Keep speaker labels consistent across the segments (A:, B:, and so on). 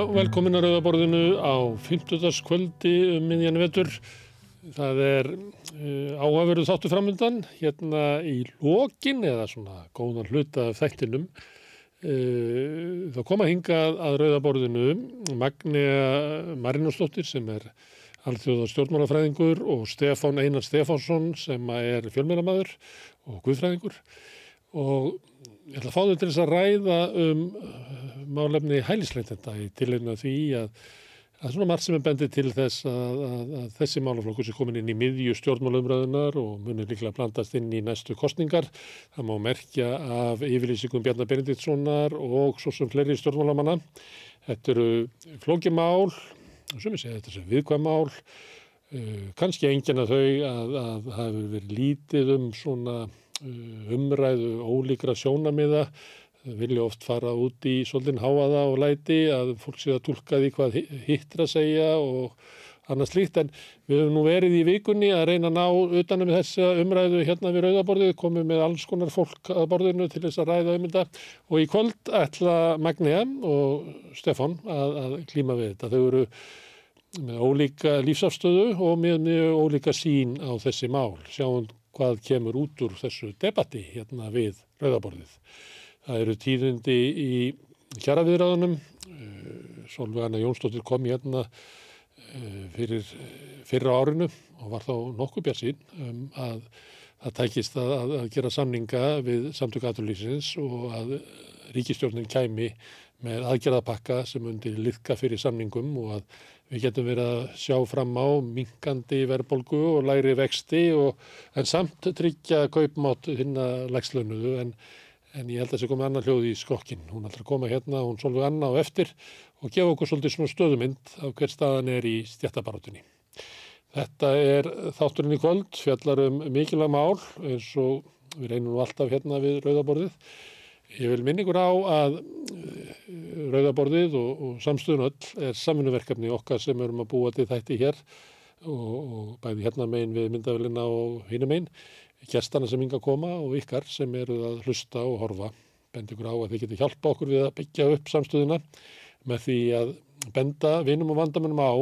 A: Já, velkomin að Rauðaborðinu á 50. kvöldi um miðjan vetur. Það er uh, áhafverðu þáttu framöndan hérna í lokin eða svona góðan hluta af þættinum. Uh, þá koma hingað að Rauðaborðinu Magnea Marinósdóttir sem er alþjóða stjórnmálafræðingur og Stefán Einar Stefánsson sem er fjölmjörnamaður og guðfræðingur og ég ætla að fá þau til þess að ræða um málefni hælisleitenda í tilhengna því að það er svona margt sem er bendið til þess að, að, að þessi málaflokkur sem komin inn í miðju stjórnmálumröðunar og munir líklega blandast inn í næstu kostningar. Það má merkja af yfirlýsingum Bjarnar Benediktssonar og svo sem fleiri stjórnmálamanna. Þetta eru flókimál, sem ég segi þetta er viðkvæmál, uh, kannski enginn að þau að það hefur verið lítið um svona uh, umræðu ólíkra sjónamiða vilja oft fara út í svolítinn háaða og læti að fólk sé að tólka því hvað hittir að segja og annað slíkt en við höfum nú verið í vikunni að reyna að ná utanum þessa umræðu hérna við rauðaborðið, komum með alls konar fólk að borðinu til þess að ræða um þetta og í kvöld ætla Magnea og Stefan að, að klíma við þetta. Þau eru með ólíka lífsafstöðu og með mjög ólíka sín á þessi mál. Sjáum hvað kemur út úr þessu debatti hérna við rauðaborðið. Það eru tíðindi í kjaraviðræðunum. Solveig Anna Jónsdóttir kom hérna fyrir fyrra árinu og var þá nokkuð bjart sín um að það tækist að, að, gera samninga við samtök aðurlýsins og að ríkistjórnin kæmi með aðgerðapakka sem undir liðka fyrir samningum og að við getum verið að sjá fram á minkandi verbolgu og læri vexti og en samt tryggja kaupmátt hinn að lægslaunuðu en En ég held að sé komið annar hljóð í skokkin. Hún ætlar að koma hérna, hún solvið annað á eftir og gefa okkur svolítið svona stöðumynd af hver staðan er í stjættabarátunni. Þetta er þátturinn í kvöld, fjallar um mikilvæg mál eins og við reynum alltaf hérna við Rauðaborðið. Ég vil minna ykkur á að Rauðaborðið og, og samstöðun öll er samfunnverkefni okkar sem erum að búa til þætti hér og, og bæði hérna megin við myndavillina og hinum megin gestana sem yngi að koma og ykkar sem eru að hlusta og horfa. Bend ykkur á að þið getur hjálpa okkur við að byggja upp samstöðuna með því að benda vinum og vandamennum á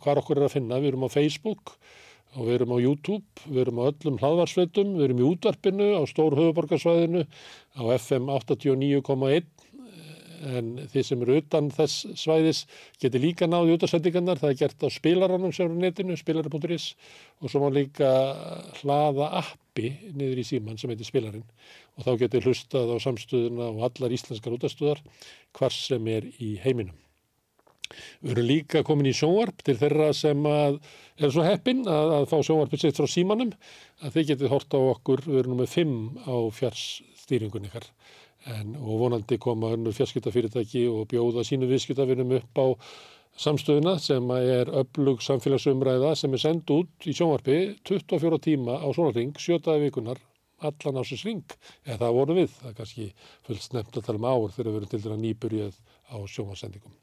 A: hvað okkur er að finna. Við erum á Facebook og við erum á YouTube, við erum á öllum hlaðvarsveitum, við erum í útvarpinu á stór höfuborgarsvæðinu á FM 89,1 en þið sem eru utan þess svæðis getur líka náðu útarsendingarnar, það er gert á spilaranum sem eru netinu, spilara.is og svo má líka hlaða appi niður í síman sem heitir spilarinn. Og þá getur hlustað á samstöðuna og allar íslenskar útastöðar hvar sem er í heiminum. Við erum líka komin í sjónvarp til þeirra sem að er svo heppin að, að fá sjónvarpið sitt frá símanum. Að þeir getið hort á okkur, við erum með fimm á fjarsstýringun ykkar. En, og vonandi koma önnur fjarskiptafyrirtæki og bjóða sínu viðskiptafinum upp á samstöðuna sem er öflug samfélagsumræða sem er sendt út í sjónvarpi 24 tíma á svona ring, sjötaði vikunar, allan á sér ring, eða það voru við, það er kannski fullt snemt að tala um ár þegar við erum til dæra nýburið á sjónvarsendingum.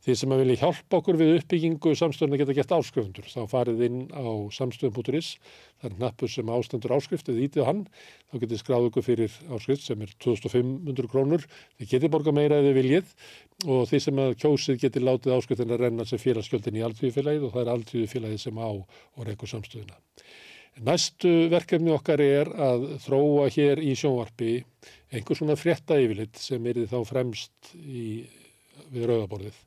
A: Þið sem að vilja hjálpa okkur við uppbyggingu samstöðuna geta gett áskrifundur. Þá farið inn á samstöðun.is, það er nappur sem ástendur áskrift, eða ítið hann, þá getið skráð okkur fyrir áskrift sem er 2500 krónur. Þið getið borga meira eða viljið og þið sem að kjósið getið látið áskriftin að renna sem félagsgjöldin í aldvíðufélagið og það er aldvíðufélagið sem á og reykur samstöðuna. Næstu verkefni okkar er að þróa hér í sjónvarpi einhver svona frétta yfirlitt sem er þá fremst í, við rauðaborðið.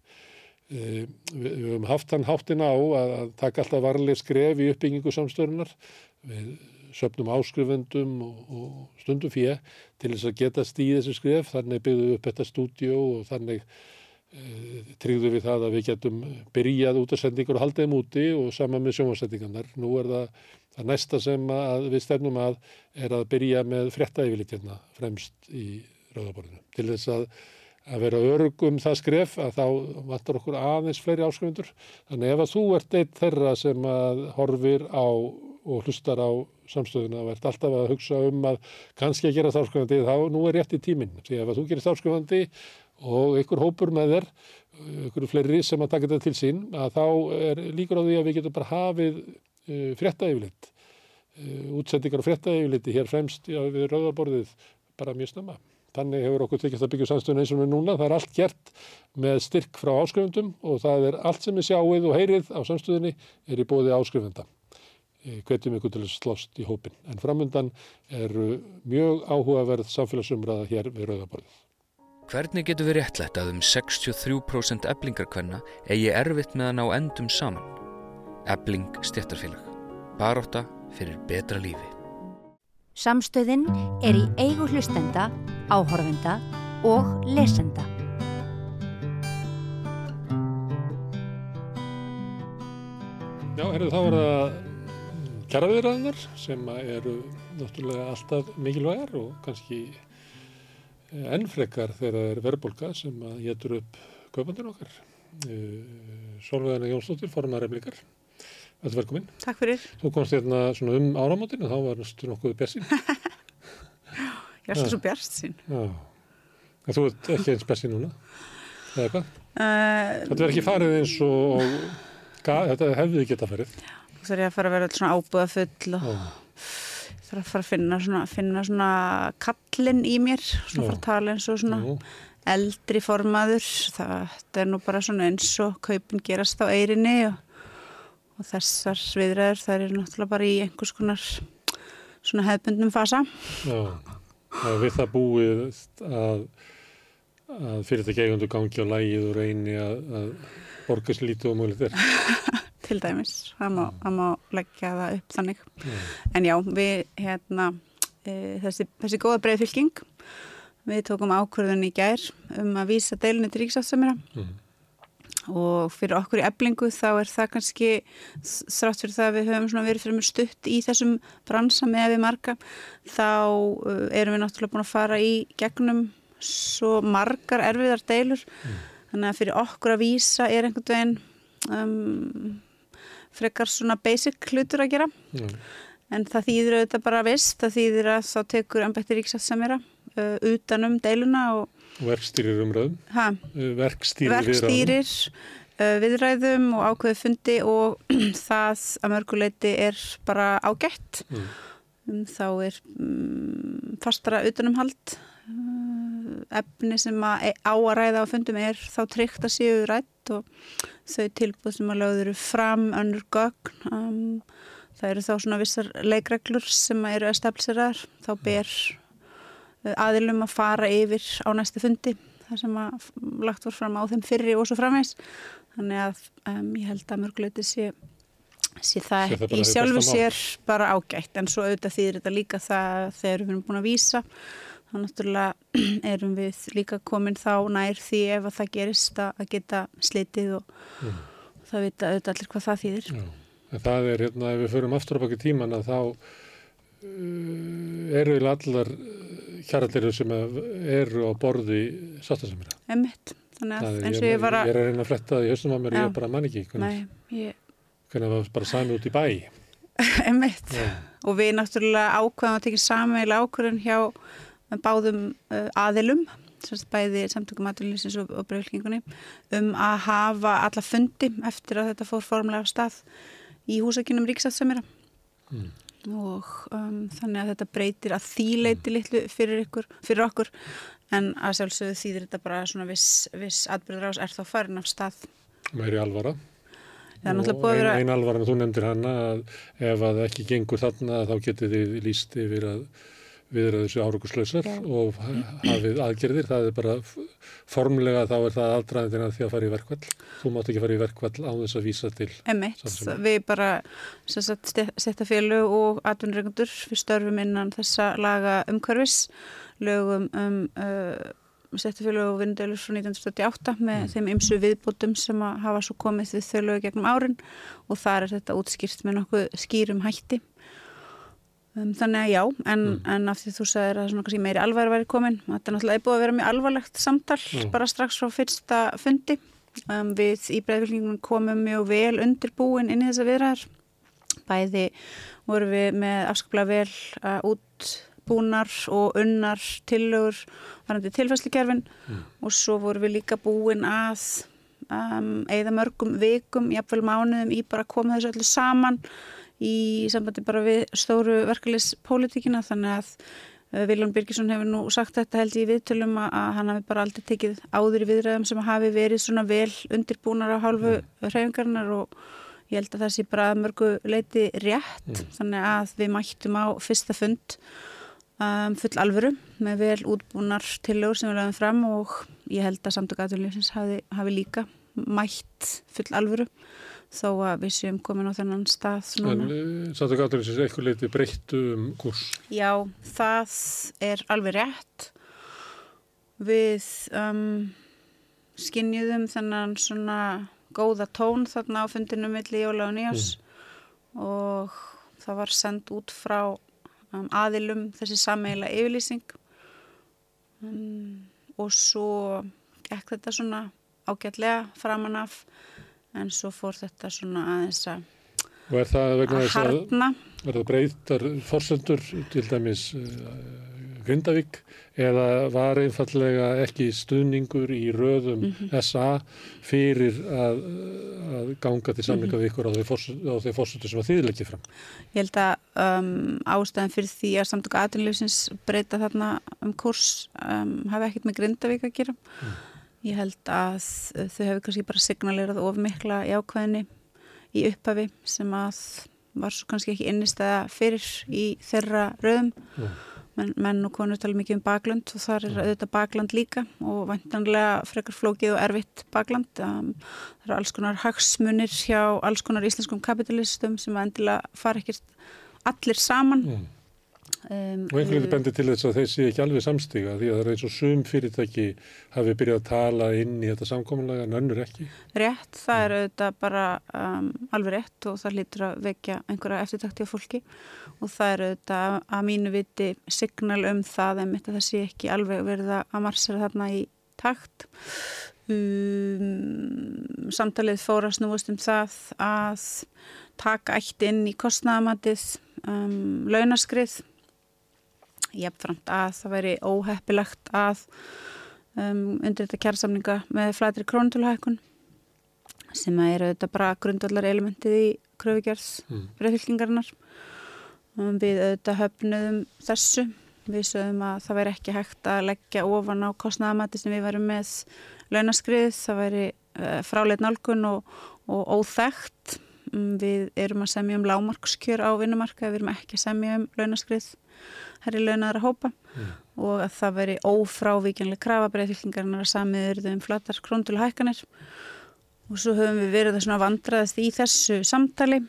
A: Við, við höfum haft hann háttina á að, að taka alltaf varlega skref í uppbyggingu samstörunar. Við söpnum áskrifendum og, og stundum fyrir til þess að geta stíð þessu skref. Þannig byggðum við upp þetta stúdíu og þannig e, tryggðum við það að við getum byrjað út af sendingur og haldið þeim úti og saman með sjónvarsendingarnar. Nú er það, það næsta sem við stefnum að er að byrja með frettæfilitina fremst í rauðaborðinu til þess að að vera örugum það skref að þá vantar okkur aðeins fleiri áskrifundur. Þannig ef að þú ert eitt þeirra sem að horfir á og hlustar á samstöðuna og ert alltaf að hugsa um að kannski að gera þáskrifandi þá nú er rétt í tíminn. Því ef að þú gerir þáskrifandi og ykkur hópur með þér, ykkur fleiri sem að taka þetta til sín, að þá er líkur á því að við getum bara hafið uh, frétta yfirleitt, uh, útsendingar og frétta yfirleitti hér fremst við rauðarborðið bara mjög snöma. Þannig hefur okkur tekist að byggja samstöðun eins og við núna. Það er allt gert með styrk frá áskrifundum og það er allt sem er sjáið og heyrið á samstöðunni er í bóði áskrifunda. Hvetjum ykkur til að slóst í hópin. En framöndan eru mjög áhugaverð samfélagsumræða hér við Rauðaborðið.
B: Hvernig getur við réttlætt að um 63% eblingarkvenna eigi erfitt með að ná endum saman? Ebling stjættarfélag. Baróta fyrir betra lífi.
C: Samstöðin er í eigu hlustenda, áhorfenda og lesenda.
A: Já, herru, þá er það kjaraviðræðinar sem eru náttúrulega alltaf mikilvægar og kannski ennfrekar þegar það er verðbólka sem að getur upp kaupandun okkar. Solveigana Jónsdóttir, formar eflikar. Þetta er velkominn.
D: Takk fyrir.
A: Þú komst hérna svona um áramótinu, þá var næstu nokkuð björnsinn.
D: Ég er alltaf svo.
A: Já, en þú ert ekki eins björnsinn núna, eða hvað?
D: Uh,
A: Þetta verður ekki farið eins og, þetta hefði geta farið.
D: Þú þarf ég að fara að vera alltaf svona ábúða full og
A: Já.
D: þarf að fara að finna svona, finna svona kallinn í mér, svona
A: Já.
D: fara að tala eins og svona eldri formaður. Það er nú bara svona eins og kaupin gerast á eirinni og, og þessar viðræður það er náttúrulega bara í einhvers konar svona hefbundnum fasa.
A: já, við það búið að, að fyrirtæki eigundu gangi á lægið og reyni að, að borga sér lítið og mjög er.
D: til dæmis, það má, það má leggja það upp þannig.
A: Já.
D: En já, við hérna, e, þessi, þessi góða breiðfylking, við tókum ákvörðun í gær um að vísa deilinu til ríksafsamira
A: Mm.
D: Og fyrir okkur í eblingu þá er það kannski þrátt fyrir það að við höfum verið fyrir mjög stutt í þessum bransa með við marga þá uh, erum við náttúrulega búin að fara í gegnum svo margar erfiðar deilur. Þannig að fyrir okkur að vísa er einhvern veginn um, frekar svona basic hlutur að gera.
A: Já.
D: en það þýðir auðvitað bara vist það þýðir að þá tekur embætti ríksafsamira uh, utanum deiluna og
A: Verkstýrir umræðum,
D: ha,
A: verkstýrir viðræðum.
D: verkstýrir uh, viðræðum og ákveði fundi og það að mörguleiti er bara ágætt.
A: Mm.
D: um, þá er um, fastara utanumhald. Uh, efni sem að e- á að ræða á fundum er þá tryggt að séu rætt og þau tilbúð sem að lögður eru fram önnur gögn. Um, það eru þá svona vissar leikreglur sem að eru establiseraðar. Þá ber uh, aðilum að fara yfir á næstu fundi þar sem að lagt var fram á þeim fyrri og svo framvegs þannig að um, ég held að mörguleiti sé, sé það
A: Sé
D: í sjálfu sér bara ágætt. En svo auðvitað þýðir þetta líka það þegar við erum búin að vísa þá náttúrulega erum við líka komin þá nær því ef að það gerist að að geta slitið og
A: Mm.
D: það vita auðvitað allir hvað það þýðir.
A: Já, en það er hérna, ef við förum aftur á baki tíman að þá uh, eru allar kjarallir sem að eru á borði sáttasemira.
D: emmitt, þannig að
A: er-
D: eins og ég var
A: Ég
D: að
A: er að reyna að fletta það í haustum á mér, ég bara man ekki hvernig,
D: nei, ég,
A: hvernig var bara sami út í bæ.
D: emmitt
A: Já,
D: og við náttúrulega ákveðum að tekja sameiginlega ákvörðun hjá báðum uh, aðilum bæði samtökum aðilins og, og breyflingunni um að hafa alla fundi eftir að þetta fór formlega af stað í húsakinnum ríksatsamira
A: Mm.
D: Og um, þannig að þetta breytir að þýleiti litlu fyrir, ykkur, fyrir okkur. En að sjálfsögðu þýðir þetta bara svona viss, viss atbyrður ás er þá farin af stað?
A: Meiri alvara.
D: Að
A: ein, ein alvara en þú nefndir hana að ef að ekki gengur þarna þá getið þið líst yfir að viðraðu þessu áruguslausar
D: Já.
A: og ha- hafið aðgerðir, það er bara formlega þá er það aldraðin að því að fara í verkvall. Þú mátt ekki fara í verkvall á þess að vísa til.
D: Emitt,
A: Samsömun.
D: við bara setja félög og atvinnureikundur við störfum innan þessa laga umhverfis lögum um uh, setja félög og vinnudeilur frá 1978 með þeim ymsu viðbútum sem hafa svo komið við þau lögu gegnum árin og þar er þetta útskýrt með nokkuð skýrum hætti um, þannig að já, en, en af því þú sagðir að svona kannski meiri alvar væri komin þetta er náttúrulega búið að vera mjög alvarlegt samtal
A: Já.
D: bara strax frá fyrsta fundi. Um, við í breyðvillingunum komum mjög vel undirbúin inn í þessa viðræðar bæði voru við með afskaplega vel uh, útbúnar og unnar tillögur varandi tilfæslukerfin og svo voru við líka búin að um, eða mörgum vikum, jafnvel mánuðum í bara að koma þessu öllu saman í sambandi bara við stóru verkeflispólitíkina þannig að Viljón Birgisson hefur nú sagt þetta held ég í viðtölum að, hann hafi bara aldrei tekið áður í viðræðum sem hafi verið svona vel undirbúnar á hálfu mm. hreyfingarnar og ég held að það sé bara mörgu leiti rétt mm. þannig að við mættum á fyrsta fund um, full alvöru með vel útbúnar tillögur sem við lögum fram og ég held að samtök aðvunlýfsins hafi, hafi líka mætt full alvöru þó að við séum komin á þennan stað núna.
A: En eh, sattu gáttur þess að eitthvað leiti breyttu um kurs?
D: Já, það er alveg rétt. Við um, skinnjuðum þennan svona góða tón þarna á fundinu milli Jóla og Nýjás mm. og það var sendt út frá um, aðilum þessi sammeila yfirlýsing um, og svo gekk þetta svona ágætlega framan af en svo fór þetta svona aðeins að
A: Og er það vegna þess
D: að
A: er það breytar fórsendur til dæmis uh, Grindavík eða var einfallega ekki stuðningur í röðum mm -hmm. SA fyrir að, að ganga til samlinga við ykkur á þeir fórsendur sem að þið leggja fram?
D: Ég held að um, ástæðan fyrir því að samtöku aðrunleifsins breyta þarna um kurs um, hafi ekkert með Grindavík að gera. Mm. Ég held að þau hefur kannski bara signalerað of mikla í ákveðinni í upphafi sem að var svo kannski ekki innistæða fyrir í þeirra röðum. Mm. Men, menn og konur tala mikið um bakland og þar er auðvitað bakland líka og vantanlega frekar flókið og erfitt bakland. Um, það eru alls konar hagsmunir hjá alls konar íslenskum kapitalistum sem endilega fara ekkert allir saman. Mm.
A: Um, og einhvern veginn bendir til þess að þeir sé ekki alveg samstiga því að það er eins og sum fyrirtæki hafi byrjað að tala inn í þetta samkominlega en önnur ekki.
D: Rétt, það er auðvitað bara um, alveg rétt og það lítur að vekja einhverja eftirtakti á fólki og það er auðvitað að mínu viti signal um það en þetta það sé ekki alveg verið að marsera þarna í takt. Um, samtalið fórast núast um það að taka eitt inn í kostnæðamatið um, launaskrið jafnframt að það væri óheppilegt að um, undir þetta kjærsamninga með flætri krónutulhækun sem er auðvitað bara grundvallar elementið í kröfugjörð mm. um, við auðvitað höfnuðum þessu. Við sögum að það væri ekki hægt að leggja ofan á kostnæðamati sem við værum með launaskrið, það væri uh, fráleit nálgun og, og óþægt við erum að semja um lámarkskjör á vinnumarka, við erum ekki að semja um launaskrið herri launaðar að hópa. Mm. og að það veri ófrávíkjanlega krafa breyðfylkingarnar að samiður um flatar króntulega hækkanir og svo höfum við verið að vandraðast í þessu samtali.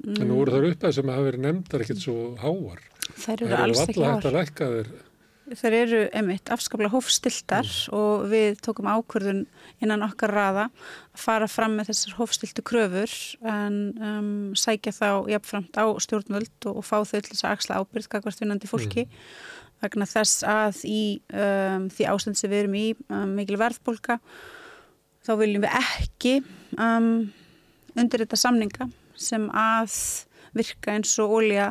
A: En nú voru það uppæð sem hafa verið nefndar ekkert svo háar.
D: Það eru alls ekki háar. Þeir eru emitt afskaplega hófstiltar mm. og við tókum ákvörðun innan okkar raða að fara fram með þessar hófstiltu kröfur en um, sækja þá jafnframt á stjórnvöld og, og fá þau til þess að axla ábyrð kakvart vinnandi fólki mm. vegna þess að í um, því ástand sem við erum í um, mikil verðbólka þá viljum við ekki um, undir þetta samninga sem að virka eins og ólja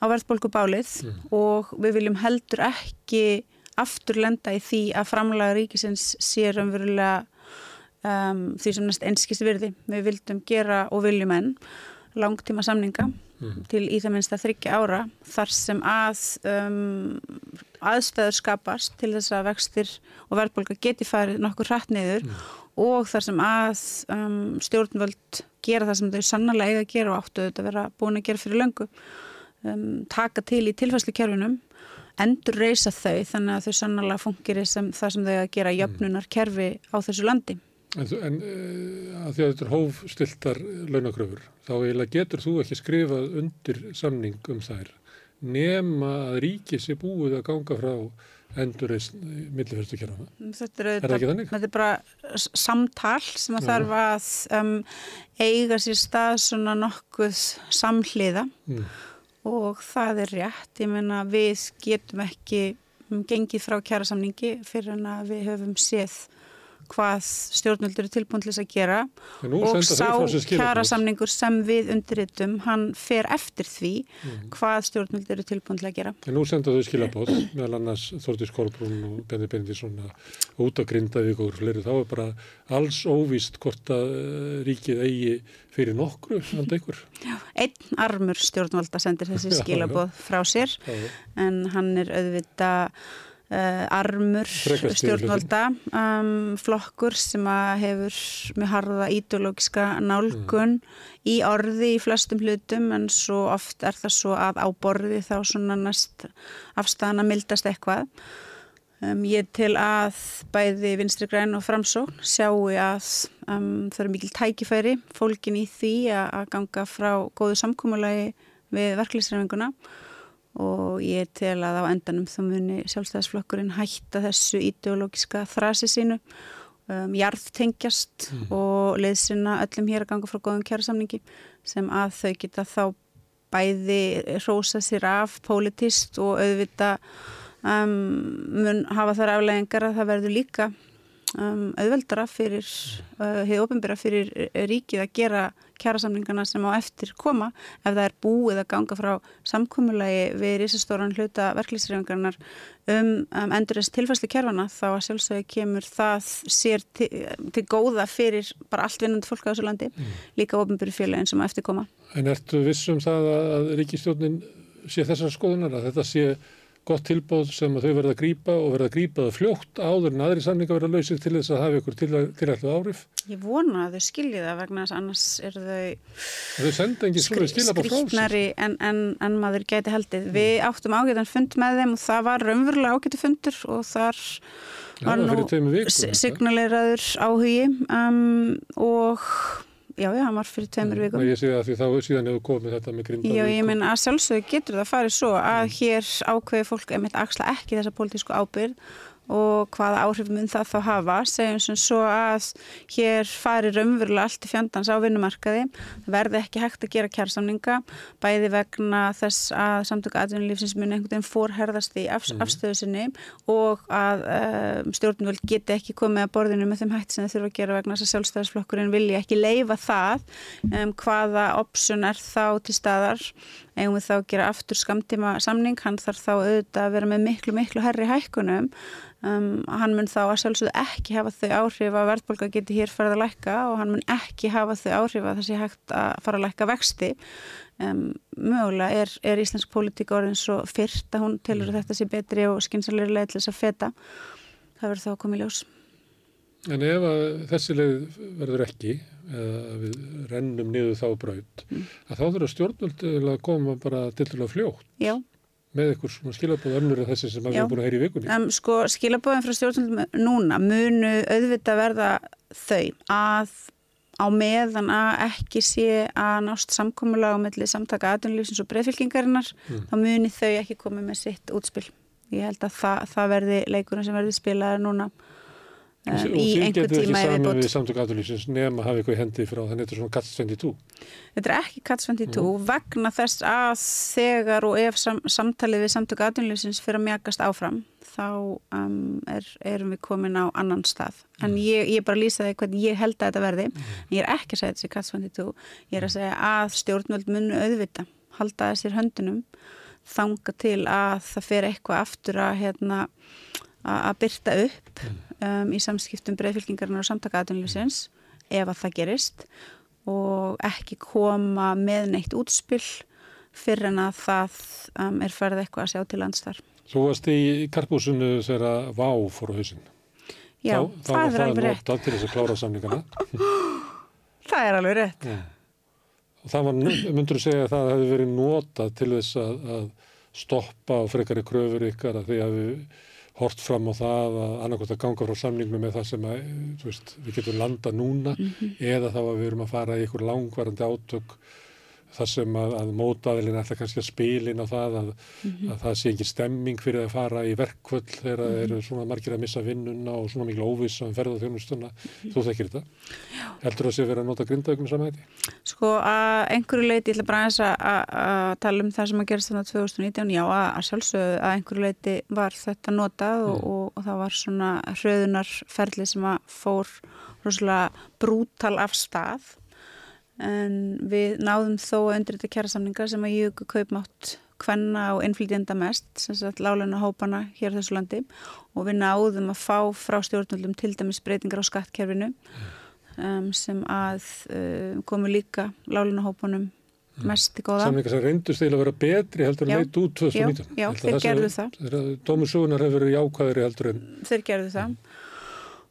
D: á verðbólkubálið mm. og við viljum heldur ekki afturlenda í því að framlaga ríkisins sér umverulega um, því sem næst einskist virði. Við vildum gera og viljum enn langtíma samninga mm. til í það minnst að þryggja ára þar sem að um, aðstæður skapast til þess að vextir og verðbólka geti farið nokkur hratt niður mm. og þar sem að um, stjórnvöld gera það sem þau sannlega eiga að gera og áttu að vera búin að gera fyrir löngu um, taka til í tilfæslukerfinum endur reysa þau þannig að þau sannlega fungir sem það sem þau að gera jöfnunar kerfi á þessu landi.
A: En, en uh, að því að þetta er hófstiltar launakröfur, þá eiginlega getur þú ekki skrifað undir samning um þær nema að ríkið sé búið að ganga frá endur eða millifærstukjörfana.
D: Þetta er, er þannig? Þetta er bara samtal sem að þarf að um, eiga sér stað svona nokkuð samhliða mm og það er rétt, ég menna við getum ekki gengið frá kjærasamningi fyrir en að við höfum séð hvað stjórnvöldur eru tilbúin til þess að gera og sá
A: skilaboð.
D: kjarasamningur sem við undirritum, hann fer eftir því hvað stjórnvöldur eru tilbúin til að gera.
A: En nú senda þau skilabóð, meðal annars Þórtís Kolbrún og Benni Benedísson út að grinda við og fleiri. Þá er bara alls óvíst hvort að eh, ríkið eigi fyrir nokkru, handa ykkur.
D: Einn armur stjórnvalda sendir þessi
A: Já, já.
D: skilaboð frá sér
A: Já.
D: en hann er auðvitað uh, armur stjórnvalda um, flokkur sem að hefur með harða ídológiska nálgun í orði í flestum hlutum en svo oft er það svo að á borði þá svona næst afstæðan að mildast eitthvað. Um, ég til að bæði vinstri græn og framsókn sjáu að um, það eru mikil tækifæri fólkin í því að, að ganga frá góðu samkómulagi við verklýsreifinguna og ég til að á endanum þá muni sjálfstæðisflokkurinn hætta þessu ideológiska þrasi sínu. Um, jarðtengjast og leiðsina öllum hér að ganga frá góðum kjærasamningi sem að þau geta þá bæði rósa sér af politist og auðvita um, mun hafa þar afleggingar að það verður líka um, auðveldara fyrir uh, hefur ofinbera fyrir ríkið að gera kjærasamlingana sem á eftir koma ef það er búið að ganga frá samkommulagi við risastóran hluta verklýsreifingarnar um, um endur þess tilfæslu kjærfana þá að sjálfsögðu kemur það sér til, til góða fyrir bara allt vinnandi fólk á þessu landi líka ofinberi félagin sem á eftir koma.
A: En ertu viss um það að ríkistjórnin sé þessar skoðunar að þetta sé gott tilbóð sem þau verða að grípa og verða að grípa það fljótt áður en aðri samninga verða lausir til þess að hafa ykkur tilætlu áhrif.
D: Ég vona að þau skilji það vegna þess annars eru þau
A: þau sér.
D: skrýtnari en, en, en maður gæti heldið. Við áttum ágætan fund með þeim og það var raunverulega ágæti fundur og þar var
A: það
D: nú
A: er
D: signaleraður áhugi um, og já, já, hann var fyrir tveimur vikum.
A: Nei, ég sé að því þá síðan hefur komið þetta með grinda
D: Já, ég menn að sjálfsögðu getur það farið svo að hér ákveði fólk einmitt axla ekki þessa pólitísku ábyrð og hvaða áhrif mun það þá hafa. Segjum sem svo að hér fari raunverulega allt í fjandans á vinnumarkaði. Verði ekki hægt að gera kjærsamninga bæði vegna þess að samtöku atvinnulífsins mun einhvern veginn fórherðast í af, afstöðu sinni og að um, stjórnvöld geti ekki komið að borðinu með þeim hætti sem þeir þurfa að gera vegna þess að sjálfstæðisflokkurinn vilja ekki leifa það. Um, hvaða option er þá til staðar eigum við þá að gera aftur skamtíma samning, hann þarf þá auðvitað að vera með miklu, miklu herri hækkunum. Um, hann mun þá að sjálfsögðu ekki hafa þau áhrif að verðbólka geti hér farið að lækka og hann mun ekki hafa þau áhrif að það sé hægt að fara að lækka vexti. Um, mögulega er, er íslensk pólitík orðin svo fyrrt að hún telur að þetta sé betri og skynsalegri leið til þess að feta. Það verður þá að koma í ljós.
A: En ef að þessi leið verður ekki, við rennum niður þá braut,
D: Mm.
A: að þá þurfa stjórnvöld að koma bara til til að fljótt
D: Já,
A: með svona skilabóð önnur en þessi sem við erum búin að heyra í vikunni.
D: um, sko skilabóðin frá stjórnvöldum núna munu auðvitað verða þau að á meðan að ekki sé að nást samkomulega á milli samtaka aðunlýfsins og breyfylkingarinnar þá muni þau ekki komið með sitt útspil. Ég held að það, það verði leikurinn sem verði spilaður núna um,
A: og
D: í
A: þið
D: einhver
A: getur ekki
D: tíma
A: saman við samtök aðurlýsins nema að hafa eitthvað í hendi frá þannig að þetta er svona Katz 22.
D: Þetta er ekki Katz 22 vegna þess að þegar og ef sam, samtalið við samtök aðunlýfsins fyrir að mjagast áfram þá um, er, erum við komin á annan stað. En ég, ég bara lýsa því hvernig ég held að þetta verði. En ég er ekki að segja þetta sé Katz 22. Ég er að segja að stjórnvöld munu auðvita, halda þessir höndunum þanga til að það fer eitthvað aftur að hérna að að byrta upp um, í samskiptum breyfylkingarnar og samtaka aðunlýfsins ef að það gerist og ekki koma með neitt útspill fyrir en að það um, er ferð eitthvað að sjá til landstar.
A: Þú varst í karpúsinu þegar að Vá fór á hausinn.
D: Já,
A: þá, þá
D: það
A: var
D: er alveg rétt.
A: notað til þess að klára samningana.
D: Það er alveg rétt.
A: Og það var, myndur þú segja að það hefði verið notað til þess að, að stoppa og frekari kröfur ykkar að því að við hort fram á það að annarkvæmt að ganga frá samningnum með það sem að, veist, við getum landa núna
D: Mhm.
A: eða þá að við erum að fara í ykkur langvarandi átök þar sem að, að mótaðilin ætla kannski að spilin á það að, að það sé ekki stemming fyrir að fara í verkvöld þegar það eru svona margir að missa vinnuna og svona mikil óvissa um ferðarþjónustuna. Þú þekkir þetta. Heldur það sé verið að nota grindaugum samæti?
D: Sko að einhverju leiti, ég ætla bara að, að, tala um það sem að gerast þannig að 2019, já að, að sjálfsögðu að einhverju leiti var þetta notað og, og, og það var svona hröðunarferli sem að fór rosalega brútal af stað en við náðum þó að undir þetta kjærasamninga sem að jöku kaupmátt hvenna og innflytjenda mest, sem sagt láleina hópana hér á þessu landi og við náðum að fá frá stjórnvöldum til dæmis breytingar á skattkerfinu um, sem að um, komu líka láleina hópunum mest í góða.
A: Samlingar sem reyndust eða að vera betri heldur en leit út 2019.
D: Já, já þeir gerðu það.
A: Dómusugunar hefur verið jákvæðri heldur en...
D: Þeir gerðu það.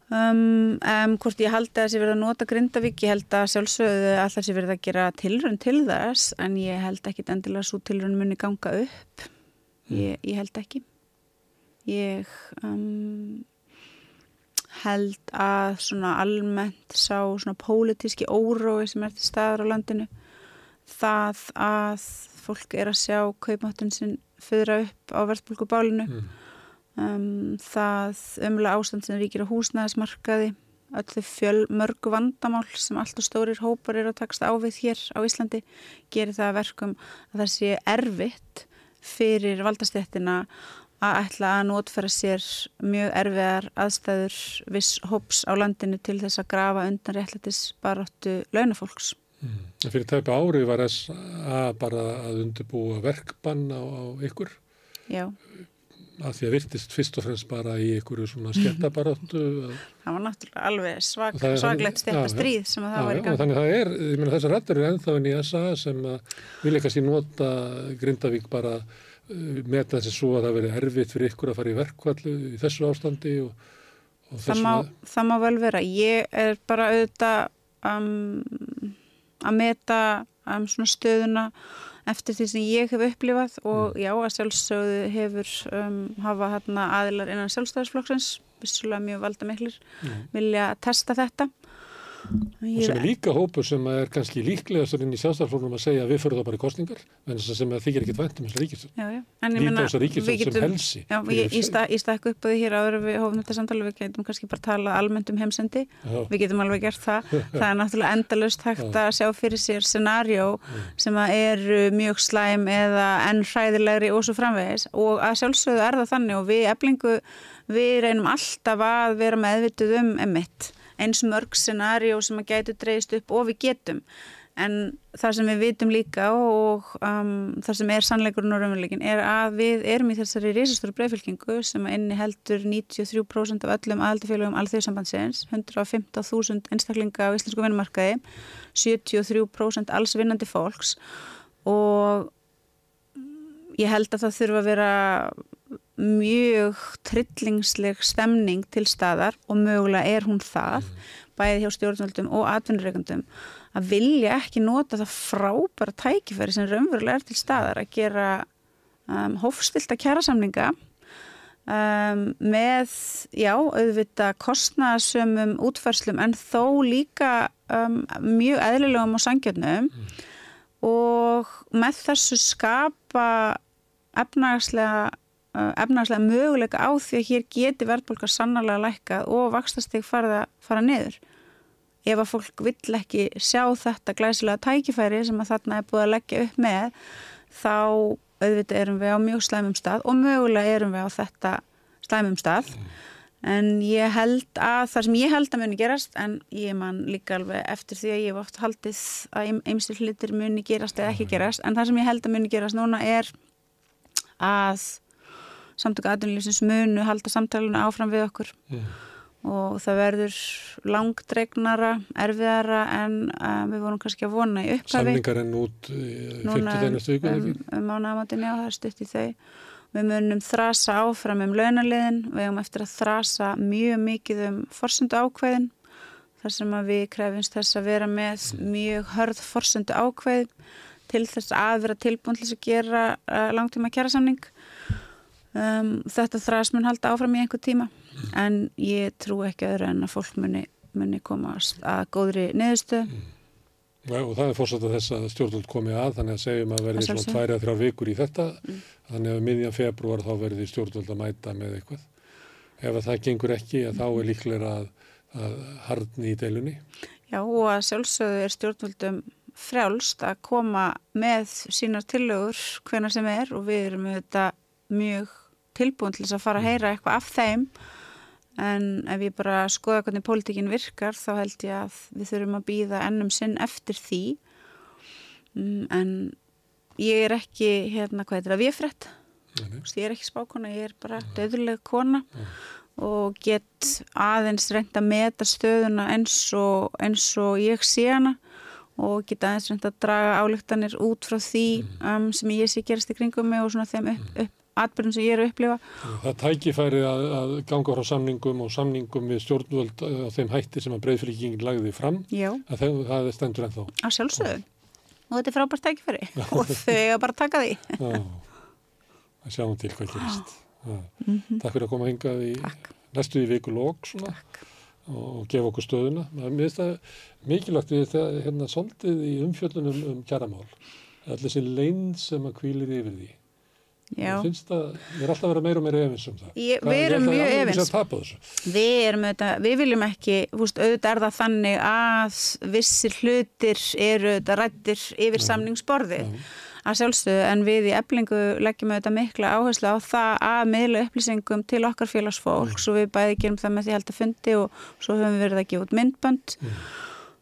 D: Um, um, hvort ég held að það sé verið að nota Grindavík, ég held að sjálfsögðu að það sé verið að gera tilrönd til þess en ég held ekki endilega svo tilrönd muni ganga upp. Ég, ég held ekki. Ég um, held að svona almennt sá svona pólitíski órói sem er til staðar á landinu það að fólk er að sjá kaupmáttun sinn fyrra upp á verðbólkubálinu mm um, það umlega ástand sem ríkir á húsnæðismarkaði öll þau fjöl mörgu vandamál sem allt og stórir hópar eru að taksta ávið hér á Íslandi gerir það verkum að það sé erfitt fyrir valdastéttina að ætla að notfæra sér mjög erfiðar aðstæður viss hóps á landinu til þess að grafa undan réttlættis baróttu launafólks.
A: Mm. Fyrir tæpa ári var þess að bara að undirbúa verkbann á, á ykkur.
D: Já
A: að því að virtist fyrst og fremst bara í einhverju svona skemmtabaráttu
D: það var náttúrulega alveg svag, svaglegt stjættastríð sem að það var í gang
A: þannig að það er, ég meina þessar rættur er ennþá inn í SA sem vilja kannski nota Grindavík bara uh, meta þessi svo að það veri erfitt fyrir ykkur að fara í verkvallu í þessu ástandi og,
D: og það, má, að... það má vel vera. Ég er bara auðvitað um, að meta um, svona stöðuna eftir því sem ég hef upplifað og mm. já að sjálfsögðu hefur um, hafa hérna aðilar innan sjálfstæðisflokksins vissulega mjög valda miklir mm. vilja testa þetta
A: og sem er líka hópur sem er kannski líklegastur inn í sjálfstæðarflóknum að segja að við fyrir það bara í kostningar en þess að sem þykir ekkit væntum þessar ríkistöld líta þessar ríkistöld sem helsi
D: já, ég, ég, sta, ég stakk upp því hér áður við hófum þetta samtala, við getum kannski bara tala almennt um heimsendi, já. við getum alveg gert það. Það er náttúrulega endalust hægt að sjá fyrir sér scenarjó sem að er mjög slæm eða enn hræðilegri og svo framvegis. Og að sjálfsögðu er það þannig og við eblingu við reynum alltaf að vera meðvituð um emitt eins mörg scenario sem að gætu dreist upp og við getum. En það sem við vitum líka og um, það sem er sannleikurinn og raunveruleikin er að við erum í þessari reysastóru breyfylkingu sem inni heldur 93% af öllum aðaldafélagum alþjóðsambandsins, 115.000 einstaklinga á íslensku vinnumarkaði 73% alls vinnandi fólks. Og ég held að það þurfa að vera mjög trillingsleg stemning til staðar og mögulega er hún það mm. bæðið hjá stjórnvöldum og atvinnureikundum að vilja ekki nota það frábæra tækifæri sem raunverulega er til staðar að gera um, hófstilta kjærasamninga um, með, já, auðvita kostnasömmum útfærslum en þó líka um, mjög eðlilegum og sangjöfnum mm. og með þessu skapa efnagslega efnarslega möguleika á því að hér geti verðbólka sannarlega lækkað og vakstasteg fara, fara niður. Ef að fólk vill ekki sjá þetta glæsilega tækifæri sem að þarna er búið að leggja upp með þá auðvitað erum við á mjög slæmum stað og mögulega erum við á þetta slæmum stað. En ég held að það sem ég held að muni gerast en ég man líka alveg eftir því að ég hef oft haldið að einstu hlutir muni gerast eða ekki gerast en það sem ég held að muni gerast núna er að samtöku aðunlýsins munu halda samtalenu áfram við okkur yeah. og það verður langdregnara, erfiðara en uh, við vorum kannski að vona í upphafi.
A: Samlingar enn út uh, 50. stöku?
D: Um, um mánaðamátin, já, það er stutt í þau. Við munum þrasa áfram um launaliðin, við hefum eftir að þrasa mjög mikið um forsendu ákveðin þar sem við krefumst þess að vera með mjög hörð forsendu ákveð til þess að vera tilbúin til þess að gera uh, langtíma kjærasamning um, þetta þræs mun halda áfram í einhver tíma mm. en ég trú ekki öðru en að fólk muni, muni komast að góðri neðustu mm.
A: Ja, og það er fórsett að þess að stjórnvöld komi að, þannig að segjum að verði svona tværi að þrjár vikur í þetta, þannig að miðjan februar þá verði stjórnvöld að mæta með eitthvað. Ef að það gengur ekki, þá er líklega að, að harðni í deilunni.
D: Já, og að sjálfsögðu er stjórnvöldum frjálst að koma með sínar tillögur hvenar sem er og við erum auðvitað mjög tilbúin til þess að fara að heyra eitthvað af þeim. En ef ég bara skoða hvernig pólitíkin virkar þá held ég að við þurfum að býða ennum sinn eftir því. Mm, en ég er ekki hérna hvað heitir það, viðfrett ég er ekki spákona, ég er bara döðuleg kona og get aðeins reynda að meta stöðuna eins og, eins og ég sé hana og get aðeins reynda að draga álíktanir út frá því um, sem ég sé gerast í kringum mig og svona þeim upp, upp atbyrjum sem ég er að upplifa
A: Það tækifæri að, að ganga frá samningum og samningum við stjórnvöld uh, á þeim hætti sem að breyðfylgingin lagði fram,
D: já,
A: að það, það stendur ennþá.
D: á sjálfsögðu og þetta er frábært tækifæri og þau eiga bara að taka því
A: Já, að sjáum til hvað gerist. Já. Takk fyrir að koma hingað í
D: Takk.
A: næstu í viku lók svona og gefa okkur stöðuna. Mér finnst það mikilvægt við þetta hérna svolítið í umfjöllunum um kjaramál. Allir þessi leinn sem að kvílir yfir því. Mér finnst það, ég er alltaf að vera meira og meira efins um það.
D: Ég- við erum
A: ég ætla
D: mjög
A: að
D: efins.
A: að
D: við erum auðvitað, við viljum ekki húst, auðvitað er það þannig að vissir hlutir eru auðvitað rættir yfir samningsborðið að sjálfstöðu en við í eblingu leggjum auðvitað mikla áherslu á það að miðla upplýsingum til okkar félagsfólks og við bæði gerum það með því held að fundi og svo höfum við verið að gefa út myndbönd.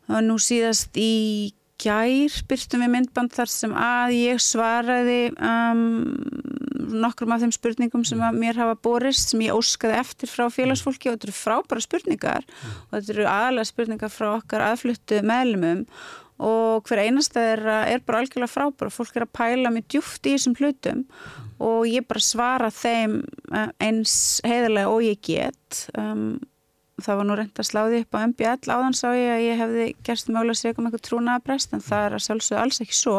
D: Og nú síðast í gær byrstum við myndband þar sem að ég svaraði um, nokkrum af þeim spurningum sem að mér hafa borist sem ég óskaði eftir frá félagsfólki. Og þetta eru frábæra spurningar og þetta eru aðalega spurningar frá okkar aðfluttu meðlumum og hver einasta þeirra er bara algjörlega frábæra fólk er að pæla mjög djúft í þessum hlutum. Og ég bara svara þeim eh, eins heiðarlega og ég get. Um, það var nú reynd að sláði upp á MBL áðan sá ég að ég hefði gerst mögulega sig um eitthvað trúnaðabrest en það er að sjálfsögðu alls ekki svo.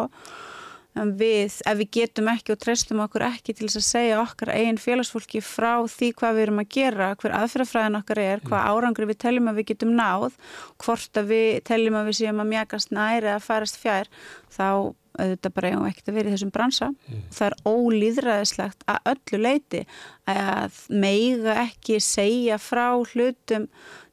D: En við, ef við getum ekki og treystum okkur ekki til þess að segja okkar eigin félagsfólki frá því hvað við erum að gera, hver aðferðafræðin okkar er, hvað árangri við teljum að við getum náð, hvort að við teljum að við séum að mjagast næri eða færast fjær, þá auðvitað bara eigum ekkert að vera í þessum bransa. Það er ólýðræðislegt að öllu leiti að meiga ekki segja frá hlutum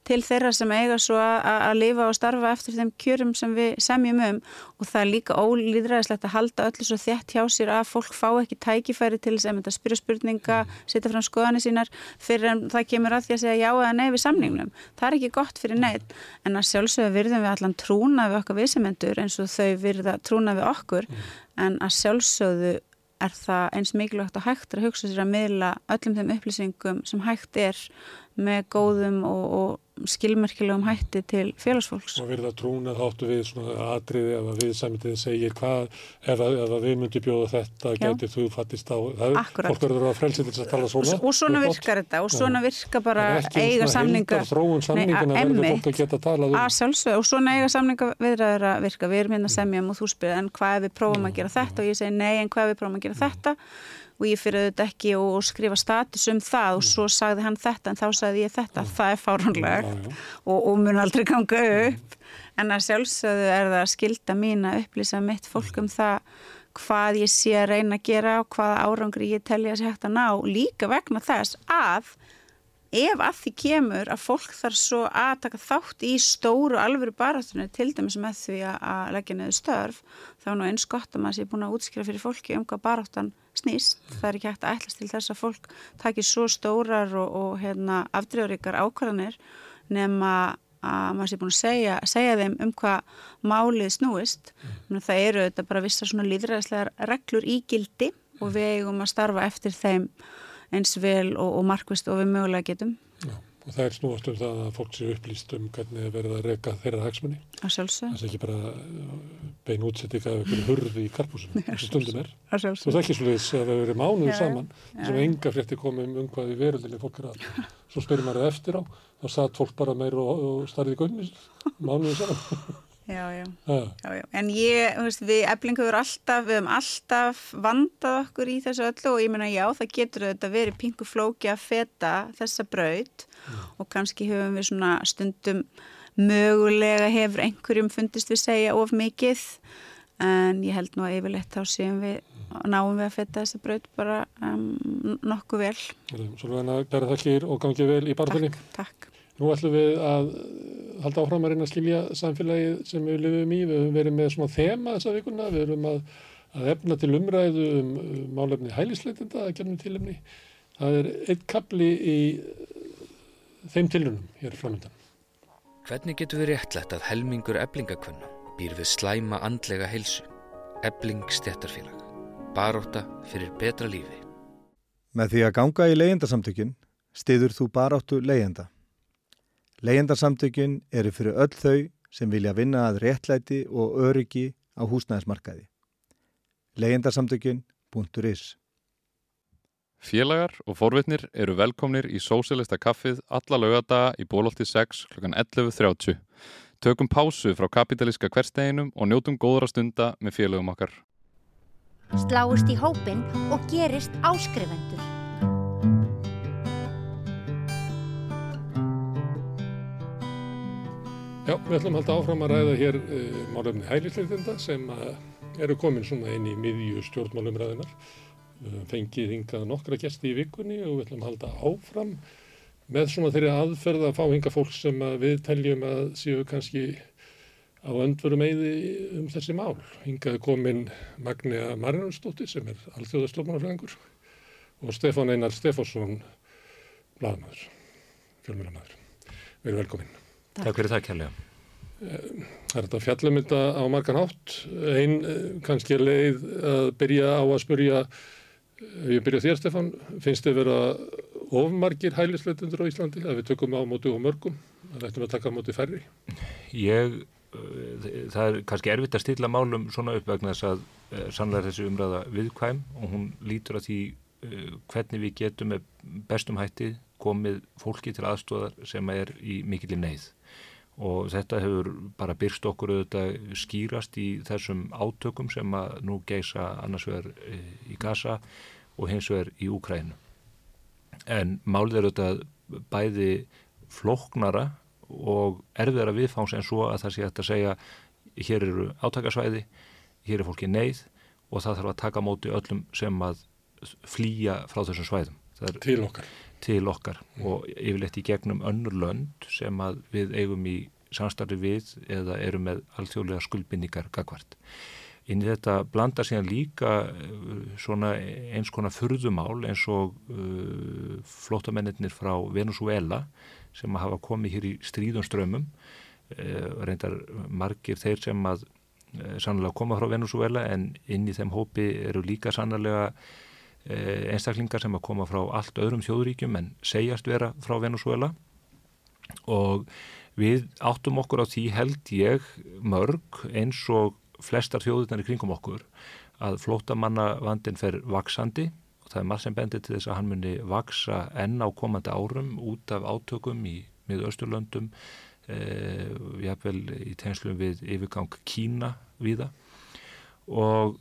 D: til þeirra sem eiga svo að, lifa og starfa eftir þeim kjörum sem við semjum um. Og það er líka ólýðræðislegt að halda öllu svo þétt hjá sér að fólk fá ekki tækifæri til þess að spyrja spurninga, setja fram skoðanir sínar fyrir en það kemur að því að segja já eða nei við samningnum. Það er ekki gott fyrir neitt en að sjálfsögðu virðum við allan trúna við okkar viðsemendur eins og þau virða trúna við okkur. En að sjálfsögðu er það eins mikilvægt og hægt að hugsa sér að miðla öllum þeim upplýsingum sem hægt er með góðum og, og skilmerkilegum hætti til félagsfólks.
A: Og verða trúna þá áttu við svona atriði ef að við samitið segir hvað, ef að, við myndum bjóða þetta,
D: Já.
A: gætið þú fattist á, það,
D: Akkurat.
A: fólk verður að frelsi til þess að tala svona.
D: og svona
A: upphátt.
D: virkar þetta og svona virka bara
A: En ekki um
D: eiga
A: svona
D: samninga
A: heildarþróun samningana
D: Nei,
A: verður fólk að geta talað um.
D: að sjálfsög og svona eiga samninga viðræður að virka við erum hérna að semja um og þú spyrir en hvað við prófum að gera þetta og ég segi nei en hvað við prófum að gera þetta og ég fyrir auðvitað ekki og, og skrifa status um það og svo sagði hann þetta en þá sagði ég þetta, það er fáránlegt
A: já.
D: og, og mun aldrei ganga upp. En að sjálfsögðu er það að skilda mín að upplýsa mitt fólk um það hvað ég sé að reyna að gera og hvaða árangri ég telja að sé hægt að ná. Líka vegna þess að ef að því kemur að fólk þarf svo að taka þátt í stóru alvöru baratunni til dæmis með því að- leggja neðu störf þá nú eins gott að maður sé búin að útskýra fyrir fólki um hvað baráttan snýst. Það er ekki hægt að ætlast til þess að fólk taki svo stórar og, og hérna, afdreyfaríkar ákvarðanir nema að maður sé búin að segja, segja þeim um hvað málið snúist. Mm. það eru þetta bara vissar svona líðræðislegar reglur í gildi og við eigum að starfa eftir þeim eins vel og, og markvist og við mögulega getum
A: Já, og það er snúast um það að fólk sé upplýst um hvernig er verið að reka þeirra hagsmunni.
D: að sjálfsög
A: Það er ekki bara uh, bein útsetting af einhverju hurði í karpúsum, eins og stundum er.
D: að sjálfsög
A: veist ekki svolítið að það mánuður
D: Já,
A: saman, þess að enga frétti komið um, um hvað í veröldinni fólk er að. Svo spyrir maður það eftir á, þá satt fólk bara meir og, og starfið í gaunis, mánuður saman.
D: Já, já,
A: Já,
D: já, en ég, þú veist, við eblingu er alltaf, við höfum alltaf vandað okkur í þessu öllu og ég meina já, það getur þetta verið pingu flóki að feta þessa braut og kannski höfum við svona stundum mögulega hefur einhverjum fundist við segja of mikið en ég held nú að yfirleitt þá séum við náum við að fetta þessi braut bara um, nokkuð vel.
A: Svolítið að bæra þakkir og gangið vel í barðunni.
D: Takk, takk.
A: Nú ætlum við að halda áfram að reyna að skilja samfélagið sem við lifum í. Við höfum verið með svona þema þessa vikuna. Við höfum að, að efna til umræðu um málefni hælisleitinda að gerðum tilumni. Það er eitt kapli í þeim tilunum hér framöndan.
B: Hvernig getur við réttlætt að helmingur eblingakvönna býr við slæma andlega heilsu? Ebling stjættarfélag. Baróta fyrir betra lífi.
E: Með því að ganga í leyendasamtökin stiður þú baróttu leyenda. Leyendarsamtökin eru fyrir öll þau sem vilja vinna að réttlæti og öryggi á húsnæðismarkaði. Leyendarsamtökin.is
F: Félagar og forvitnir eru velkomnir í Sósilista kaffið alla lögadaga í bólólti 6 kl. 11.30. Tökum pásu frá kapitalíska hversteginum og njótum góðra stunda með félagum okkar.
C: Sláist í hópin og gerist áskrifendur.
A: Já, við ætlum að halda áfram að ræða hér uh, málefni hælisleitinda sem uh, eru komin svona inn í miðju stjórnmálumræðinar. Uh, fengið hingað nokkra gæsti í vikunni og við ætlum að halda áfram með svona þeirri aðferð að fá hinga fólk sem við teljum að séu kannski á öndveru meiði um þessi mál. Hingaði komin Magnea Marinarsdóttir sem er alþjóðarslófmannafræðingur og Stefán Einar Stefánsson, bladamæður, fjölmjölamæður. Verið velkominn.
G: Takk fyrir það kærlega.
A: Það er þetta fjallumynda á margan hátt. Einn kannski leið að byrja á að spurja, ég byrja þér Stefan, finnst þið vera ofmargir hælisleitundur á Íslandi að við tökum á móti og mörgum, að ættum að taka á móti færri?
G: Ég, það er kannski erfitt að stilla málum svona upp vegna þess að sannlega þessi umræða viðkvæm og hún lítur að því hvernig við getum með bestum hætti komið fólki til aðstóðar sem er í mikillir neyð og þetta hefur bara byrst okkur auðvitað skýrast í þessum átökum sem að nú geisa annars vegar í Gaza og hins vegar í Úkrænu. En málið er auðvitað bæði floknara og erfiðara viðfáns en svo að það sé að segja hér eru átakasvæði, hér er fólki neyð og það þarf að taka móti öllum sem að flýja frá þessum svæðum.
A: Til okkar.
G: Til okkar og yfirleitt í gegnum önnur lönd sem við eigum í samstarfi við eða eru með alþjóðlega skuldbindningar gagvart. Inn í þetta blanda síðan líka svona eins konar furðumál eins og uh, flótamennir frá Venezuela sem hafa komið hér í stríðum strömmum, uh, reyndar margir þeir sem að uh, sannlega koma frá Venezuela en inn í þeim hópi eru líka sannlega einstaklingar sem að koma frá allt öðrum þjóðuríkjum en segjast vera frá Venezuela og við áttum okkur á því held ég mörg eins og flestar þjóðunar í kringum okkur að flótamanna vandin fer vaksandi og það er maður sem bendir til þess að hann muni vaksa enn á komandi árum út af átökum í miðausturlöndum eh, jáfnvel í tegnslum við yfirgang Kína viða og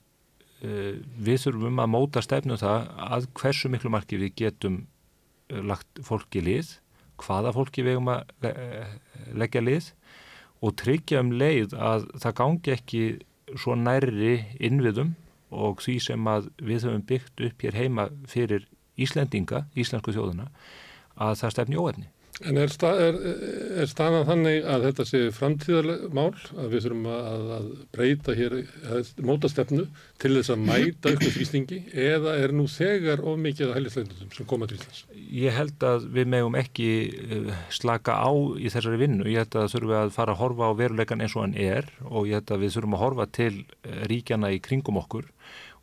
G: við þurfum að móta stefnum það að hversu miklu marki við getum lagt fólki lið, hvaða fólki við hefum að leggja lið og tryggja um leið að það gangi ekki svo nærri innviðum og því sem að við höfum byggt upp hér heima fyrir Íslendinga, íslensku þjóðuna, að það stefni óefni.
A: En er, stað, er, er staðan þannig að þetta sé framtíðarmál, að við þurfum að, að breyta hér, að móta stefnu til þess að mæta ykkur þrýstingi eða er nú þegar of mikið að hælisleitundum sem koma til Íslands?
G: Ég held að við megum ekki slaka á í þessari vinnu. Ég held að þurfum við að fara að horfa á veruleikan eins og hann er og ég held að við þurfum að horfa til ríkjana í kringum okkur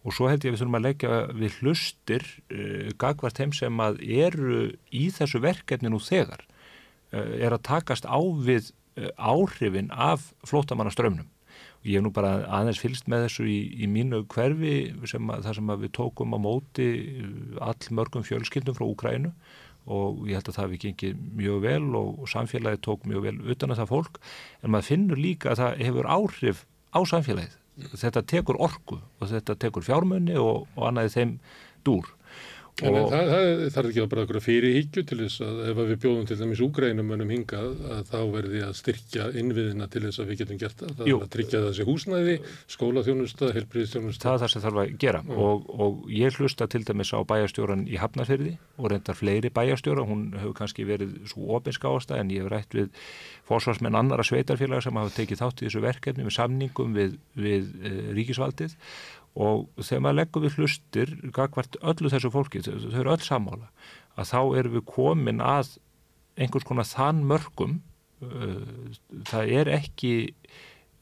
G: og svo held ég að við þurfum að leggja við hlustir uh, gagvart þeim sem að eru í þessu verkefni nú þegar uh, er að takast á við uh, áhrifin af flótamannaströmmnum og ég hef nú bara aðeins fylst með þessu í, í mínu hverfi sem að, þar sem við tókum á móti all mörgum fjölskyldum frá Úkrænu og ég held að það við gengið mjög vel og, og samfélagið tók mjög vel utan að það fólk. En maður finnur líka að það hefur áhrif á samfélagið þetta tekur orku og þetta tekur fjármunni og, og annaði þeim dúr
A: En
G: Og-
A: það, það þarf ekki að bara einhverja fyrirhyggju til þess að ef að við bjóðum til dæmis úgreinumönnum hingað að þá verði að styrkja innviðina til þess að við getum gert það. Það er að tryggja þessi húsnæði, skólaþjónusta, helbriðistjónusta.
G: það er það sem þarf að gera. Og, og ég hlusta til dæmis á bæjarstjóran í Hafnarfyrði og reyndar fleiri bæjarstjóra, hún hefur kannski verið svo opinskáasta en ég hef rætt við fórsvarsmenn annara sveitarfélaga sem hafa tekið þátt í þessu verkefni með samningum við, við ríkisvaldið og þegar maður leggur við hlustir gagvart öllu þessu fólki, þau, þau eru öll sammála að þá erum við komin að einhvers konar þann mörgum uh, það er ekki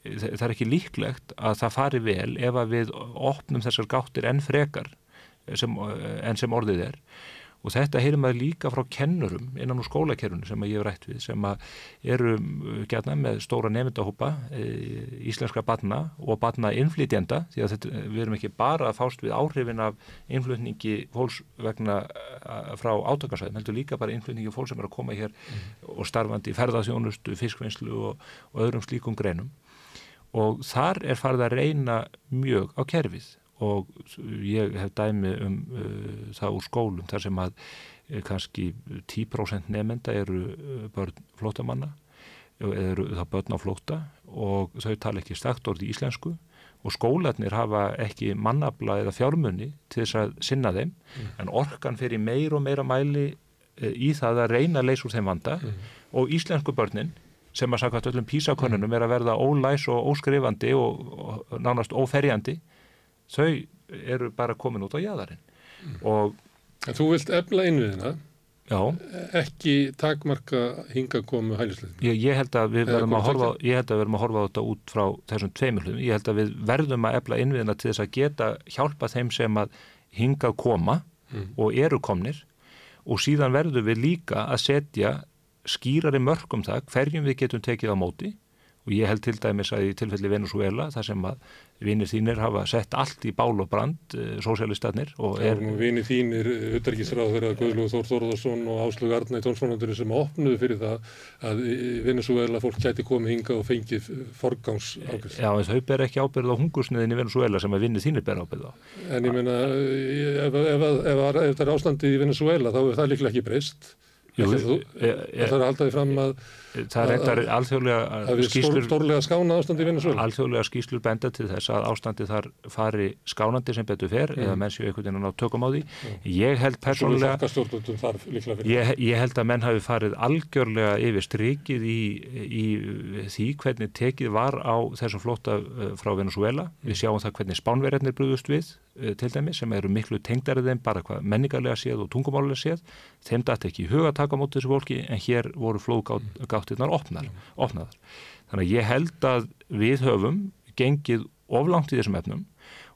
G: það er ekki líklegt að það fari vel ef að við opnum þessar gáttir enn frekar sem, enn sem orðið er og þetta heyrir maður líka frá kennurum innan úr skólakerfunu sem ég hef rætt við sem eru gætna með stóra nefndahópa e, íslenskra batna og batna innflytjenda því að þetta, við erum ekki bara að fást við áhrifin af innflutningi fólks vegna a, frá átakasvæðum, heldur líka bara innflutningi fólks sem er að koma hér og starfandi í ferðaþjónustu, fiskvinnslu og, og öðrum slíkum greinum. Og þar er farið að reyna mjög á kerfið og ég hef dæmi um uh, það úr skólum þar sem að uh, kannski 10% nefnda eru uh, börn flótamanna eða eru það börn á flóta og þau tala ekki stakt orði íslensku og skólanir hafa ekki mannabla eða fjármunni til þess að sinna þeim. En orkan fyrir meir og meira mæli uh, í það að reyna að leysa úr þeim vanda. Og íslensku börnin sem að sakast öllum písakönnunum er að verða ólæs og óskrifandi og nánast óferjandi þau eru bara komin út á jæðarinn og
A: En þú vilt efla innviðina,
G: já,
A: ekki takmarka hinga komu hælisleitin.
G: ég, ég held að við verðum að horfa held að verðum að horfa þetta út frá þessum tveimur hlutum, ég held að við verðum að efla innviðina til þess að geta hjálpa þeim sem að hinga koma og eru komnir. Og síðan verðum við líka að setja skýrari mörgum það hverjum við getum tekið á móti og ég held til dæmis að í tilfelli Venezuela þar sem að vinnir þínir hafa sett allt í bál og brand, uh, sósialistarnir og
A: Það
G: er,
A: er nú vini þínir, utarkisráð þeirra Guðlúð Þór Þórðarsson og Áslug Arna í tónsfónandurinn sem opnuðu fyrir það að Venezuela fólk gæti komið hinga og fengið forgangs ákveð.
G: já, en þau ber ekki ábyrð á hungursniðin í Venezuela sem að vinnir þínir ber ábyrð á.
A: En ég meina, ef, ef, ef, ef, það er ástandið í Venezuela þá er það líklega ekki breyst.
G: E- e-
A: Það er að halda því fram að,
G: Það er reyndar alþjóðlega skýslur,
A: stórlega skána ástandið í Venezuela.
G: alþjóðlega skýslur benda til þess að ástandi þar fari skánandi sem betur fer eða menn séu einhvern veginn að ná tökum á því. Ég held persónulega. Ég, ég held að menn hafi farið algjörlega yfir strikið í, í því hvernig tekið var á þessum flóta uh, frá Venezuela. Við sjáum það hvernig spánverjarnir brúðust við uh, til dæmi sem eru miklu tengdarið þeim bara hvað menningarlega séð og tungumálega séð. Þeim dætti ekki huga að taka á móti þessu fólki en hér voru flóðgáttirnar opnar, opnaðar. Þannig að ég held að við höfum gengið oflangt í þessum efnum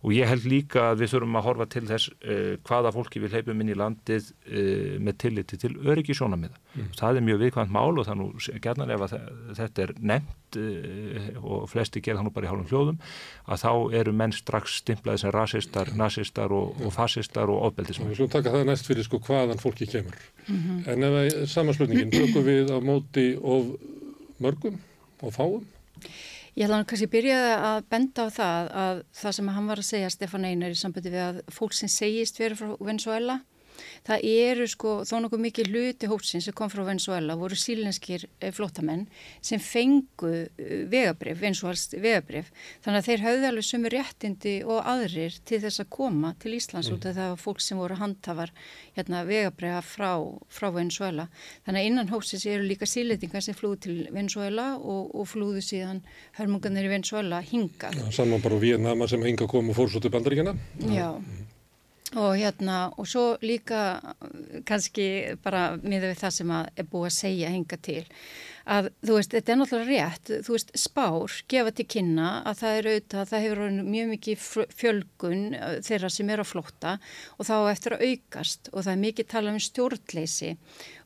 G: og ég held líka að við þurfum að horfa til þess uh, hvaða fólki við hleypum inn í landið uh, með tilliti til öryggisjónamiða. Mm. Það er mjög viðkvæmt mál og það nú gerðan ef þetta er nefnt uh, og flesti gerð það nú bara í hálfum hljóðum að þá eru menn strax stimplaði sem rasistar, nazistar og, og fasistar og ofbeldismenn.
A: Við slúum taka það næst fyrir sko hvaðan fólki kemur. En ef að samanslutningin tökum við á móti of mörgum og fáum.
H: Ég ætla hann kannski byrjaði að benda á það að það sem hann var að segja Stefán Einar í sambandi við að fólk sem segist verið frá Venezuela það eru sko þó nokkuð mikið hluti hópsins sem kom frá Venezuela voru sílenskir flótamenn sem fengu vegabrif, Venezuelst vegabrif þannig að þeir höfðu alveg sömu réttindi og aðrir til þess að koma til Íslands út af það var fólk sem voru handhafar hérna, vegabrifa frá, frá Venezuela þannig að innan hópsins eru líka síleitingar sem flúðu til Venezuela og, og flúðu síðan hörmungarnir í Venezuela hingað.
A: Saman bara Vietnama sem hinga kom og fór svo til bandaríkjana.
H: Já, og hérna, og svo líka kannski bara miða við það sem að er búið að segja hinga til að þú veist, þetta er náttúrulega rétt, þú veist, spár gefa til kynna að það er auðvitað, það hefur mjög mikið fjölgun uh, þeirra sem er á flótta og þá eftir að aukast. Og það er mikið talað um stjórnleysi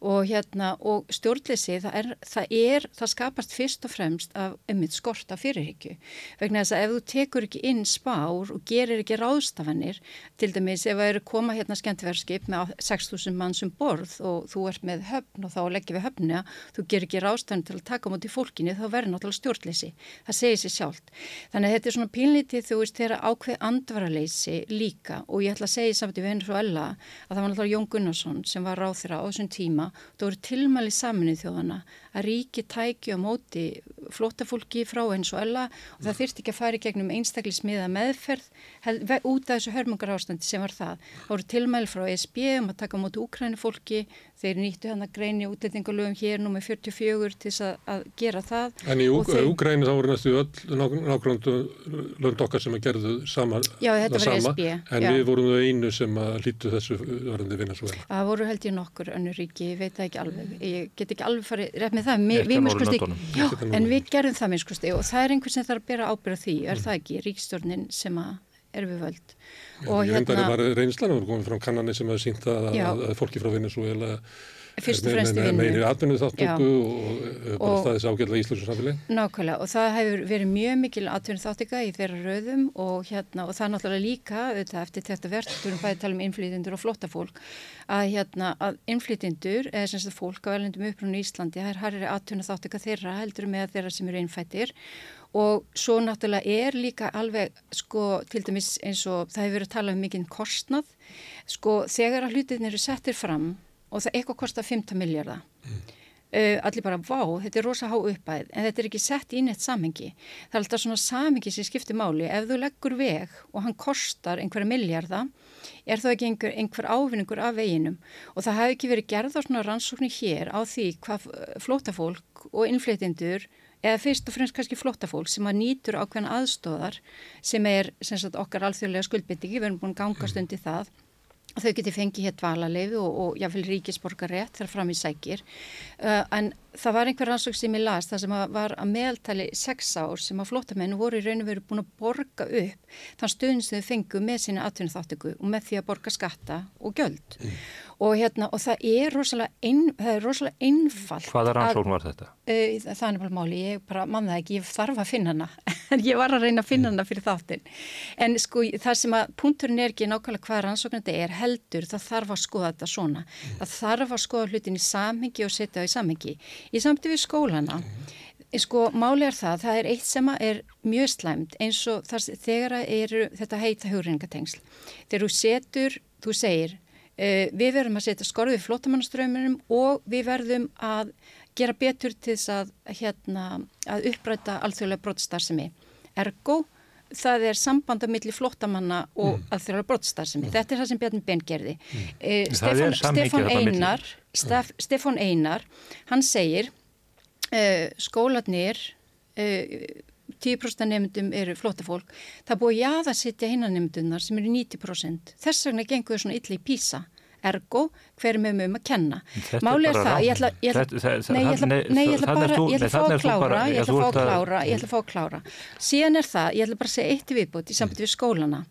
H: og hérna, og stjórnleysi það er, það er, það skapast fyrst og fremst af einmitt skorta fyrirhyggju vegna þess að ef þú tekur ekki inn spár og gerir ekki ráðstafanir til dæmis ef það eru koma hérna skemmtverðskip með 6.000 mann sem borð og þú ert með höfn og þá leggir við höfnina, þú gerir ekki ráðstafanir til að taka mútið fólkinni þá verður náttúrulega stjórnleysi. Það segir sér sjálft. Þannig að þetta er svona pínlítið þú veist þeirra ákveð andvaraleysi líka og ég ætla að segja samt í Venezuela að það var náttúrulega Jón Gunnarsson sem var ráð þeirra á þessum tíma. Það voru tilmæli saminnið þjóðana að ríki tæki á móti flótafólki frá Venezuela og það þyrtti ekki að fara í gegnum einstaklismiða meðferð held, út af þessu hörmungar ástandi sem var það. Það voru tilmæli frá ESB um að taka á móti úkrænufólki þeir nýttu hann að greini útendingalögum hér nú með 44 til að, að gera það.
A: En í Úgræni þá voru næstu öll nákvæmdu lönd okkar sem að gerðu sama.
H: Já, þetta var
A: sama,
H: SB.
A: En
H: já.
A: við vorum þau einu sem að lítu þessu varandi vinna svo vel.
H: Það voru held ég nokkur önnur ríki, ég veit það ekki alveg. Ég get ekki alveg farið það. Mi, við miskusti, já, en við gerum það miskusti og það er einhver sem þarf að bera ábyrða því, er mm. það ekki, ríkstjórnin sem að er við völd.
A: Já, ég hérna, reynslan og komið frá kannanir sem hefur sínt að, að, að fólki frá Venezuela
H: fyrst og fremst í vinnu.
A: Meiri atvinnuð þáttöku og, og bara staðis ágjörlega í Íslands samfélagi.
H: Nákvæmlega og það hefur verið mjög mikil atvinnuð þáttöka í þeirra rauðum og, hérna, og það er náttúrulega líka auðvitað eftir þetta verðt, þú erum bæðið að tala um innflytjendur og flotta fólk, að, hérna, að innflytjendur, eða sem sagt fólk á velendum upprunni í Íslandi, það er harri atvinnuð þáttöka þeirra heldur með þeirra sem eru innfættir og svo náttúrulega er líka alveg sko til dæmis eins og það hefur verið að tala um mikinn kostnað sko þegar að hlutin eru settir fram og það eitthvað kostar 15 miljardar mm. uh, allir bara, vá, þetta er rosa há uppæð en þetta er ekki sett í neitt samhengi. Það er alltaf svona samhengi sem skiptir máli. Ef þú leggur veg og hann kostar einhverja miljardar er þá ekki einhver, einhver ávinningur af veginum? Og það hefði ekki verið gerð á svona rannsóknir hér á því hvað flótafólk og innflytjendur eða fyrst og fremst kannski flótafólk sem að nýtur ákveðan aðstóðar sem er sem sagt, okkar alþjóðlega skuldbyttingi, við erum búin gangast undir það þau geti fengið hér dvalarleifi og, og jáfnveil ríkisborgar rétt þar fram í sækir. Uh, en það var einhver rannsók sem ég las það sem að var að meðaltali sex ár sem að flottamenn voru í raun og veru búin að borga upp þann stuðin sem þau fengu með sína atvinnum þáttöku og með því að borga skatta og göld mm. og, hérna, og það er rosalega, ein, það er rosalega einfalt
G: Hvaða rannsókn var þetta?
H: Uh, það er bara máli, ég bara mann það ekki, ég þarf að finna hana. En ég var að reyna að finna hana fyrir þáttin en sko það sem að punkturinn er ekki nákvæmlega hvað rannsókn þetta er heldur, það þarf að skoða þetta svona. Mm. það þarf að skoða hlutin í samhengi og setja það í samhengi í samti við skólana sko máli er það, það er eitt sem er mjög slæmt eins og þar, þegar eru þetta heita hugringatengsl þegar þú setur, þú segir uh, við verðum að setja skorðið flottamannaströmmunum og við verðum að gera betur til þess að, hérna, að uppræta alþjóðlega brottstarfsemi ergo það er sambanda millir flottamanna og mm. alþjóðlega brottstarfsemi. Mm. Þetta er það sem Bjarni Ben gerði. Mm. Eh, Stefan, Stefan Einar Stef, Stefan Einar hann segir uh, skólanir uh, 10% nefndum eru flottafólk það búið jáða að setja hinnan nefndunar sem eru 90% þess vegna gengur þau svona illa í písa ergo hverjum við mögum að kenna? Máli er það, ég ætla, bara, að fá að klára ég ætla að fá að klára, ég ætla að fá að klára. Síðan er það, ég ætla bara að segja eitt viðbútt í sambandi við skólana.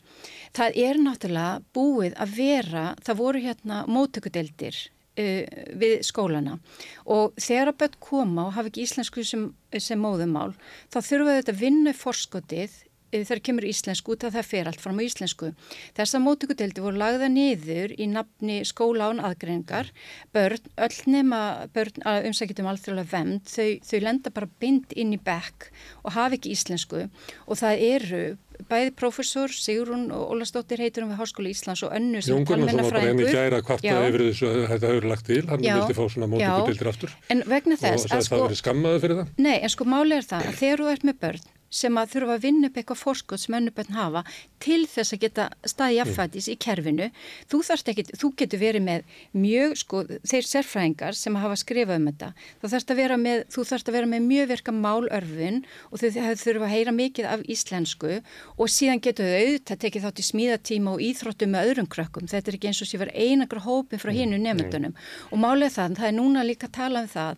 H: Það er náttúrulega búið að vera það voru hérna mótökudeldir uh, við skólana. Og þegar að börn koma og hafa ekki íslensku sem, sem móðumál þá þurfa þetta að vinna forskotið þegar kemur íslensku út að það fer allt fram á íslensku. Þessar mótökudeldi voru lagða niður í nafni skóla án aðgreiningar. Börn, öll nema börn umsækjum alþjóðlega vemd, þau, þau lenda bara bind inn í bekk og hafa ekki íslensku og það eru bæði professor Sigrun og Ólastóttir heitur um við Háskóla Íslands og önnu sem
A: talmenna fræðingur. Jón Gunnarsson var bara einu gæra kvarta yfir þessu að þetta hefur lagt til, hann vildi fá svona mótökudeldir aftur.
H: En vegna þess
A: að sko... Og það verið skammaði fyrir það?
H: Nei, en sko málið er það að þegar þú ert með börn sem að þurfa að vinna upp eitthvað fórskot sem önnubönn hafa til þess að geta staði affætis mm. í kerfinu þú ekki, þú getur verið með mjög, sko, þeir sérfræðingar sem hafa skrifað um þetta, þú þarfst að vera með þú þarfst að vera með mjög verka málörfin og þau þurfa að heyra mikið af íslensku og síðan getur þau auðvitað tekið þátt í smíðatíma og íþróttum með öðrum krökkum, þetta er ekki eins og sé verið einagra hópin frá mm. nefndunum og málið það, það er núna líka að tala um það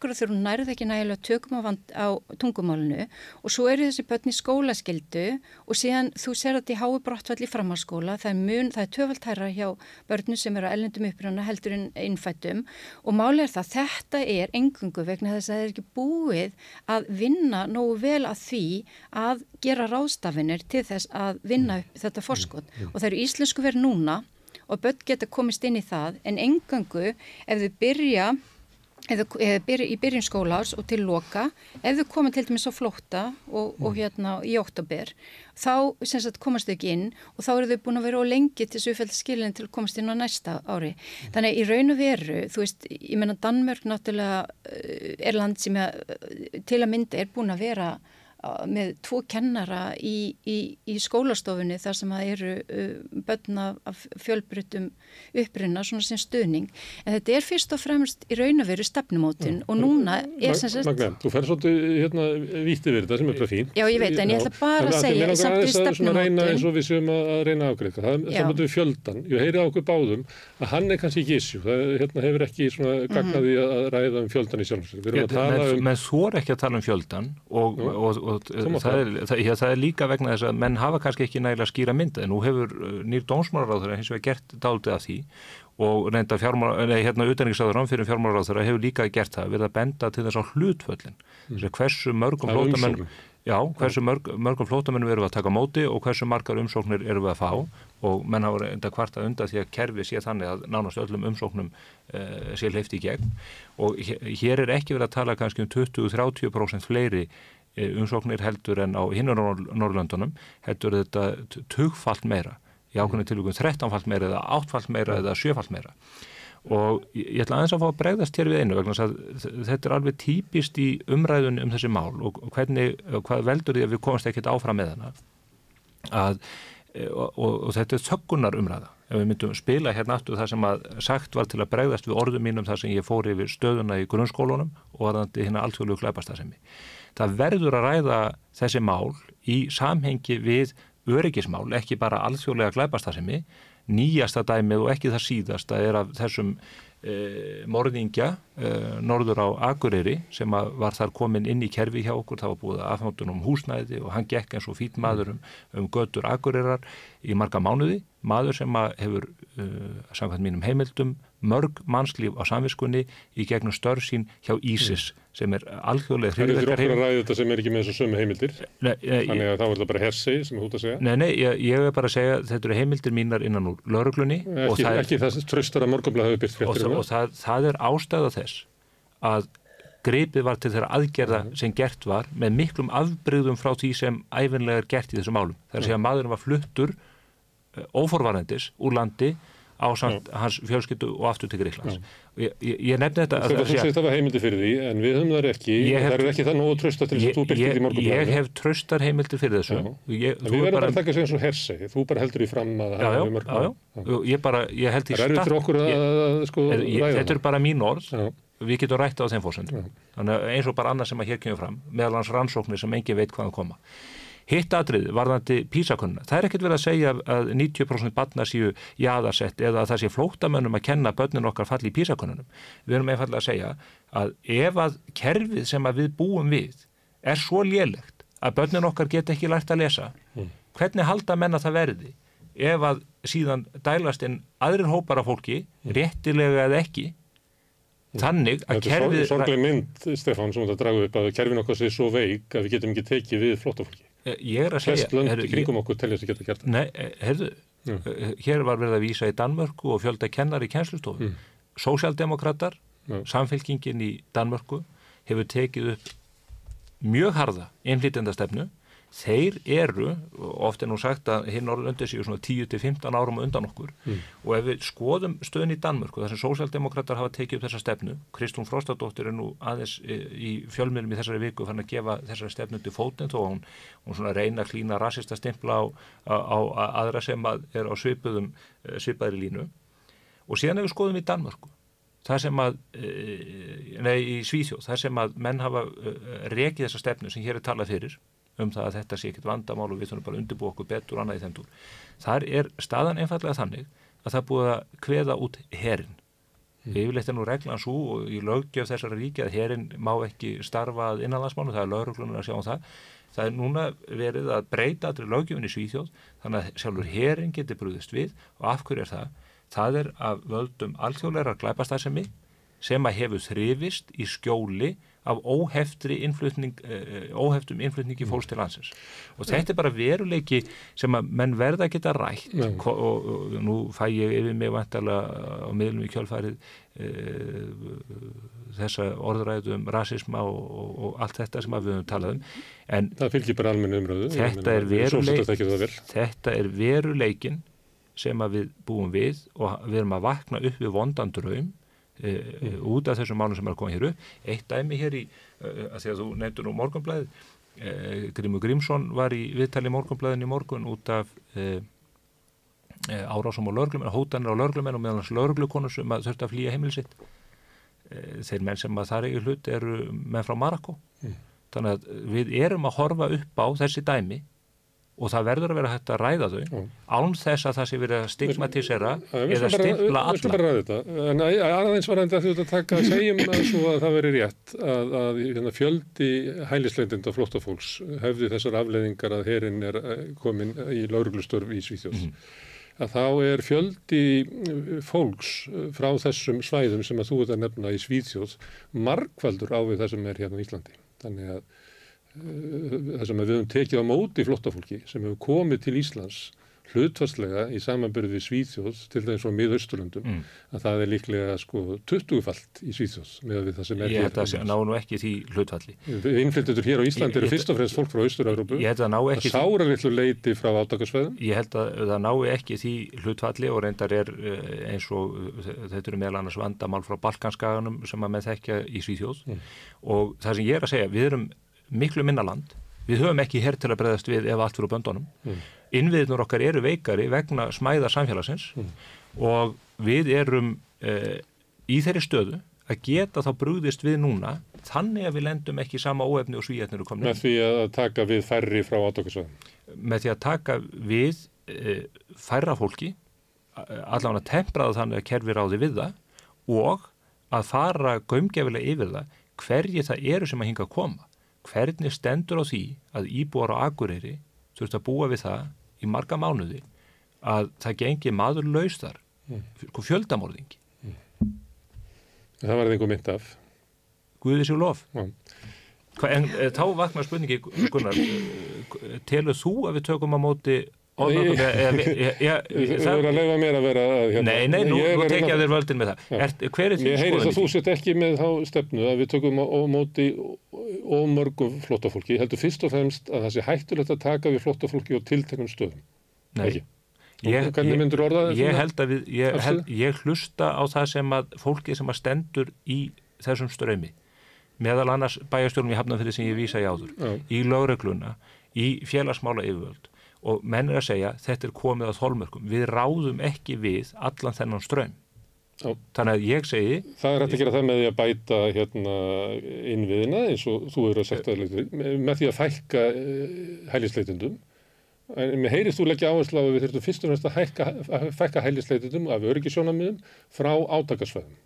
H: þegar hún nærði ekki nægilega tökum á, á tungumálunu og svo eru þessi börn í skólaskildu og síðan þú ser að þetta í hái brottvalli framhalskóla, það er mun, það er töfald hæra hjá börnum sem eru að ellendum uppröna heldur en innfættum og málið er það, þetta er engungu vegna þess að það er ekki búið að vinna nógu vel að því að gera rástafinir til þess að vinna upp þetta forskot. Og það eru íslensku verið núna og börn geta komist inn í það. En engöngu ef þau byrja eða byrja í byrjun skólaás og til loka, ef þau koma til dæmis á flótta og, og hérna í oktober, þá sagt, komast þau ekki inn og þá eru þau búin að vera á lengi til þessu uppfælda skilin til að komast inn á næsta ári. Þannig í raun og veru, þú veist, ég menna Danmörk náttúrulega eh, er land sem að, til að mynda er búin að vera með tvo kennara í, í, í skólastofunni þar sem það eru börna af fjölbryttum uppruna svona sem stuðning. En þetta er fyrst og fremst í raun og veru stefnumótin og núna er sem sagt
A: Magna, þú fær svolítið hérna víti við þetta sem er bara fín
H: Já ég veit en ég ætla bara að segja í samt við stefnumótin
A: eins og við séum að reyna ágreika það er samt við fjöldan, ég heyri á okkur báðum að hann er kannski ekki issue. Það hérna, hefur ekki svona gagnaði
H: mhm.
A: að ræða um fjöldan í sjálfsvegar
G: að og, og það er, það, já, það er líka vegna þess að menn hafa kannski ekki nægilega skýra mynda en nú hefur uh, nýr dónsmálaráður hins vegar gert dáltið af því og reynda nei hérna utanrikssáður ánfyrir fjármálaráður hefur líka gert það verið að benda til þess á hlutföllin. Mm. hversu mörgum flótamenn já, hversu mörg, mörgum flótamenn við erum að taka móti og hversu margar umsóknir erum við að fá. Og menn hafa reynda kvarta undan því að kerfi sé þannig að nánast öllum umsóknum uh, sé leifti í gegn. Og hér er ekki verið að tala kannski um 20-30% fleiri Eh, umsóknir heldur en á hinnur Norrlöndunum heldur þetta tugfalt meira í ákveðinu tilvíkum 13-falt meira eða 8-falt meira eða 7-falt meira. Og ég ætla aðeins að fá að bregðast hér við einu vegna að þetta er alveg típist í umræðun um þessi mál og hvernig, hvað veldur því að við komast ekkert áfram með hana að, eh, og, og, og þetta er þöggunar umræða ef við myndum spila hérna aftur það sem að sagt var til að bregðast við orðum mínum þar sem ég fór yfir stöðuna í grunnskólunum og varðandi hérna alltfjóðlu glæpastasemi það verður að ræða þessi mál í samhengi við öryggismál, ekki bara alþjóðlega glæpastasemi, nýjasta dæmið og ekki það síðasta er af þessum e, morðingja e, norður á Akureyri sem var þar komin inn í kerfi hjá okkur, það var búið að afhæmtun um húsnæði og hann gekk eins og fít maður um, um götur Akureyrar í marga mánuði, maður sem hefur, e, samkvæmt mínum heimildum, mörg mannslíf á samviskunni í gegnum störf sín hjá Ísis mm. Sem er alþjóðlega
A: Það eru þér okkur að ræða þetta sem er ekki með þessu sömu heimildir nei, ég, þannig að þá er þetta bara hersi sem þú út að segja
G: Nei, nei, ég, ég er bara að segja þetta eru heimildir mínar innan úr lauruglunni
A: Ekki, það ekki þess tröstar að morgunblæð hafi byrst
G: fréttir Og, og það, það er ástæða þess að greipið var til þeirra aðgerða mm. sem gert var með miklum afbreyðum frá því sem æfinlega er gert í þessum málum. Það er að segja að maðurinn var fluttur uh, óforvarendis úr landi á samt mm. hans fjölskyttu og aftur til Gríklands. Ég, ég, ég nefndi þetta.
A: Þú segist að það var heimildi fyrir því, en við höfum það ekki, það er ekki það nógu trösta til þess að þú byrkir í morgunblæðinu.
G: Ég hef tröstar heimildi fyrir þessu.
A: Ég, við verðum bara að taka sér eins og hersi, þú bara heldur í fram að
G: það hefur. Já, já, ég bara, ég held í
A: stað... Það er eftir okkur að sko ræða.
G: Þetta er bara mín orð, við getum rætt á þeim fórsöndum. Þannig eins og bara annað sem að hér kemur fram, meðal hans rannsóknir sem engin veit hvaðan koma. Hitt aðrið varðandi písakunna, það er ekkert verið að segja að 90% batna séu jáðarsett eða að það sé flótamönnum að kenna börnin okkar falli í písakunnunum. Við erum einfallega að segja að ef að kerfið sem að við búum við er svo lélegt að börnin okkar get ekki lært að lesa, mm. hvernig halda menna það verði? Ef að síðan dælast inn aðrir hópar af fólki, mm. réttilega eða ekki, mm. Þannig að kerfið...
A: Þetta er sorglega mynd, Stefán, sem þetta dragu upp að kerfin okkar sé svo veik að við getum ekki tekið við flottafólki.
G: Eh, ég er að segja...
A: Flest lönd í kringum okkur telja þess að geta gert
G: það. Nei, eh, heyrðu, mm. hér var verið að vísa í Danmörku og fjölda kennar í kjænslustofun. Mm. Sósjaldemokrater, mm. samfélkingin í Danmörku hefur tekið upp mjög harða einflýtendastefnu þeir eru, oft er nú sagt að hinn Norrlöndi séu svona 10-15 árum undan okkur mm. og ef við skoðum stöðin í Danmörku, þar sem sósjaldemokrater hafa tekið upp þessa stefnu, Kristún Frostadóttir er nú aðeins í fjölmiðlum í þessari viku fann að gefa þessari stefnu til fótinn þó hún, hún svona reyna klína rasista stimpla á, á, á aðra sem að er á svipuðum eh, svipaðri línu og síðan ef við skoðum í Danmörku það sem að, eh, nei í Svíþjóð, það sem að menn hafa rekið þessa stefnu sem hér er talað fyrir um það að þetta sé ekkit vandamál og við þurfum bara að undirbúa okkur betur annað í þeim túr. Þar er staðan einfallega þannig að það búið að kveða út herin. Mm. Yfirleitt er nú reglan svo og í löggjöf þessara ríki að herin má ekki starfað innanlandsmánu, það er lögurklunum að sjá um það. Það er núna verið að breyta allri löggjöfin í Svíþjóð þannig að sjálfur herin getur brúðist við og af hverju er það? Það er að völdum alþjóðleira glæpastarðsemi sem að hefur þrifist í skjóli af óheftri innflutning, uh, óheftum innflutningi fólks til landsins og þetta er bara veruleiki sem að menn verða að geta rætt
A: Já.
G: og, og, og nú fæ ég yfir mig vantarlega á miðlum í kjölfarið uh, þessa orðræðu um rasisma og, og, allt þetta sem við höfum talað um en
A: Það fylgir bara almennu umröðu.
G: Þetta er
A: veruleik. Þetta
G: er veruleikin sem að við búum við og við erum að vakna upp við vondan draum e, e, út af þessum málum sem er að koma hér upp. Eitt dæmi hér í, e, að því að þú nefndur nú morgunblæðið e, Grímur Grímsson var í viðtali morgunblæðin í morgun út af árásum og lörglumenn hótanir á lörglumenn og meðan hans lörglukonu sem að þurfti að flýja heimil sitt. E, þeir menn sem að það er ekki hlut eru menn frá Marako þannig að við erum að horfa upp á þessi dæmi og það verður að vera hægt að ræða þau
A: Já.
G: án þess að það sé verið að stigmatisera eða stimpla
A: við- Við
G: alla
A: bara ræða þetta. En að- aðeins var enda því að taka að segjum að að það veri rétt að, að hérna, fjöldi hælisleitenda flóttafólks hefði þessar afleiðingar að herin er eh, komin í lauruglustörf í Svíþjóð.
G: Mhm.
A: Að þá er fjöldi eh, fólks eh, frá þessum svæðum sem að þú ert að nefna í Svíþjóð margfaldur á við það sem er hérna í Íslandi. Þannig að það sem við höfum tekið á móti flottafólki sem hefur komið til Íslands hlutvarslega í samanbyrði við Svíþjóð til þess að miðausturlöndum
G: Mm.
A: að það er líklega sko 20-falt í Svíþjóð með við það sem er
G: ég held að
A: hér.
G: ná nú ekki því hlutfalli
A: Innflytjendur hér á Íslandi eru fyrst og fremst fólk frá Austur-Európu
G: ég held að ná
A: að
G: ekki því,
A: sára litlu leiti frá átakasveðum
G: ég held að það ná ekki því hlutfalli og reyndar er eh, eins og eh, þetta eru meðal annars vandamál frá Balkanskaganum sem að með þekkja í Svíþjóð
A: Mm.
G: og það sem ég er að segja, við erum miklu minna land, við höfum ekki hér til að breyðast við ef allt fyrir böndunum
A: Mm.
G: innviðnur okkar eru veikari vegna smæða samfélagsins
A: Mm.
G: og við erum uh, í þeirri stöðu að geta þá brúðist við núna þannig að við lendum ekki sama óefni og svíjarnir eru komin
A: með því að taka við færri frá átakasveðum.
G: með því að taka við uh, færra fólki allan að tempraða þannig að kerfi ráði við það og að fara gaumgefilega yfir það hverji það eru sem að hinga að koma hvernig stendur á því að íbúar á Akureyri þurft að búa við það í marga mánuði að það gengi maður laus þar sko fjöldamorðingi.
A: Það var einhver mynd af.
G: Guði sér lof.
A: Já.
G: Hva, en e, þá vaknar spurningi Gunnar, e, telur þú að við tökum á móti
A: Nei.
G: eða, eða, eða,
A: Þú verður að leifa mér að vera að, hérna,
G: Nei, nei, nú,
A: Ég
G: nú tekja þér völdin með það. Er, hver er þín
A: Ég heyrist að þú
G: því?
A: sett ekki með þá stefnu að við tökum á, móti ómörgu flottafólki. Ég heldur fyrst og fremst að það sé hættulegt að taka við flottafólki og tilteknum stöðum.
G: Nei, ég,
A: Og hvernig myndir orða það?
G: ég held að við, ég, held, ég hlusta á það sem að fólki sem að stendur í þessum strömi, meðal annars bæjarstjórnum í Hafnarfyrði sem ég vísa í áður,
A: Já.
G: í lögregluna, í félagsmála yfirvöld og menn er að segja þetta er komið að þólmörkum, við ráðum ekki við allan þennan ström.
A: Já.
G: Þannig að ég segi,
A: Það er hægt að gera það með því að bæta hérna, innviðina eins og þú eru að að með, með því að fækka uh, hælisleitundum. En mér heyrist þú leggja áherslu á að við þurfum fyrst og fremst að, fækka hælisleitundum af öryggisjónamiðum frá átakasvæðum.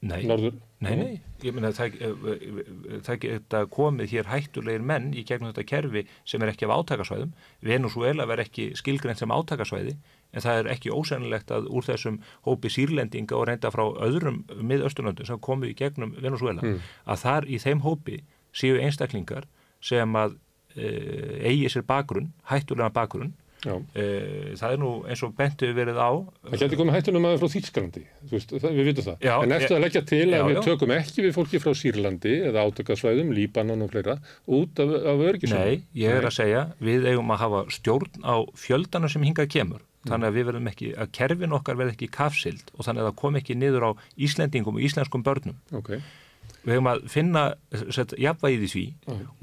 G: Nei,
A: Norður.
G: Nei, nei, ég meina það, eh, það geta komið hér hættulegir menn í gegnum þetta kerfi sem er ekki af átakasvæðum. Venezuela verð ekki skilgreint sem átakasvæði en það er ekki ósennilegt að úr þessum hópi sírlendinga og reynda frá öðrum miðausturlöndum sem komu í gegnum Venezuela
A: Mm.
G: að þar í þeim hópi séu einstaklingar sem að e, eigi sér bakgrunn, hættulega bakgrunn það er nú eins og bentu verið á
A: Það getur komið hættunum aðeins frá það, við vitum það.
G: Já,
A: en eftir að leggja til að
G: Já,
A: við
G: já.
A: tökum ekki við fólki frá Sýrlandi eða átakasvæðum, Líbanon og fleira, út af, af öryggisjónum.
G: Nei, ég er að segja, við eigum að hafa stjórn á fjöldana sem hingað kemur. Þannig að við verðum ekki, að kerfin okkar verð ekki kafsild og þannig að það kom ekki niður á Íslendingum og íslenskum börnum.
A: Ok,
G: Við eigum að finna set, jafnvægið í því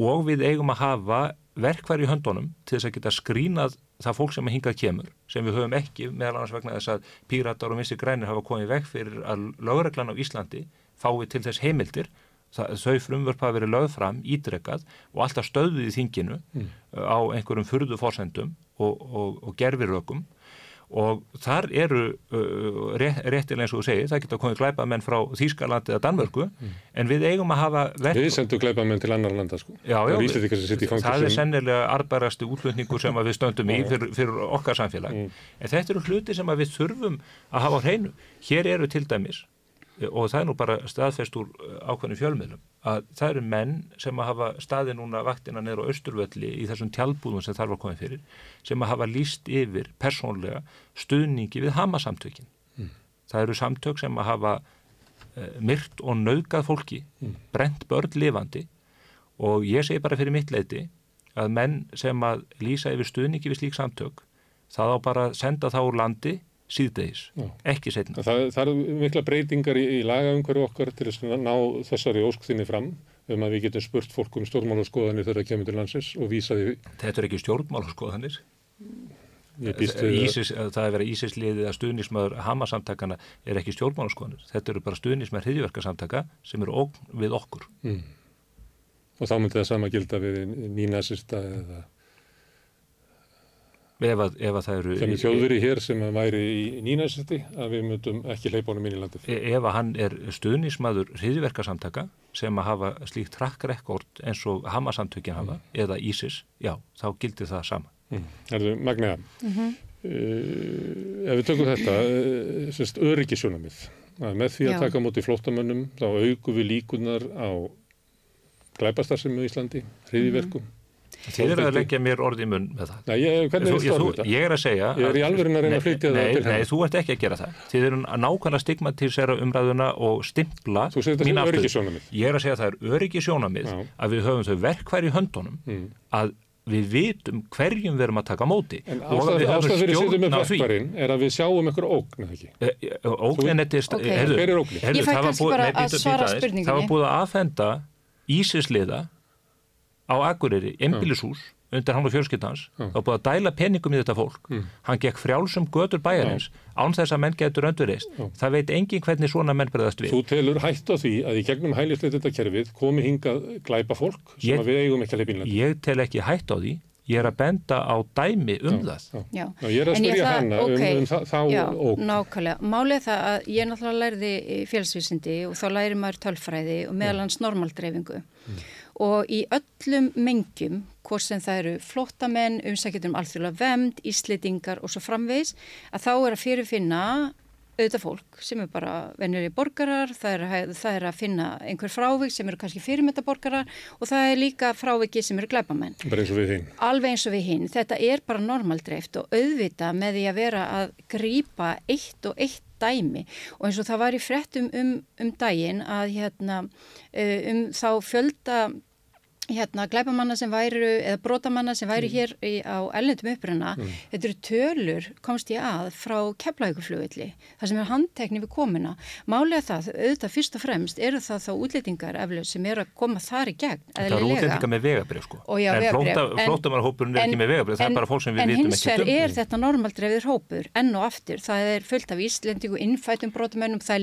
G: og við eigum að hafa verkværi í höndunum til þess að geta skrínað það fólk sem hingað kemur, sem við höfum ekki meðal annars vegna þess að píratar og vinstri grænir hafa komið veg fyrir að lögreglan á Íslandi fái til þess heimildir það, þau frumvörp hafa verið lögð fram, ítrekkað og alltaf stöðuð í þinginu
A: Mm.
G: á einhverjum furðu forsendum og, og, og gerfirökum og þar eru uh, rétt, réttilega eins og þú segir, það geta komið glæpað menn frá Þýskalandi eða Danmörku en við eigum að hafa verk...
A: við sendum gleipamenn til annar landa, sko.
G: Já, já, það er sennilega arbarasti útlutningur sem að við stöndum í fyrir, fyrir okkar samfélag
A: Mm.
G: en þetta eru hluti sem að við þurfum að hafa á hreinu hér eru til dæmis og það er nú bara staðfest úr ákveðinu fjölmiðlum að það eru menn sem að hafa staði núna vaktina neður á Östurvölli í þessum tjálbúðum sem þarf að koma fyrir sem að hafa líst yfir persónlega stuðningi við hamasamtökin. Mm. Það eru samtök sem að hafa uh, myrt og naugað fólki, mm. brent börn lifandi og ég segi bara fyrir mitt leiti að menn sem að lýsa yfir stuðningi við slík samtök það á bara að senda þá úr landi síðdeis, Já. ekki setna.
A: Það, það er mikla breytingar í, í lagaumhverju okkar til að ná þessari óskþinni fram um að við getum spurt fólk um stjórnmálaskoðanir þegar það kemur til landsins og vísa því.
G: Þetta er ekki stjórnmálaskoðanir. Ísis, það er verið Ísisliðið að stuðnismæður Hamasamtakana er ekki stjórnmálaskoðanir. Þetta eru bara stuðnismæður hriðjverkarsamtaka sem eru við okkur. Mm.
A: Og þá myndi það sama gilda við nýnasista eða
G: Ef að, ef að það eru...
A: Sem er þjóðveri hér sem væri í nýnæsiti að við myndum ekki leipa honum inn í landið.
G: E, ef að hann er stuðnismadur hriðverkarsamtaka sem að hafa slíkt trakkrekord eins og Hamasamtökin hafa mm. eða ISIS, já, þá gildir það sama.
A: Mm. Það er magniða. Mm -hmm. uh, ef við tökum þetta, uh, semst öryggisjónamið, að með því að já. taka mútið flótamönnum, þá augum við líkunar á glæpastarsum í Íslandi, hriðverkum. -hmm
G: Þið er að leggja mér orði í munn með það.
A: Nei, ég, hvernig er það þetta?
G: Ég er að segja...
A: Ég er í alverðin að reyna að flytja það til henni.
G: Nei, þú ert ekki að gera það. Þið eru að nákvæmlega stigmatísera umræðuna og stimpla
A: Þú segir þetta er öryggisjónamið.
G: Ég er að segja að það er öryggisjónamið að við höfum þau verkværi höndunum mm. að við vitum hverjum við erum að taka móti.
A: En ástæð fyrir sýtum með verkværin er að við sjáum einhver ógn, eða ekki?
G: Eh, eh, ógnin þetta er... Er? Ég fæ kannski bara að svara spurninginni. Það var búið að aðfenda Ísisliða á Akureyri, einbílishús undir hann og fjölskyldans mm. þá búið að dæla peningum í þetta fólk. Mm. hann gekk frjálsum götur bæjarins mm. án þess að menn getur öndurist það veit engin hvernig svona menn breyðast við.
A: Þú telur hætt á því að í gegnum hælislega þetta kerfið komi hinga glæpa fólk sem ég, við eigum ekki að leipinlega
G: Ég tel ekki hætt á því. Ég er að benda á dæmi um já, það.
A: Já. Já. Ég er að spyrja hana um- okay. um, um það, þá
H: og Nákvæmlega, málið það að ég náttúrulega lærði félagsvísindi og þá læri maður tölfræði og meðalans normaldreifingu. Mm og í öllum mengjum, hvort sem það eru flottamenn, umsækjum um alþjóðlega vemd, íslitingar og svo framvegs, að þá er að fyrirfinna auðvitað fólk sem er bara venjari borgarar, það er, það er að finna einhver frávik sem eru kannski fyrirmyndaborgarar og það er líka fráviki sem eru glæpamenn.
A: Bara eins og við hinn.
H: Alveg eins og við hinn. Þetta er bara normaldreift og auðvita með því að vera að grýpa eitt og eitt dæmi og eins og það var í frettum um, um daginn að hérna, uh, um þá fjölda hérna glæpamanna sem væru eða brotamanna sem væru mm. hér í, á ellendum uppruna, mm. þetta eru tölur komst ég að frá keflauguflugilli það sem er handtekni við komuna málega það, auðvitað fyrst og fremst eru það þá útlýtingar eflug sem eru að koma þar í gegn,
G: eðlilega. Það eru útlýtingar með vegabrið sko, já, en flótamarhópurinn er ekki með vegabrið, það er bara fólk sem við vitum ekki
H: En hins vegar er þetta normaldrefður hópur enn og aftur, það er fullt af íslendingu innfætum brotamönnum, það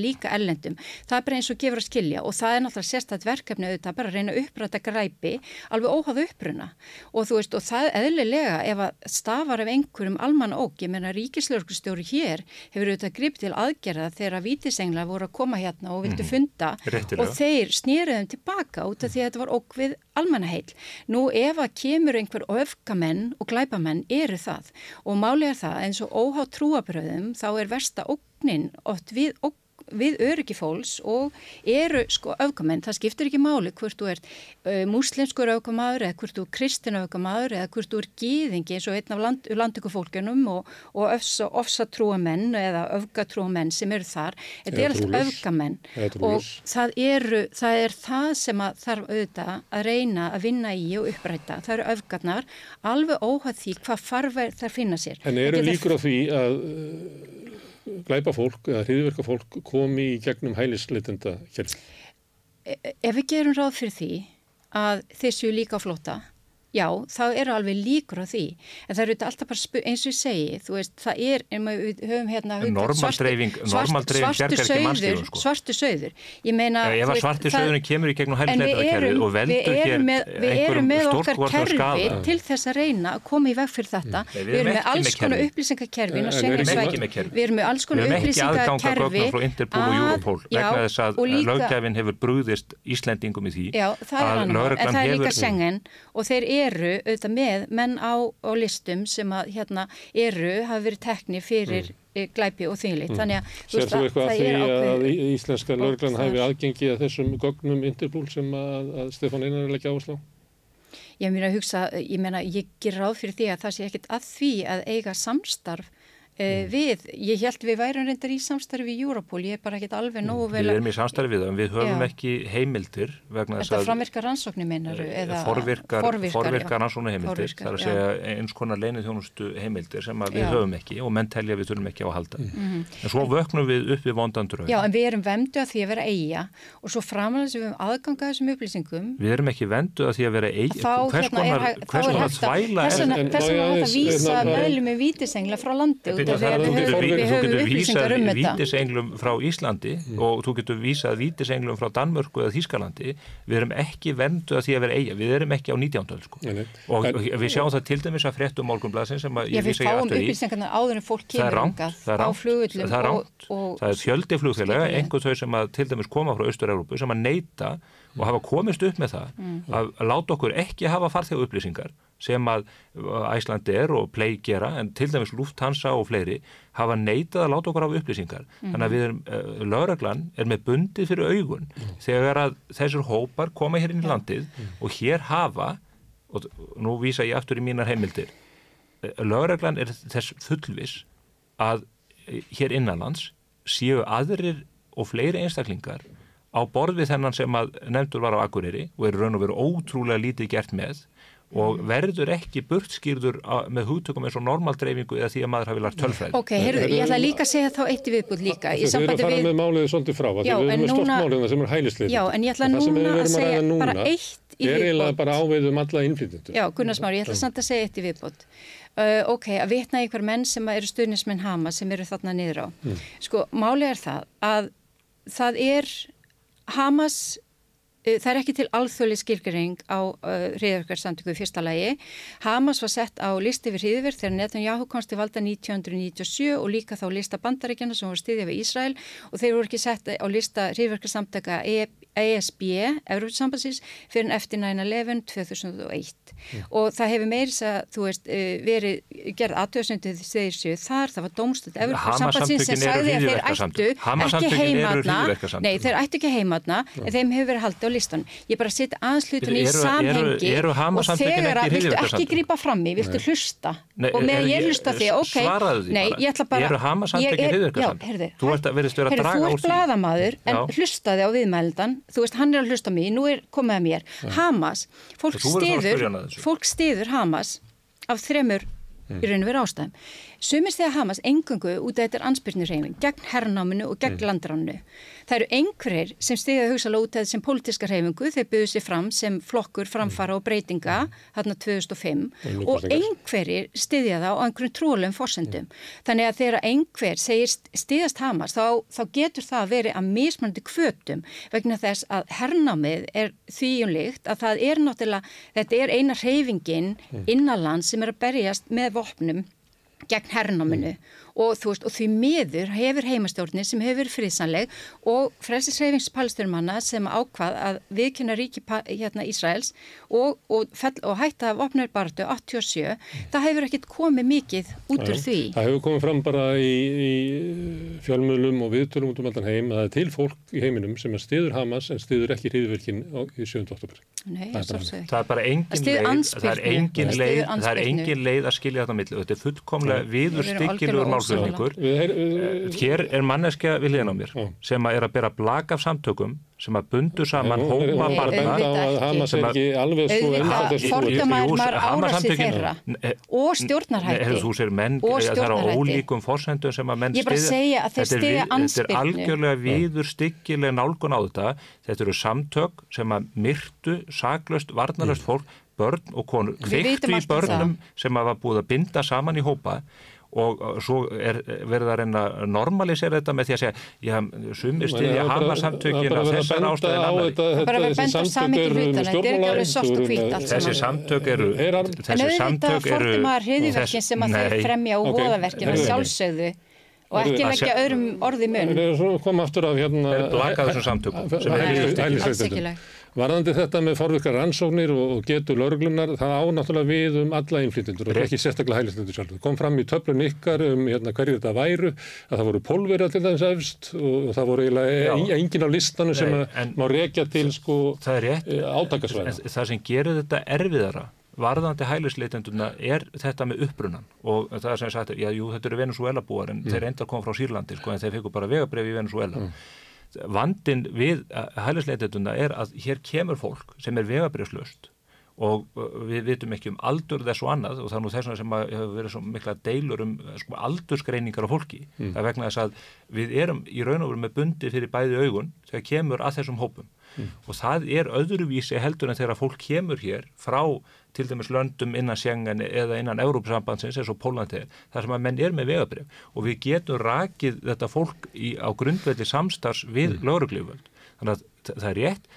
H: græpi alveg óhafðu uppruna og þú veist og það eðlilega ef að stafar af einhverjum almanna óg, ég menna ríkislörgustjóri hér hefur auðvitað grip til aðgerða þegar að vítisengla voru að koma hérna og vildu mhm. funda
G: Réttilega.
H: og þeir snýriðum tilbaka út af því að þetta var óg við almannaheil. Nú ef að kemur einhver öfgamenn og glæpamenn eru það og málega það eins og óhá trúabröðum þá er versta ógnin oft við óg við öryggi fólks og eru sko öfgamenn, það skiptir ekki máli hvort þú ert uh, muslimskur öfgamaður eða hvort þú er kristin öfgamaður eða hvort þú er gíðingi eins og einn af land, landingufólkunum og, og ofsa, ofsa trúamenn eða öfgatrúamenn sem eru þar, þetta er allt öfgamenn. Og það, eru, það er það sem að þarf auðvitað að reyna að vinna í og uppræta, það eru öfgarnar alveg óhæð því hvað farverð þar finna sér.
A: En eru líkur á því að glæpa fólk eða hriðverka fólk komi í gegnum hælisleitenda kjörn?
H: E, ef við gerum ráð fyrir því að þessu líka flota já, þá eru alveg líkur á því. En það eru þetta alltaf bara eins og ég segi þú veist, það er, en við höfum hérna
G: normaldreifing, normaldreifing
H: svartu söður, sko. svartu söður ég meina,
G: ja, ef að svartu söðurinn kemur í gegnum hælisleitakerfið og veldur hér
H: við erum með okkar kerfi til þess að reyna að koma í veg fyrir þetta. Við erum með alls konar upplýsingakerfi við erum með alls konar upplýsingakerfi.
G: frá Interpol og Europol vegna þess að löggefin hefur brúðist Íslendingum í því
H: já, það er annað, en það er líka sengen og þeir eru auðvitað með menn á, á listum sem að hérna eru, hafa verið tekni fyrir mm. e, glæpi og þýnlitt.
A: Mm.
H: Þannig að
A: Sér þú eitthvað að því
H: er
A: að íslenska lögreglan
H: þar.
A: hafi aðgengi að þessum gögnum Interpol sem að, að Stefán Einar er leggja áherslu á?
H: Ég meina að hugsa, ég meina, ég ger ráð fyrir því að það sé ekkit að því að eiga samstarf uh, við, ég held við værum reyndar í samstarfi við Europol, ég er bara ekkit alveg nógu vel
G: Við
H: að,
G: erum í samstarfi við það, en við höfum
H: Já.
G: ekki heimildir vegna þess
H: þetta
G: að
H: framvirkar rannsóknir meinaru, eða
G: forvirkar, forvirkar
H: já.
G: rannsóna heimildir,
H: Forvirkar,
G: það er að
H: já.
G: segja eins konar leinið þjónustu heimildir sem að við
H: Já.
G: höfum ekki og menn telja við þurfum ekki á að halda.
H: Mhm.
G: En svo vöknum við upp við vondandur
H: Já, en við erum vemdu að því að vera eiga og svo framlega sem við höfum aðganga þessum upplýsingum
G: Við erum ekki vendu að því að vera eig,
H: þá
G: hvers
H: hérna er,
G: konar, þvæla þú
H: við
G: getur,
H: við
G: vísað
H: um þetta
G: vítisenglum frá Íslandi og þú getur vísað vítisenglum frá Danmörku eða Þískalandi við erum ekki vendu að því að vera eiga við erum ekki á 19. öld sko. Og
A: En-
G: við sjáum það til dæmis að fréttum morgunblæsin sem að ég
H: við
G: vísa ég
H: fáum
G: aftur í
H: upplýsingarna áður en fólk
G: það er
H: kemur
G: ránt,
H: hingað
G: það er
H: á
G: ránt,
H: flugullum
G: það er
H: og,
G: ránt, það er fjöldi flugfélaga,
H: skipulagi.
G: einhver þau sem að til dæmis koma frá Austur-Európu sem að neyta og hafa komist upp með það
H: Mm.
G: að láta okkur ekki hafa farþjóð upplýsingar sem að Æslandir og Play gera en til dæmis Lufthansa og fleiri hafa neitað að láta okkur hafa upplýsingar. Þannig að við erum, uh, lögreglan er með bundið fyrir augun þegar að þessur hópar koma hér inn í landið og hér hafa og nú vísa ég aftur í mínar heimildir lögreglan er þess fullvis að eh, hér innanlands séu aðrir og fleiri einstaklingar á borð við þennan sem að nefndur var á Akureyri og er raun og veru ótrúlega lítið gert með og verður ekki burtskýrður með hugtökum eins og normaldreifingu eða því að maður hafi lagt tölfræði.
H: Ok, heyrðu, ég ætla líka að segja þá eitt í viðbúð líka í
A: Þau eru að
H: sambandi
A: fara
H: við
A: með málið svolítið frá, af því
H: Já,
A: við
H: en
A: erum með stort
H: núna-
A: málið sem er hælisleið.
H: Já, en ég ætla núna að segja bara eitt í
A: Er eiginlega bara ávið um alla innflytjendur.
H: Já, Gunnar Smári, ég ætla samt að segja eitt í viðbót. Uh, ok, að vitna í einhver menn sem eru stuðnismenn Hama sem eru þarna niður á. Sko, málið er það að það er Hamas, uh, það er ekki til alþjóðli skilgering á uh, hriðverkarsamtöku fyrsta lagi. Hamas var sett á listi við hriðverk þegar Netanyahu komst til valda 1997 og líka þá lista bandaríkjana sem voru stiðja við Ísrael og þeir voru ekki sett á lista hriðverkarsamtöka e ESB, Európsambansins, fyrir en eftir 9-11 2001 og það hefur meirins að, þú veist, uh, verið gerð aðtöðsöndið þeir séu þar, það var dómstöld Európsambansins sem
G: eru
H: sagði að þeir ættu ekki
G: eru hryðjuverkasamtök.
H: nei, þeir ættu ekki heimatna, en þeim hefur verið haldið á listan. Ég bara setja aðeins hlutin í
G: Eru- eru-
H: samhengi
G: eru
H: og þegar að viltu ekki grípa fram í, viltu hlusta?
G: Nei,
H: og
G: er-
H: ég hlusta því, ok, nei, ég ætla bara
G: Eru
H: ég er-? Já, heyrðu,
G: Þú ert að- virðist vera að draga
H: þú
G: úr
H: ert
G: því.
H: blaðamaður en hlustaði á viðmældan þú veist, hann er að hlusta á mig, nú er komið að mér. Hamas, fólk stiður fólk stiður Hamas af þremur
G: Mm.
H: í raun og veru ástæðum sumir þegar Hamas engungu út af þetta er ansbyrnirheiming gegn herrnáminu og gegn
G: Mm.
H: landránu það eru einhverjir sem hugsalega út af þetta sem pólitíska reyfingu þeir buðu sér fram sem flokkur framfara og breytinga þarna 2005
A: Og
H: og einhverjir stiðja það á einhverjum trúlegum forsendum. Þannig að þegar einhver segir stiðast Hamas þá, þá getur það verið að mismunandi kvötum vegna þess að hernámið er þvíjunlíkt að það er náttúrulega, þetta er eina reyfingin innanlands sem er að berjast með vopnum gegn hernáminu og þú veist og því miður hefur heimastjórnir sem hefur verið friðsanleg og frelsisreifings palesturmanna sem ákvað að viðkynna ríki hérna Ísraels og, og, fell, og hætta vopnur bartu 87, það hefur ekkit komið mikið út úr því.
A: Það hefur komið fram bara í, í fjölmjölum og viðtölum út um allan heim að það er til fólk í heiminum sem stiður Hamas en stiður ekki hriðverkin í 7. oktober.
H: Nei,
A: Það er bara
G: Það er bara engin leið, það er engin leið, það er engin leið að skilja þetta á milli og þetta er fullkomlega viður
H: Við erum
A: við,
G: Hér er manneskja við hliðin á mér
A: Já.
G: sem að er að bera blag af samtökum sem að bundu saman
A: er-
G: hópa
A: er
G: barna.
A: Hamas er ekki alveg svo
H: Auðvitað
G: Hamas-samtökin-
H: Og stjórnarhætti. Og
G: það er á
H: stjórnarhætti.
G: ólíkum forsendum sem að menn
H: Ég er bara að
G: styðja.
H: segja að þeir
G: Þetta er er algjörlega viður styggileg nálgun á þetta. Þetta eru samtök sem að myrtu, saklaust, varnalöst fólk, börn og konur.
H: Vitum
G: í
H: um
G: börnum sem að var búið að binda saman í hópa og svo er verið að reyna að normalisera þetta með því að segja já, sumir styðja Hamas-samtökin af þessar ástæðin annar.
H: Það er bara að benda á samhengi hlutana, þetta er ekki alveg svart og hvítt allt
G: Þessi
H: saman.
G: samtök eru
H: En
G: þessi
H: auðvitað
G: samtök eru
H: fordæmaðar hriðiverkin sem að þeir fremja og voðaverkin að sjálfsögðu og ekki leggja öðrum orði í mun.
A: Við koma aftur af hérna...
G: Er blakað þessum samtökum sem
H: Nei,
G: eru
A: Hælis- Varðandi þetta með forvirkar rannsóknir og, getur lauruglunar, það á náttúrulega við um alla innflytjendur og ekki sérstaklega hælislendur sjálf. kom fram í töflun ykkar um hérna, hverju þetta væru, að það voru pólverja til þess efst og, það voru eiginlega
G: Já.
A: ein- engin á listanum sem
G: Nei,
A: má rekja til sko
G: er rétt,
A: átakasvæða.
G: Það sem gerir þetta erfiðara varðandi hælisleitenduna er þetta með upprunan og það sem ég sagt, já, jú, þetta eru Venezuela búar en þeir enda koma frá Sýrlandi, sko, en þeir fengur bara vegabref í Venezuela. Vandin við hælisleitenduna er að hér kemur fólk sem er vegabrefslöst og uh, við vitum ekki um aldur þess og annað og það er nú þess vegna sem að hefur verið svo mikla deilur um uh, sko, aldursgreiningar á fólki. Það er vegna þess að við erum í raun og veru með bundi fyrir bæði augun þegar kemur að þessum hópum. Og það er öðruvísi heldur en þegar fólk kemur hér frá til dæmis löndum innan Schengen eða innan Európa-sambandsins eins og Pólandi þar sem að menn er með vegabrif og við getum rakið þetta fólk í, á grundvelli samstars við mm. lögregliföld. Þannig að þa- það er rétt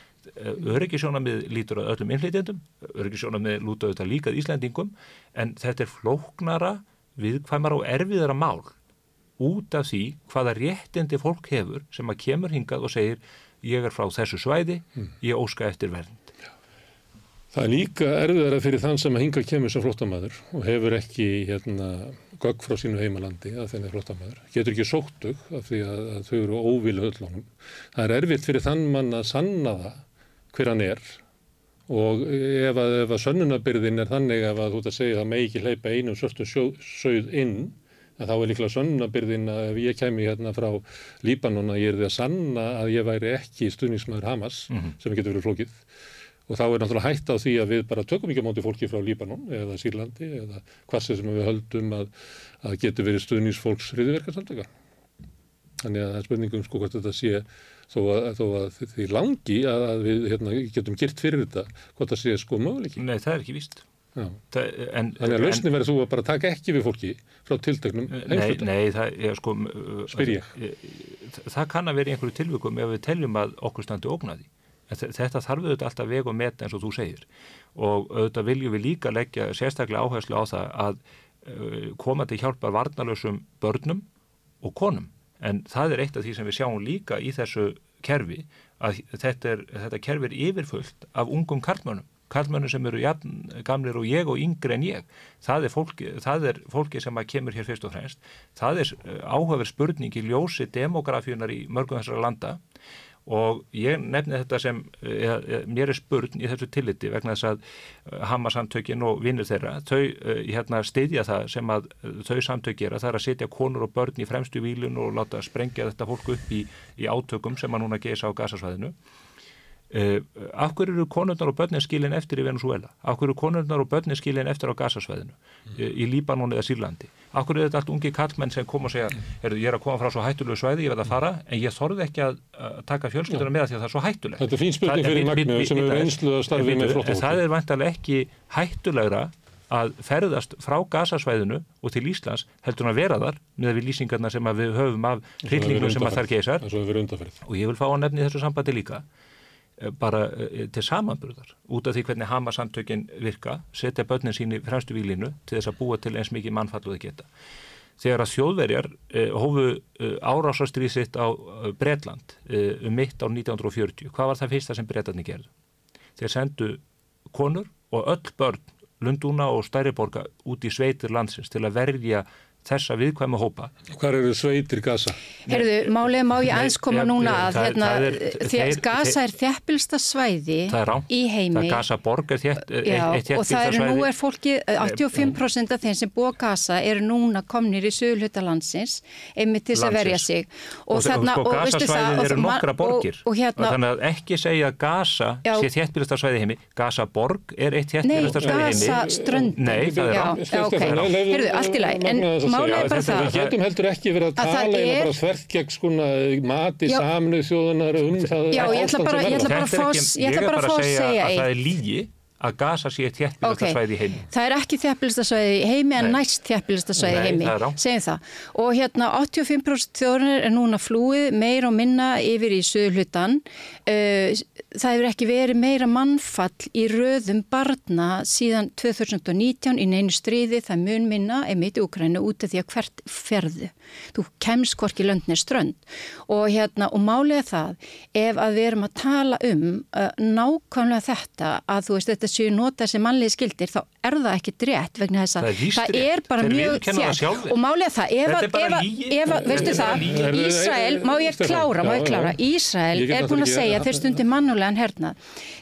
G: öryggisjónamið lítur að öllum innflytjendum, öryggisjónamið lúta auðvitað líkað Íslendingum, en þetta er flóknara, viðkvæmara og erfiðara mál út af því hvaða réttindi fólk hefur sem að kemur hingað og segir ég er frá þessu svæði, ég óska eftir vernd.
A: Það er líka erfiðara fyrir þann sem að hinga kemur sem flóttamaður og hefur ekki hérna, gögg frá sínu heimalandi að þenni flóttamaður. Getur ekki sóttug af því að, að þau eru óvilu öllunum. Það er erfitt fyrir þann mann að sanna það hver hann er og ef að, ef að sönnunabyrðin er þannig að þú ert að segja það með ekki hleypa einum svörtum sjó- sauð inn að þá er líklega sönnunabyrðin að ef ég kemi hérna frá Líbanon að ég er því að sanna að ég væri ekki stuðningsmaður Hamas sem getur verið flókið og þá er náttúrulega hægt á því að við bara tökum ekki á móti fólki frá Líbanon eða Sýrlandi eða hvað sem við höldum að, að getur verið stuðningsfólks hriðiverkarsamtöka. Þannig að það er spurningum sko hvort þetta sé þó að, þó að því langi að, að við hérna, getum girt fyrir þetta hvort það sé sko möguleiki.
G: Nei, það er ekki víst. Það, en,
A: Þannig að lausnin verður þú að bara taka ekki við fólki frá tilteknum
G: Nei,
A: heimsluta.
G: nei, það er sko
A: Spyr ég.
G: það- Það kann að vera einhverju tilvikum ef við teljum að okkur standi ógnaði þetta þarf auðvitað alltaf veg og met eins og þú segir. Og auðvitað viljum við líka leggja sérstaklega áherslu á það að uh, koma til hjálpar varnalösum börnum og konum. En það er eitt af því sem við sjáum líka í þessu kerfi að þetta, er, þetta kerfi er yfirfullt af ungum karlmönnum. Karlmönnum sem eru jafn, gamlir og ég og yngri en ég. Það er fólki, það er fólki sem kemur hér fyrst og fremst. Það er áhafur spurning í ljósi demografíunar í mörgum þessara landa og ég nefni þetta sem eða, eða, mér er spurn í þessu tilliti vegna þess að eh, Hamas-samtökin og vinnur þeirra, þau hérna styðja það sem að þau samtök gera, það er að setja konur og börn í fremstu výlun og láta sprengja þetta fólk upp í, í átökum sem að núna geisa á gasasvæðinu Uh, af hverju eru konurnar og börnin skilin eftir í Venezuela? Af hverju eru konurnar og börnin skilin eftir á gasasvæðinu mm. í Líbanon eða Sýrlandi? Af hverju eru þetta allt ungi kallmenn sem kom og segja heyrðu, ég er að koma frá svo hættulegu svæði, ég verð að fara en ég þorði ekki að, að taka fjölskylduna með því að það er svo hættulegt.
A: Þetta er fín spurning fyrir
G: bíddu,
A: Magnu
G: bíddu,
A: sem
G: bíddu
A: hefur
G: aðeins.
A: einslu að starfi með
G: En það er vantarlega ekki hættulegra að ferðast frá gasasvæðinu og til Íslands heldur en að vera þar með við lýsingarna sem við höfum af hryllingum sem að þar geisar
A: eins og
G: ég vil fá að nefni þessu sambandi líka eh, bara eh, til samanburðar út af því hvernig Hamas-samtökin virka setja börnin sín í fremstu výlinu til þess að búa til eins mikið mannfall og þau geta þegar að þjóðverjar eh, hófu eh, árásastrið sitt á eh, Bretland eh, um mitt á 1940 hvað var það fyrsta sem Bretarnir gerðu? Þeir sendu konur og öll börn Lundúna og Stæriborga út í sveitir landsins til að verja þessa viðkvæma hópa.
A: Hvar eru sveitir gasa?
H: Herðu, málið má ég
G: Nei,
H: aðeins koma
G: ja,
H: núna að hérna,
G: það er-
H: er þjæppilsta svæði
G: er
H: í heimi.
G: það er Gazaborg er þétt,
H: Já,
G: eitt, eitt
H: og nú er fólki,
G: Eh,
H: 85% af þeim sem búa á Gaza eru núna komnir í sögulhuta landsins einmitt til þess að verja sig.
G: Og,
H: þarna-
G: sko, Gazasvæðið
H: og
G: eru nokkra borgir
H: og, og hérna,
G: þannig að ekki segja að Gaza
H: Já.
G: sé þéttbílasta svæði í heimi. Gazaborg er eitt
H: nei,
G: þéttbílasta svæði í heimi.
H: Gaza strönd
G: Nei, það er
H: er bara
A: Við
H: það
A: getum heldur ekki verið að
H: Að
A: tala einu bara þvert gegn skona mati
H: Já.
A: saminuð þjóðunar um það
H: Já, ég ætla bara-
A: sem
H: ég ætla
A: verður.
H: bara að
G: Þetta er
H: fá-
G: ekki-
H: ég ætla
G: er
H: bara að fá að segja
G: að það
H: eitt.
G: er lígi að Gaza sé þjættbílasta
H: Ok.
G: svæði í heimi.
H: Það er ekki þjæppilistasvæði í heimi en
G: Nei.
H: næst
G: Nei,
H: heimi,
G: er
H: segjum það. Og hérna 85% þjóðunar er núna flúið meira og minna yfir í söðlutan. Það hefur ekki verið meira mannfall í röðum barna síðan 2019 í neinu stríði, það mun minna einmitt í Ukrænu út af því að hvert ferðu. Þú kemst hvorki löndni strönd. Og hérna, og er það, ef að við erum að tala um uh, nákvæmlega þetta, að þú veist, þetta séu nota sem mannlegi skildir, þá er það ekki rétt vegna þess að
G: Það er
H: er bara
G: Þeir
H: mjög
G: sjálfir.
H: Og málið er það, ef
G: Þetta
H: að, veistu
G: Þetta
H: það. Ísrael, má ég klára, má ég klára. Ísrael er búin að segja þeir stundi mannulegan hernað.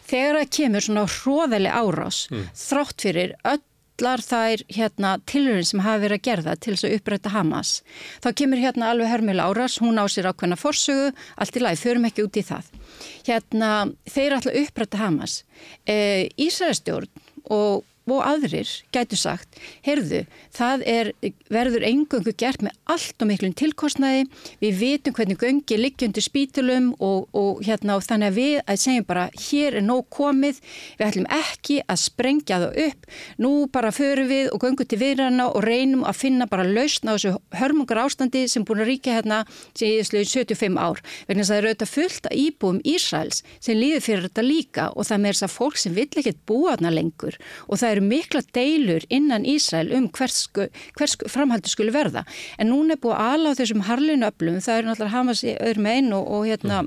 H: Þegar það kemur svona hróðali árás,
A: Mm.
H: þrátt fyrir öllar þær hérna, tilurinn sem hafa verið að gerða til þess að upprætta Hamas, þá kemur hérna alveg hörmulega árás, hún á sér ákveðna forsögu, allt í lagi, förum ekki út í það. Hérna, þeir ætla að upprætta Hamas. E, Ísraelstjórn og og aðrir gætu sagt, heyrðu, það er, verður engöngu gert með allt og miklum tilkostnaði, við vitum hvernig göngi liggja undir spítulum og, og hérna og þannig að við að segjum bara, hér er nóg komið, við ætlum ekki að sprengja það upp, nú bara förum við og göngum til viðræna og reynum að finna bara lausn á þessu hörmungar ástandi sem búin að ríkja hérna síðustlega 75 ár, vegna þess að það eru auðvitað fullt að íbúum Ísraels sem líður fyrir þetta líka og það með þess að fólk sem vill ekkert búa þarna lengur. Og það eru mikla deilur innan Ísrael um hvers, hvers framhaldi skulle verða. En núna er búið að ala á þessum harlinu öflum, það eru náttúrulega Hamas öðrum einn og, og hérna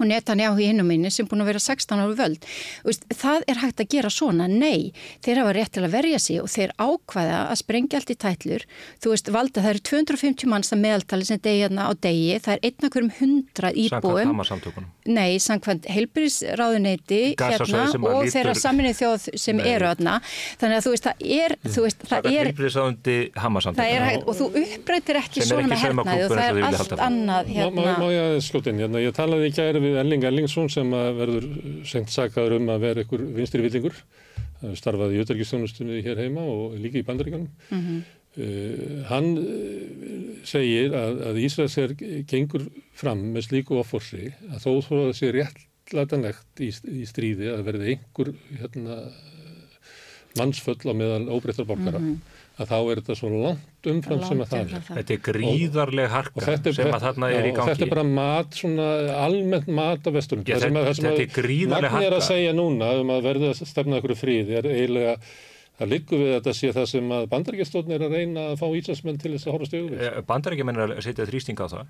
H: og Netanyahu í hinnum minni sem búin að vera 16 ára völd. Veist, það er hægt að gera svona, nei, þeir hafa rétt til að verja sig og þeir ákvæða að sprengja allt í tætlur. Þú veist, valda það eru 250 manns að meðaltali sem degi hérna á degi, það er einn okkur um 100
G: Samkvæmt
H: íbúum.
G: Hamas-samtökunum.
H: Nei, samkvæmt heilbyrðisráðuneyti
G: Gaza-svæði
H: hérna og
G: lítur-
H: þeirra saminni þjóð sem
G: Nei.
H: eru þarna. Þannig að þú veist, það er, þú veist, það er, er
G: Hamas-samtökunum.
H: hægt og þú uppbreytir ekki
G: er
H: svona með hernaði
A: við Elling Ellingsson sem verður sengt sakaður um að vera einhver vinstri villingur, starfaði í auðverkistjónustunni hér heima og líka í bandaríkanum.
H: Mhm.
A: Uh, hann uh, segir að, að Ísraels er gengur fram með slíku offorsi að þó þó að það sé réttlætanlegt í, í stríði að verði einhver hérna, mannsföll á meðal óbreyttar borgara að þá er þetta svo langt umfram sem að það er.
G: Þetta er gríðarleg
A: Og
G: harka
A: þetta er,
G: sem að þarna er í
A: já, og þetta
G: gangi.
A: er bara mat, svona almennt mat af vestunum.
G: Já,
A: Það sem að-
G: þetta-
A: það sem að
G: þetta er gríðarleg
A: Magni er að
G: harka.
A: segja núna um að verða að stefna ykkur fríð er eiginlega, það liggur við að þetta sé það sem að bandaríkjastóðin er að reyna að fá íslandsmenn til þess að horfa stjóðu við.
G: Bandarækjumenn er að setja þrýsting á það.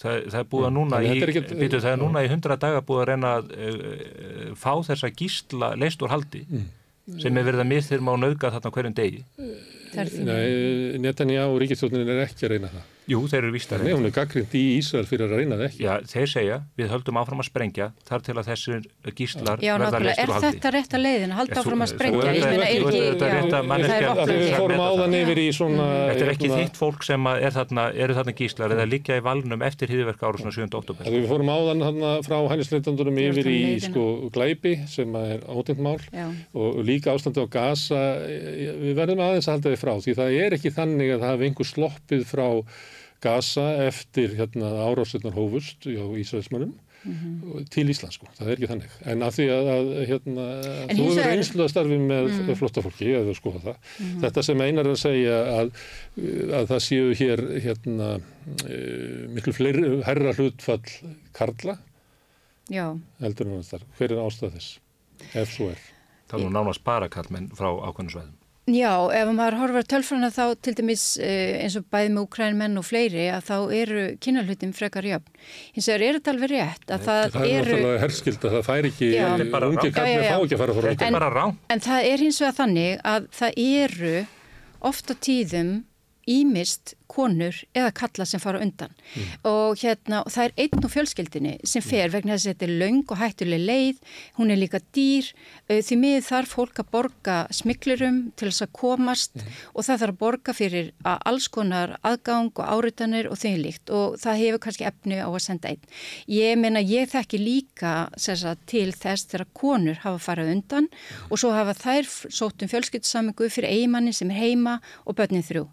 G: Það, það er búið að núna í,
A: þetta er ekkert-
G: býtu, það er núna í hundra daga búið að reyna að uh, fá þessa gísla leist úr haldi sem er verið að mithirma og nauðga þarna hverjum degi.
H: Því
A: Nei, Netanyahu og ríkistjóðin er ekki að reyna það.
G: Jú, þeir eru víst að
A: Nei,
G: reyna.
A: hún er gaggrind í Ísrael fyrir að reyna það ekki.
G: Já, þeir segja, við höldum áfram að sprengja þar til að þessir gíslar
H: Já,
G: verða
H: nákvæmlega,
G: leistur
H: er
G: úr haldi.
H: þetta rétt að leiðin að halda áfram að sprengja? Ég meina, er ekki,
G: þetta er rétt að
H: já,
G: manneskja-
H: er
A: við fórum áðan yfir í svona...
G: Þetta er ekki þitt fólk sem að er þarna, eru þarna gíslar eða liggja í valnum eftir hýðverk ára svona 7.
A: Af
G: oktober.
A: við fórum áðan frá hælisleitandurum yfir í sko, glæpi sem er átengt mál
H: Já.
A: og líka ástandi á gasa við verðum aðeins að halda því frá því það er ekki þannig að það hafi einhver sloppið frá gasa eftir hérna, árásetnar hófust á Ísraelsmannum
H: Mhm.
A: til Íslands sko, það er ekki þannig en að því að, að hérna, þú hefur reynslu að starfi með mm. flottafólki eða skoða það, þetta sem einar er að segja að, að það séu hér hérna uh, miklu fleiri, herra hlutfall karla
H: Já,
A: heldur en þar. Hver er ástæð þess? Ef svo er.
G: Það er nú nánast bara kallmenn frá ákveðnum svæðum.
H: Já, ef maður horfar á tölfræna þá til dæmis eh, eins og bæði með úkrænmenn og fleiri að þá eru kynarhlutin frekar jöfn. Hins vegar er þetta alveg rétt að það,
A: Það er
H: eru,
A: náttúrulega það fær ekki,
G: er bara
A: ungi
G: rangt.
A: kallið
H: Já, já, já.
A: fá ekki að fara
G: Þetta er
H: En- en það er hins vegar þannig að það eru ofta tíðum ímist konur eða kalla sem fara undan. Og hérna það er einn og fjölskyldinni sem fer vegna þess að þetta er löng og hættuleg leið, hún er líka dýr uh, því miður þarf fólk að borga smiklurum til þess að komast og það þarf að borga fyrir að alls konar aðgang og áritanir og því líkt og það hefur kannski efni á að senda einn. Ég meina ég þekki líka sessa, til þess þegar konur hafa farið undan og svo hafa þær sótt um fjölskyldsamingu fyrir eigimannin sem er heima og börnin þrjú.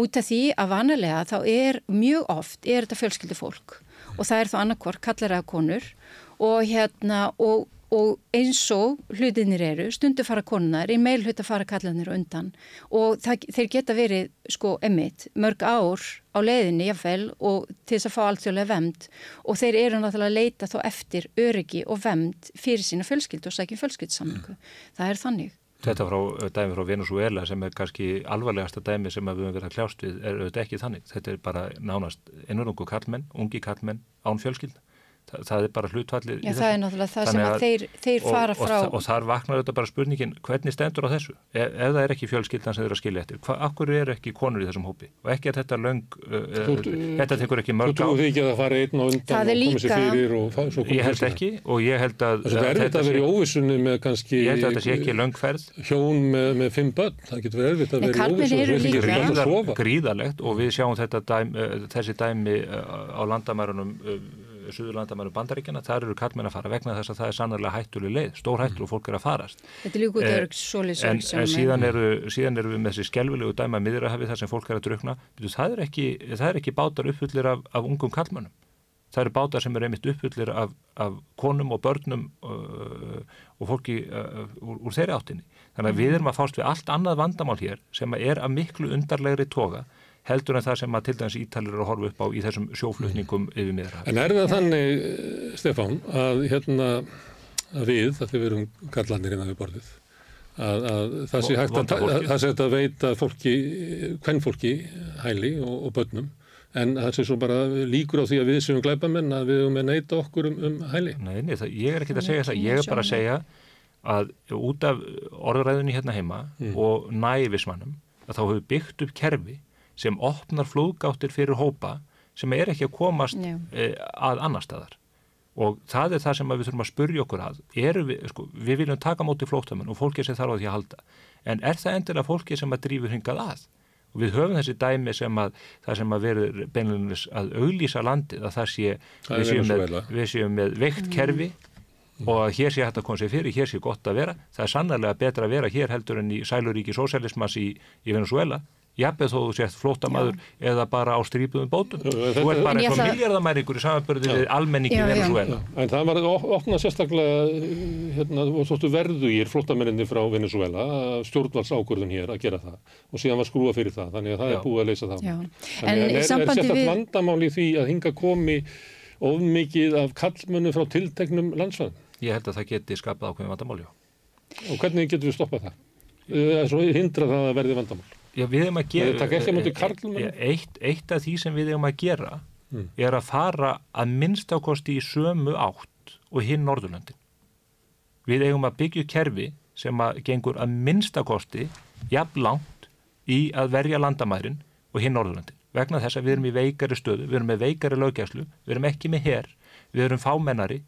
H: Út af því að vanalega þá er mjög oft er þetta fjölskyldu fólk og það er þá annarkvort kallar eða konur og hérna og og eins og hlutinir eru, stundu fara konunar, í meil hlut að fara kallanir undan og það, þeir geta verið sko emitt mörg ár á leiðinni jáfnvel og til þess að fá alltjóðlega vemd og þeir eru náttúrulega að leita þó eftir öryggi og vemd fyrir sína fjölskyld og sækjum fjölskyldsamlingu. Mm. Það er þannig.
G: Þetta frá dæmi frá Venezuela sem er kannski alvarlegasta dæmi sem við höfum verið að kljást við er auðvitað ekki þannig. Þetta er bara nánast ennurungu kallmenn, ungi kallmenn án fjölskylda það, það er bara hlutvallir
H: Já, það er náttúrulega það sem að, að þeir, þeir og, fara frá.
G: og, og, og þar vaknar þetta bara spurningin hvernig stendur á þessu, ef, ef það er ekki fjölskyldan sem þeir eru að skilja eftir, hvað, akkur er ekki konur í þessum hópi? Og ekki að þetta löng uh, þú, þetta tekur ekki mörg á
A: Þú trúið ekki að það fari einn og undan og komið sér fyrir og
G: fá, svo komið
A: Ég
G: held ekki og ég held að
A: Það er erfitt að vera í óvissunni með kannski
G: Ég held að þetta sé ekki löngferð
A: Hjón með, með fimm börn, það getur verið erfitt að vera
G: Suðurlandamæru bandaríkjana, þar eru kallmenn að fara vegna þess að það er sannarlega hættuleg leið, stór hættul og fólk er að farast.
H: Þetta er líka út af svolítið
G: En, en síðan, eru, síðan eru við með þessi skelvilegu dæma miðrahafi þar sem fólk er að drukna, það er ekki, það er ekki bátar uppfullir af, af ungum kallmennum. Það eru bátar sem eru einmitt uppfullir af, af konum og börnum uh, og fólki uh, úr, úr þeirri áttinni. Þannig að við erum að fást við allt annað vandamál hér sem er að miklu undarlegri toga heldur en það sem að til dæmis ítalir eru að horfa upp á í þessum sjóflutningum mm. yfir miðra.
A: En er það þannig, Stefán, að hérna að við, að þið verum kallanir innan við borðið, að, að það sé hægt að, að, það sé að veita fólki, hvern fólki hæli og, og börnum, en það sé svo bara líkur á því að við séum glæbamenn að við erum með neyta okkur um, um hæli.
G: Nei, nei, það, ég er ekki að segja það, ég er bara að segja að út af orðræðunni hérna heima mm. og nævismannum að þá hefur byggt upp kerfi sem opnar flúðgáttir fyrir hópa sem er ekki að komast e, að annar staðar. Og það er það sem við þurfum að spurja okkur að. Við, sko, við viljum taka móti flóttamun og fólki sem þarf á því að halda. En er það endilega fólki sem að drífur hingað að? Og við höfum þessi dæmi sem að það sem að verður beinleginis að auglýsa landið að það sé það við, séum með, við séum með veikt mm. kerfi mm. og að hér sé hægt að koma sér fyrir, hér sé gott að vera. Það er sannarlega betra að vera hér heldur en í sæluríki sósælismas í, í Venezuela jafnveg þó þú sést flótamaður eða bara á strípuðum bótum þú ert bara eins og miljardamæringur í samanbörði við almenningi Venezuela
A: en það var opnað sérstaklega hérna, verðu í flótamærinni frá Venezuela stjórnvalds ákvörðun hér að gera það. Og síðan var skrúa fyrir það þannig að það já. er búið að leysa það
H: já.
A: en er, er sérstaklega við... vandamál í því að hinga komi ofmikið af kallmönu frá tilteknum landsvæðum?
G: Ég held að það geti skapað ákveðin vandamál
A: og hvernig getur við stoppað það? hindra það að verði vandamál
G: Já, við hefum að gera
A: e,
G: e, eitt, eitt af því sem við hefum að gera mm. er að fara að minnstakosti í sömu átt og hinn Norðurlöndin. Við hefum að byggja kerfi sem að gengur að minnstakosti jafn langt í að verja landamærin og hinn Norðurlöndin. Vegna þess að við erum í veikari stöðu við erum með veikari lögjæslu, við erum ekki með herr við erum fámennari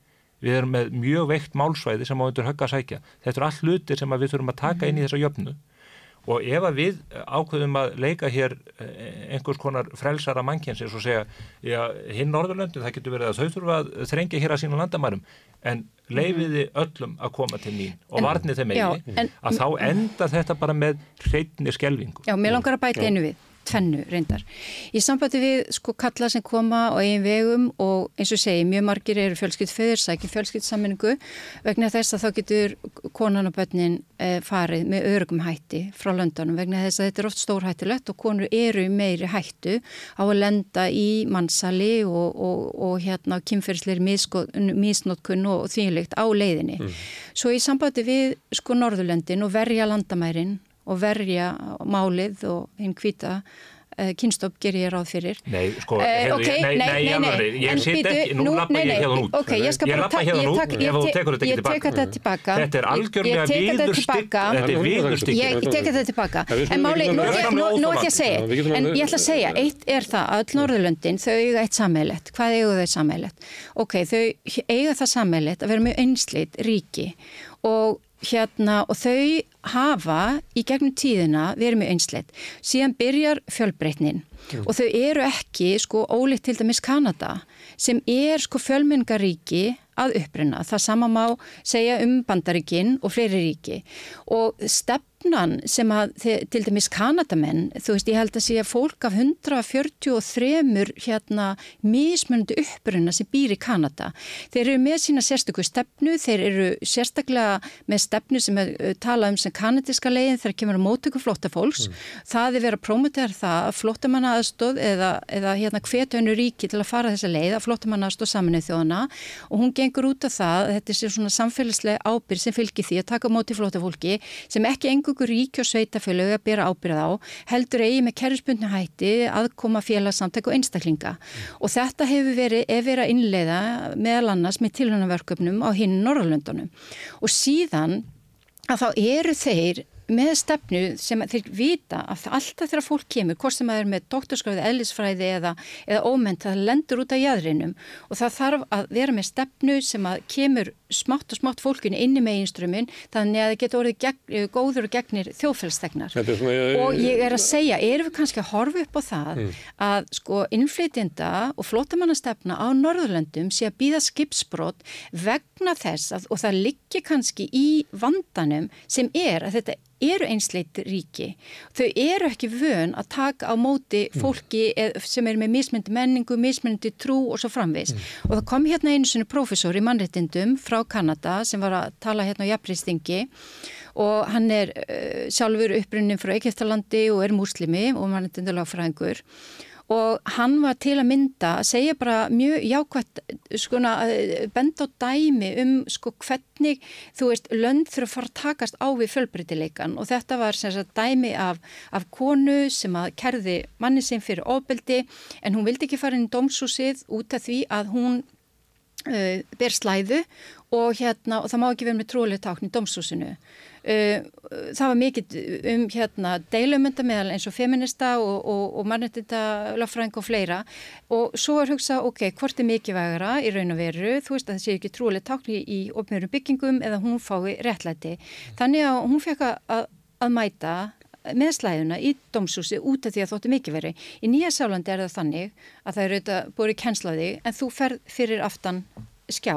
G: við erum með mjög veikt málsvæði sem á undir högg að sækja. Þetta er all hlutir sem við þurfum að taka inn í þessa jöfnu og ef að við ákveðum að leika hér eh, einhvers konar frelsara mannkjensins og segja, já, hinn Norðurlöndin það getur verið að þau þurfa að þrengja hér að sína landamærum, en leifiði öllum að koma til mín og varni þeim eigi, að þá enda þetta bara með hreitni skelvingu.
H: Já, mér langar að bæta einu við tvennu reyndar. Í sambandi við sko kalla sem koma á eigin vegum og eins og segi mjög margir eru fjölskyld föður, sækir fjölskyld sammenningu vegna þess að þá getur konan og bönnin e, farið með örgum hætti frá löndunum vegna þess að þetta er oft stór hættilegt og konur eru meiri hættu á að lenda í mannsali og, og, og hérna kynferðsleir mísnótkunn og þvílikt á leiðinni. Mm. Svo í sambandi við sko Norðurlöndin og verja landamærin og verja málið og hinn hvita uh, kynstopp ger ég ráð fyrir.
G: Nei, sko, uh, hefur, okay, nei, nei, nei, nei ég sitt ekki, nú lappa ég hérna út.
H: Okay, ég, ég lappa hérna út ef þú tekur þetta ekki tilbaka
G: þetta er algjörlega viðurstygg þetta er viðurstygg
H: ég tek þetta tilbaka en máli, nú er ég að segja. En ég ætla að segja, eitt er það að öll Norðurlöndin, þau eiga eitt sammeilett hvað eiga þau sammeilett? Ok, þau eiga það sammeilett að vera mjög einsleitt ríki. Og hérna og þau hafa í gegnum tíðina verið mjög einsleitt. Síðan byrjar fjölbreytnin mm. og þau eru ekki sko ólíkt til dæmis Kanada sem er sko fjölmengaríki að upprinna. Það sama má segja um bandaríkin og fleiri ríki og stepp stefnan sem að til dæmis Kanadamenn, þú veist ég held að sé að fólk af 143 hérna mismunandi uppruna sem býr í Kanada. Þeir eru með sína sérstöku stefnu, þeir eru sérstaklega með stefnu sem talað um sem kanadiska legin þegar kemur á mótöku flóttafólks. Mm. Það er verið að promotera það að flóttamanna aðstóð eða, eða hérna hvetönnu ríki til að fara þessa leið að flóttamanna aðstóð saminuð þjóðana og hún gengur út af það, þetta er svona samfélagslega ábyrg sem fylgir því að taka móti flóttafólki sem ekki engungur ríki og sveitafélög að bera ábyrð á, heldur eigi með kerfspunni hætti aðkoma félagsamtæk og einstaklinga. Og þetta hefur verið, ef verið að innleiða meðal annars með tilhörnaverköpnum á hinn Norrlöndunum. Og síðan að þá eru þeir með stefnu sem þeir vita að alltaf þegar fólk kemur, hvort sem það er með doktorskráði, ellisfræði eða, eða óment, það lendur út af jæðrinum og það þarf að vera með stefnu sem að kemur smátt og smátt fólkinu inni með einströmmin þannig að það getur orðið gegn, eh, góður og gegnir þjóðfélstegnar og ég er að segja, erum við kannski að horfa upp á það mm. að sko innflytjenda og flótamannastefna á Norðurlöndum sé að býða skipsbrott vegna þess að, og það liggi kannski í vandanum sem er að þetta eru einsleit ríki. Þau eru ekki vön að taka á móti mm. fólki mm. sem er með mismyndi menningu, mismyndi trú og svo framvegs. Mm. Og það kom hérna einu svona profesor í mannrettindum frá Kanada sem var að tala hérna á jafnreistingi og hann er uh, sjálfur upprunnin frá Eikeftalandi og er muslimi og mannrettindulega og hann var til að mynda að segja bara mjög jákvæmt sko að benda á dæmi um sko hvernig þú veist lönd þurfa að fara að takast á við fölbreytileikan og þetta var sem sagt dæmi af, af konu sem að kerði manni sem fyrir ofbeldi en hún vildi ekki fara inn í domsúsið út af því að hún uh, ber slæðu og hérna og það má ekki vera með tróðlega tákn í domsúsinu Uh, það var mikið um hérna deilumönda meðal eins og feminista og, og, og mannetita lagfræðing og fleira og svo er hugsað, ok, hvort er mikið vegara í raun og veru, þú veist að það sé ekki trúlega tákni í ofnjörum byggingum eða hún fái réttlæti. Þannig að hún fekk að, að mæta með slæðuna í domsúsi út af því að þóttu mikið veri. Í Nýja Sálandi er það þannig að það eru auðvitað búið kennslaði en þú ferð fyrir aftan skjá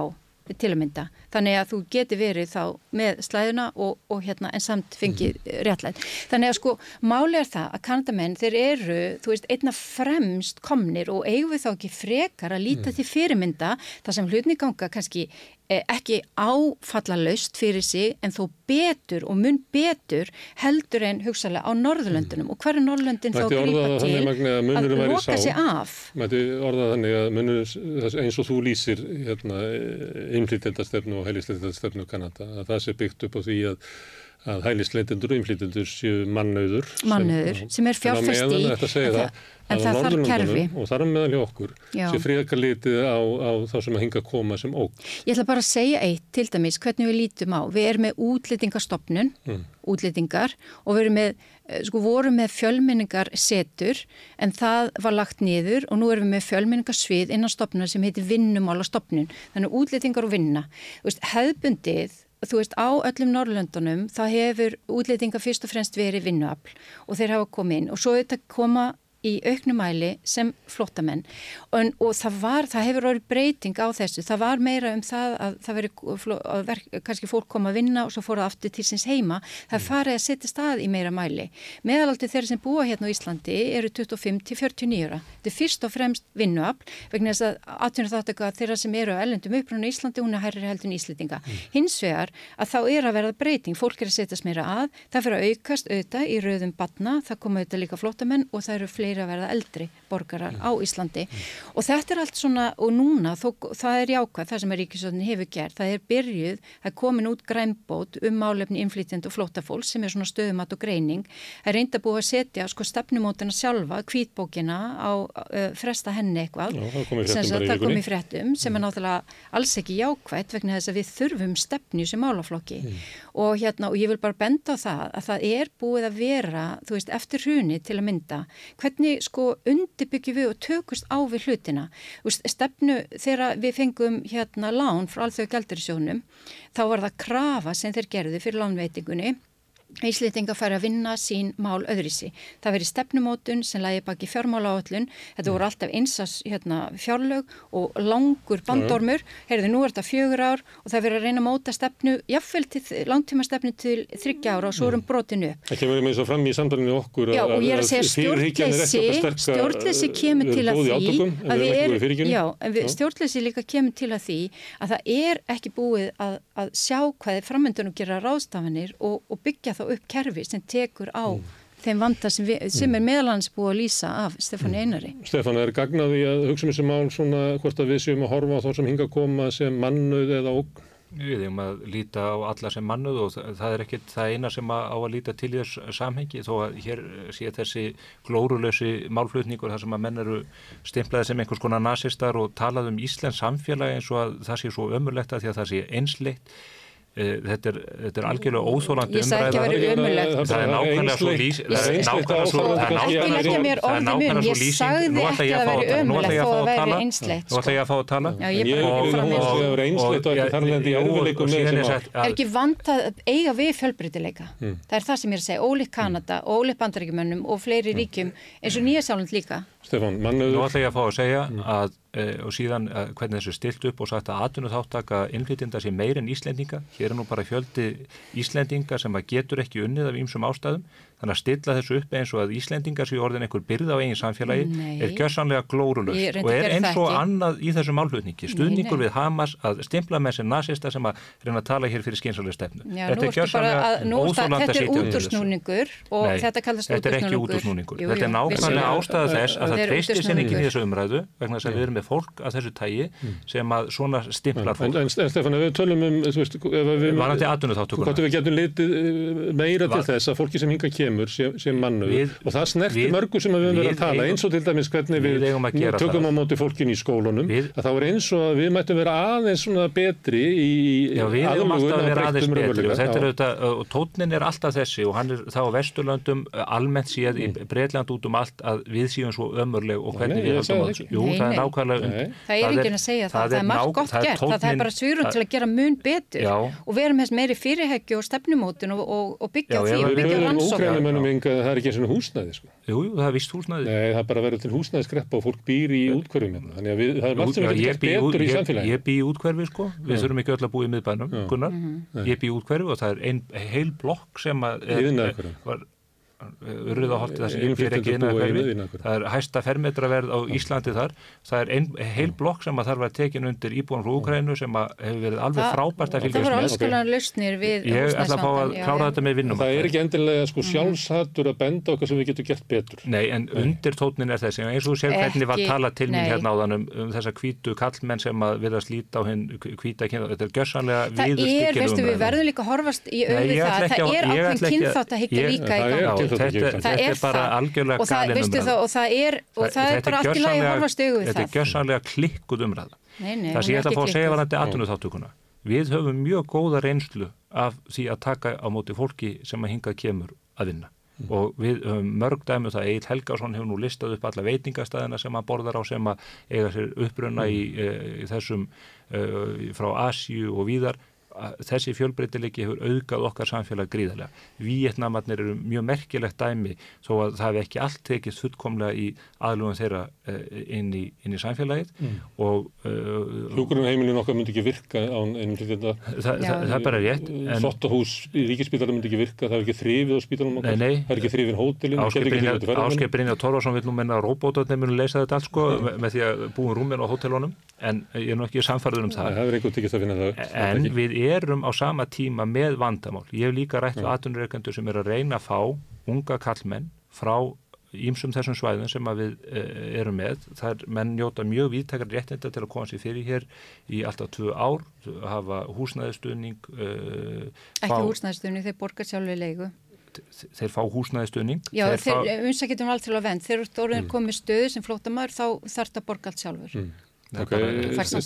H: til að mynda. Þannig að þú geti verið þá með slæðuna og, og hérna en samt fengið mm. réttlætt. Þannig að sko máli er það að kanadamenn þeir eru, þú veist, einna fremst komnir og eigum við þá ekki frekar að líta mm. til fyrirmynda þar sem hlutni ganga kannski ekki áfalla laust fyrir sig en þó betur og mun betur heldur en hugsalega á Norðurlöndunum. Og hver er Norðurlöndin þá grípa til að, að loka sig af?
A: Mætti orða þannig að munur, eins og þú lýsir hérna, innflýtildastefnu og heilisleitildastefnu Kanada að það sé byggt upp á því að að hælisleitendur og innflýtendur séu mannauður
H: mannauður sem, sem er fjárfæst í
A: en það þarf kerfi. og þar meðal hjá okkur Já. sem fríðakar litið á, á þá sem að hinga að koma sem óg
H: Ég ætla bara að segja eitt til dæmis hvernig við lítum á. Við erum með útlýtingastofnun mm. útlýtingar og við erum með eh, sko vorum með fjölmenningar setur en það var lagt niður og nú erum við með fjölmenningarsvið innan stopnuna sem heitir vinnumála stopnun þannig útlýtingar og vinna. Veist, hefðbundið þú veist, á öllum Norrlöndunum það hefur útlýtinga fyrst og fremst verið vinnuafl og þeir hafa komið inn. Og svo þetta koma í auknumæli sem flottamenn og, og það var, það hefur orðið breyting á þessu, það var meira um það að það veri, að verk, kannski fólk kom að vinna og svo fór það aftur til síns heima. Það mm. farið að setja stað í meira mæli. Meðalaldi þeirri sem búa hérna á Íslandi eru 25 til 49 ára. Þetta er fyrst og fremst vinnuafl vegna þess að atvinnur þátt að þeirra sem eru á ellendum upprönu í Íslandi, hún er hærri heldun Íslandinga mm. hins vegar að þá er að verða breyting. Fólk er að setjast meira að, það fyrir að aukast auðvitað í rauðum batna, það koma auðvitað líka flottamenn og það eru fleiri fleiri að verða eldri borgarar mm. á Íslandi og þetta er allt svona og núna þó, það er jákvæð það sem Ríkisvöldin hefur gert, það er byrjuð það er komin út grænbót um málefni inflytjand og flótafólk sem er svona stöðumat og greining, það er reynda búið að setja sko stefnumótina sjálfa, kvítbókina á uh, fresta henni eitthvað Já, það kom í fréttum sem mm. er náttúrulega alls ekki jákvæð vegna þess að við þurfum stefni sem málaflokki mm. og hérna og ég vil bara benda á það að það er búið að vera, þú veist, eftir hruni til að mynda, hvernig hvernig sko undirbyggjum við og tökust á við hlutina. Stefnu þegar við fengum hérna lán frá alþjóðu gældurisjónum þá var það krafa sem þeir gerði fyrir lánveitingunni Íslitinga fær að vinna sín mál öðrisi. Það veri stefnumótun sem lægi baki fjármála áallun. Þetta voru alltaf einsas hérna, fjárlög og langur bandormur. Herðu, nú er þetta fjögur ár og það veri að reyna að móta stefnu, jáfnvel til langtíma stefnu til þryggja ára og svo erum brotinu upp.
A: Það kemur með svo fram í samtalinu okkur
H: já, er að segja stjórnleysi, stjórnleysi kemur til að því að við erum, já, við, stjórnleysi líka kemur til að því að það er ekki búið að, að sjá hvað framöndunum gera ráðstafanir og, og byggja þá upp kerfi sem tekur á mm. þeim vanda sem, við, sem er meðalans búið að lýsa af Stefáni Einari.
A: Stefán, er gagnaði að hugsa um þessi mál svona hvort að við séum að horfa á þá sem hinga að koma sem mannuð eða okk?
G: Við hefum að líta á alla sem mannuð og það er ekkert það eina sem á að líta til í þess samhengi þó að hér sé þessi glórulösi málflutningur þar sem að menn eru stimplaði sem einhvers konar nazistar og talað um Íslands samfélagi eins og að það sé svo ömurlegt að því að það sé einsleitt þetta er, þetta er algjörlega óþólandi umræða.
H: það
G: er nákvæmlega svo lýs það er nákvæmlega svo það
H: er nákvæmlega svo lýsing. Nú ætla ég að fá að tala.
G: nú ætla ég að fá að tala.
H: er ekki vant að eiga við fjölbrytileika hmm. það er það sem ég er að segja. Ólík Kanada, ólík bandaríkjumönnum og fleiri ríkjum eins og Nýjasáland líka
A: Stefán,
G: nú ætla ég að fá að segja að Eh, og síðan eh, hvernig þessu stilt upp og sagt að atvinnu þáttaka innflytjenda sé meir en Íslendinga. Hér er nú bara fjöldi Íslendinga sem að getur ekki unnið af ýmsum ástæðum þannig að stilla þessu upp eins og að Íslendingar séu orðin einhver byrð á eigin samfélagi Nei. er gjössanlega glórulust og er eins og annað í þessu málflutningi. Stuðningur Nei. við Hamas að stimpla með sem nazista sem að reyna að tala hér fyrir skynsalega stefnu.
H: Já, þetta er gjössanlega óþólanda sitja um þessu. og Nei, þetta kallast
G: þetta er ekki útúrsnúningur. þetta er nákvæmlega ástæða þess að það treystir sér ekki í þessu umræðu vegna þess að við erum með fólk að þessu tægi mm. sem að svona stimplar fólk.
A: En Stefán, ef við tölum um
G: hvort
A: við getum litið eh, meira til þess að fólki sem hinga kemur sem, sem mannu og það snerti mörgu sem við höfum verið að tala eins og til dæmis hvernig við, við tökum á móti fólkin í skólunum við, að þá er eins og að við mættum vera aðeins svona betri í
G: aðlugun á breyttum raunveruleika og tótnin er alltaf þessi og hann er þá á Vesturlöndum almennt séð í mm. Breitland út um allt að við séum svo ömurleg og hvernig við höfum þessu Jú, það er nákvæmlega
H: Það er enginn að segja það, það er margt gott gert. Það er bara svírum til að gera mun betur. Og vera með meiri fyrirhækju og stefnumótun og byggja á því og byggja rannsókn
A: menninga það er ekki svona húsnæði sko.
G: Jú, jú, það er vist húsnæði.
A: Nei, það er bara verið til húsnæðisgreppa og fólk býr í útkverfum hérna. þannig að við, það er margt sem við getum gert betur í samfélagi
G: Ég bý í útkverfi sko, við þurfum ekki öll að búa í miðbænum, Gunnar. Ég bý í útkverfi og það er ein heil blokk sem að urriðaholti það sem fyrir ekki innakverfi það er hæsta fermetraverð á Íslandi þar. Það er ein, heil blokk sem að þarf að tekin undir íbúan frá Ukrænu sem að hefur verið alveg frábært að fylgjast með
H: það voru alls konar lausnir við
G: ég ætla að fá að klára þetta með vinnum
A: það er ekki endilega sko mhm. sjálfshattur að benda okkar sem við getum gert betur.
G: Nei en undir tótnin er þessi. Eins og sér hvernig var talað til mín hérna á þann um, um þessa kvítu kallmenn sem að vilja slíta á hinn kvíta kynna þetta er gössanlega viður þetta, er bara algjörlega galin umræða.
H: og það er, og það er bara allt í lagi að horfa stögu
G: við það þetta er gjörsanlega klikkuð umræða. Það sem ég ætla að fá að segja var þetta aðtunum þáttökuna við höfum mjög góða reynslu af því að taka á móti fólki sem að hingað kemur að vinna. Mm. og við höfum mörg dæmi það. Egil Helgarsson hefur nú listað upp alla veitingastæðina sem að borðar á sem að eiga sér upprunna mm. í, e, í þessum e, frá Asju og víðar þessi fjölbreytilegi hefur auðgað okkar samfélag gríðarlega. Víetnamarnir eru mjög merkilegt dæmi þó að það hefur ekki allt tekist fullkomlega í aðlugan þeirra uh, inn, í, inn í samfélagið mm. og uh,
A: eh, Hjúgrunarheimilin okkar myndi ekki virka án einum til þetta
G: Þa, það, það er bara rétt
A: Þottahús í ríkisspítalum myndi ekki virka það er ekki þrifið á spítalum okkar nei, nei. það er ekki þrifið hótelin
G: Áskei Brynja Tórvarsson vil nú menna að robótarnir munu leysa þetta allt sko mm. með því að búin rúmin á hótelunum en ég er nú ekki samfarður um það,
A: það
G: en við erum á sama tíma með vandamál. Ég hef líka rætt við aðtunreikendur sem er að reyna að fá unga kallmenn frá ímsum þessum svæðum sem við e, erum með. Það er menn njóta mjög viðtakar réttinda til að koma sér fyrir hér í alltaf tvö ár, hafa húsnæðistunning. E,
H: Ekki húsnæðistunning, þeir borgar sjálfur leiku
G: þeir fá húsnæðistunning
H: Já, þeir umsækjum allt til að vend þeir eru mm. komið stöðu sem flótamæður þá þarf það að borga allt sjálfur mm.
G: Okay. Þetta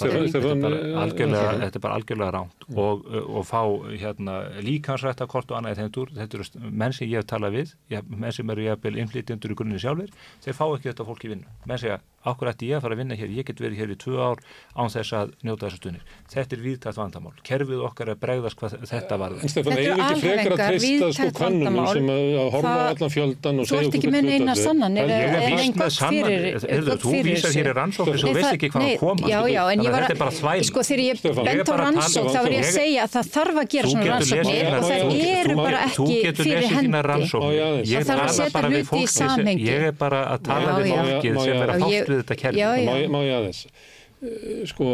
G: er bara algjörlega ránt mm. og, og fá hérna, líkansrætt að kort og annað þetta eru menn sem ég hef talað við menn sem eru jæfnvel innflytjendur í grunni sjálfur þeir fá ekki þetta fólk í vinnu menn segja Akkur ætti ég að fara að vinna hér, ég get verið hér í tvö ár án þess að njóta þessu stunir. Þetta er viðtætt vandamál. Kerfið okkar er bregðast hvað þetta var.
A: En Stefán,
H: Þetta
A: að treysta sko
H: víðtækt
A: kannunum
H: vandamál.
A: sem að, að horfa á
H: Það-
A: allan fjöldan og
H: Þú
A: segja
H: ert ekki með neina sannanir
G: Ég
H: Er
G: er víst með sannan, þú vísar hér í rannsóknir sem þú veist ekki hvað að koma.
H: Já, já, en ég
G: að
H: var
G: þetta er bara þvæl.
H: Sko, þegar ég
G: er
H: bent á
G: bara að tala-
H: rannsók, þá var ég að segja að það þarf að gera svona rannsóknir og það eru bara ekki fyrir hendi. Það þarf að setja hluti í samhengi.
G: Ég er bara að tala við fólkið sem er að við þetta kerfi.
H: Já, já.
A: Má ég, má ég aðeins? Eh, Sko,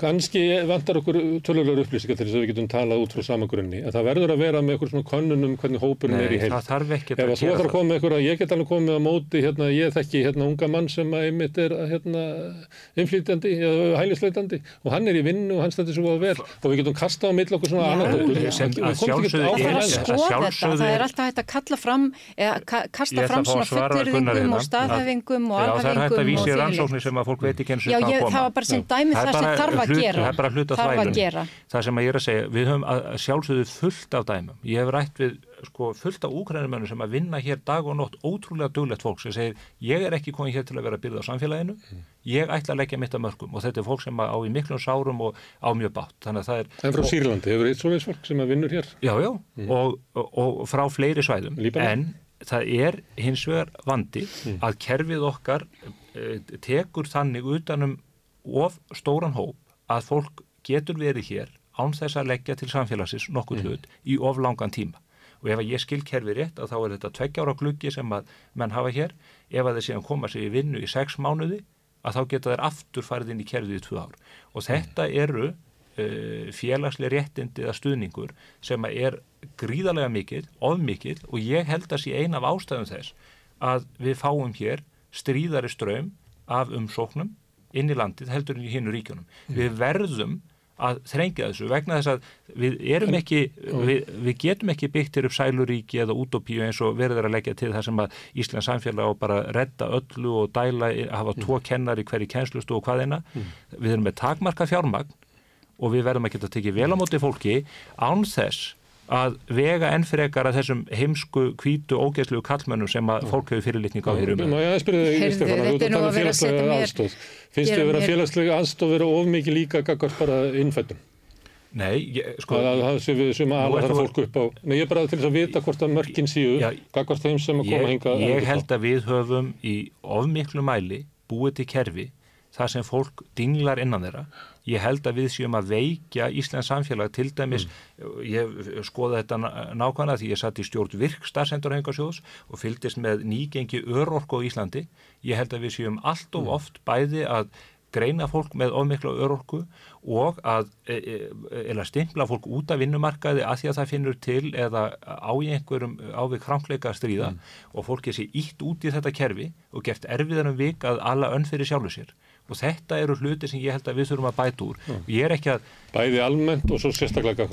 A: kannski vantar okkur tölulegur upplýsingar til þess að við getum talað út frá samagrunni. En það verður að vera með eitthvað svona könnunum hvernig hópurinn er í
G: Nei,
A: heild.
G: það þarf ekki
A: Ef að þú ætlar að koma með eitthvað, ég get alveg komið á móti, hérna, ég þekki hérna unga mann sem að einmitt er hérna innflýtjandi eða hælisleitandi. Og hann er í vinnu og hann stendur svo vel. Og við getum kastað á mill okkur svona
G: sjálfsögðu
H: Það. Þarf
G: er-
H: að
A: það.
G: sjálfsögðu
H: var bara sem dæmi
G: Það
H: það sem þarf að
G: hlut-
H: gera
G: Það er bara hlut af
H: þarf að
G: þvælunni.
H: gera
G: Það sem að ég er að segja, við höfum sjálfsögðu fullt af dæmum. Ég hef rætt við sko, fullt af úkrænumönnum sem að vinna hér dag og nótt ótrúlega duglegt fólk sem segir ég er ekki komin hér til að vera byrða á samfélaginu ég ætla að leggja mitt að mörgum og þetta er fólk sem á í miklum sárum og á mjög bátt. Þannig að það er
A: En frá Sýrlandi, hefur eitt svoleiðis fólk sem að vinnur hér?
G: Já, já, og, og, og frá fleiri svæðum
A: Líbanon?
G: en það er hins vegar vandi að kerfið okkar e, tekur þannig utanum of stóran hóp að fólk getur verið hér án þess að leggja til samfélagsins nokkuð hlut í of langan tíma. Og ef að ég skil kerfið rétt að þá er þetta tveggjára gluggi sem að menn hafa hér. Ef að þeir séðan koma sér í vinnu í sex mánuði að þá geta þeir aftur farið inn í kerfið í tvö ár. Og þetta eru uh, félagslega réttindi eða stuðningur sem að er gríðarlega mikil, ofmikil og ég held að sé ein af ástæðum þess að við fáum hér stríðari ströym af umsóknum inn í landið heldur en í hinnu ríkjunum. Við verðum að þrengja þessu vegna þess að við erum ekki, við, við getum ekki byggt hér upp sæluríki eða útópíu eins og verður að leggja til það sem að Íslands samfélag og bara redda öllu og dæla, hafa tvo kennar í hverju kennslustu og hvaðina. Við erum með takmarka fjármagn og við verðum að geta tekið vel á móti fólki án þess að vega enn frekar að þessum heimsku, hvítu, ógeðslu kallmönnum sem að fólk hefur fyrirlitning á hér um.
A: Má ég aðeins spyrja þig, Stefán, að þú
H: þetta er
A: ert að tala um
H: að vera að
A: félagslega
H: mér-
A: aðstóð. Finnst þið vera
H: mér-
A: félagslega aðstóð vera of mikið líka gagvart bara innfættum?
G: Nei, ég, sko,
A: Að það sé við sem
G: ert
A: þarf fólk upp á. Nei, ég er bara til þess að vita hvort að mörkin séu
G: Já,
A: gagvart þeim sem að koma
G: ég,
A: hingað.
G: ég held að við höfum í ofmiklu mæli búið til kerfi þar sem fólk dinglar innan þeirra. Ég held að við séum að veikja Íslands samfélag. Til dæmis ég skoða þetta ná- nákvæmlega því ég satt í stjórn virk starfsendurhengasjóðs og fylgdist með nýgengi örorku á Íslandi. Ég held að við séum allt of oft bæði að greina fólk með ofmikla örorku og að e, e, stimpla fólk út af vinnumarkaði að því að það finnur til eða á einhverjum ávik krankleika að stríða og fólki sé ítt út í þetta kerfi og gert erfiðar um vik að alla önn fyrir sjálfu sér og þetta eru hluti sem ég held að við þurfum að bæta úr. Og ég er ekki að
A: Bæði almennt og svo sérstaklega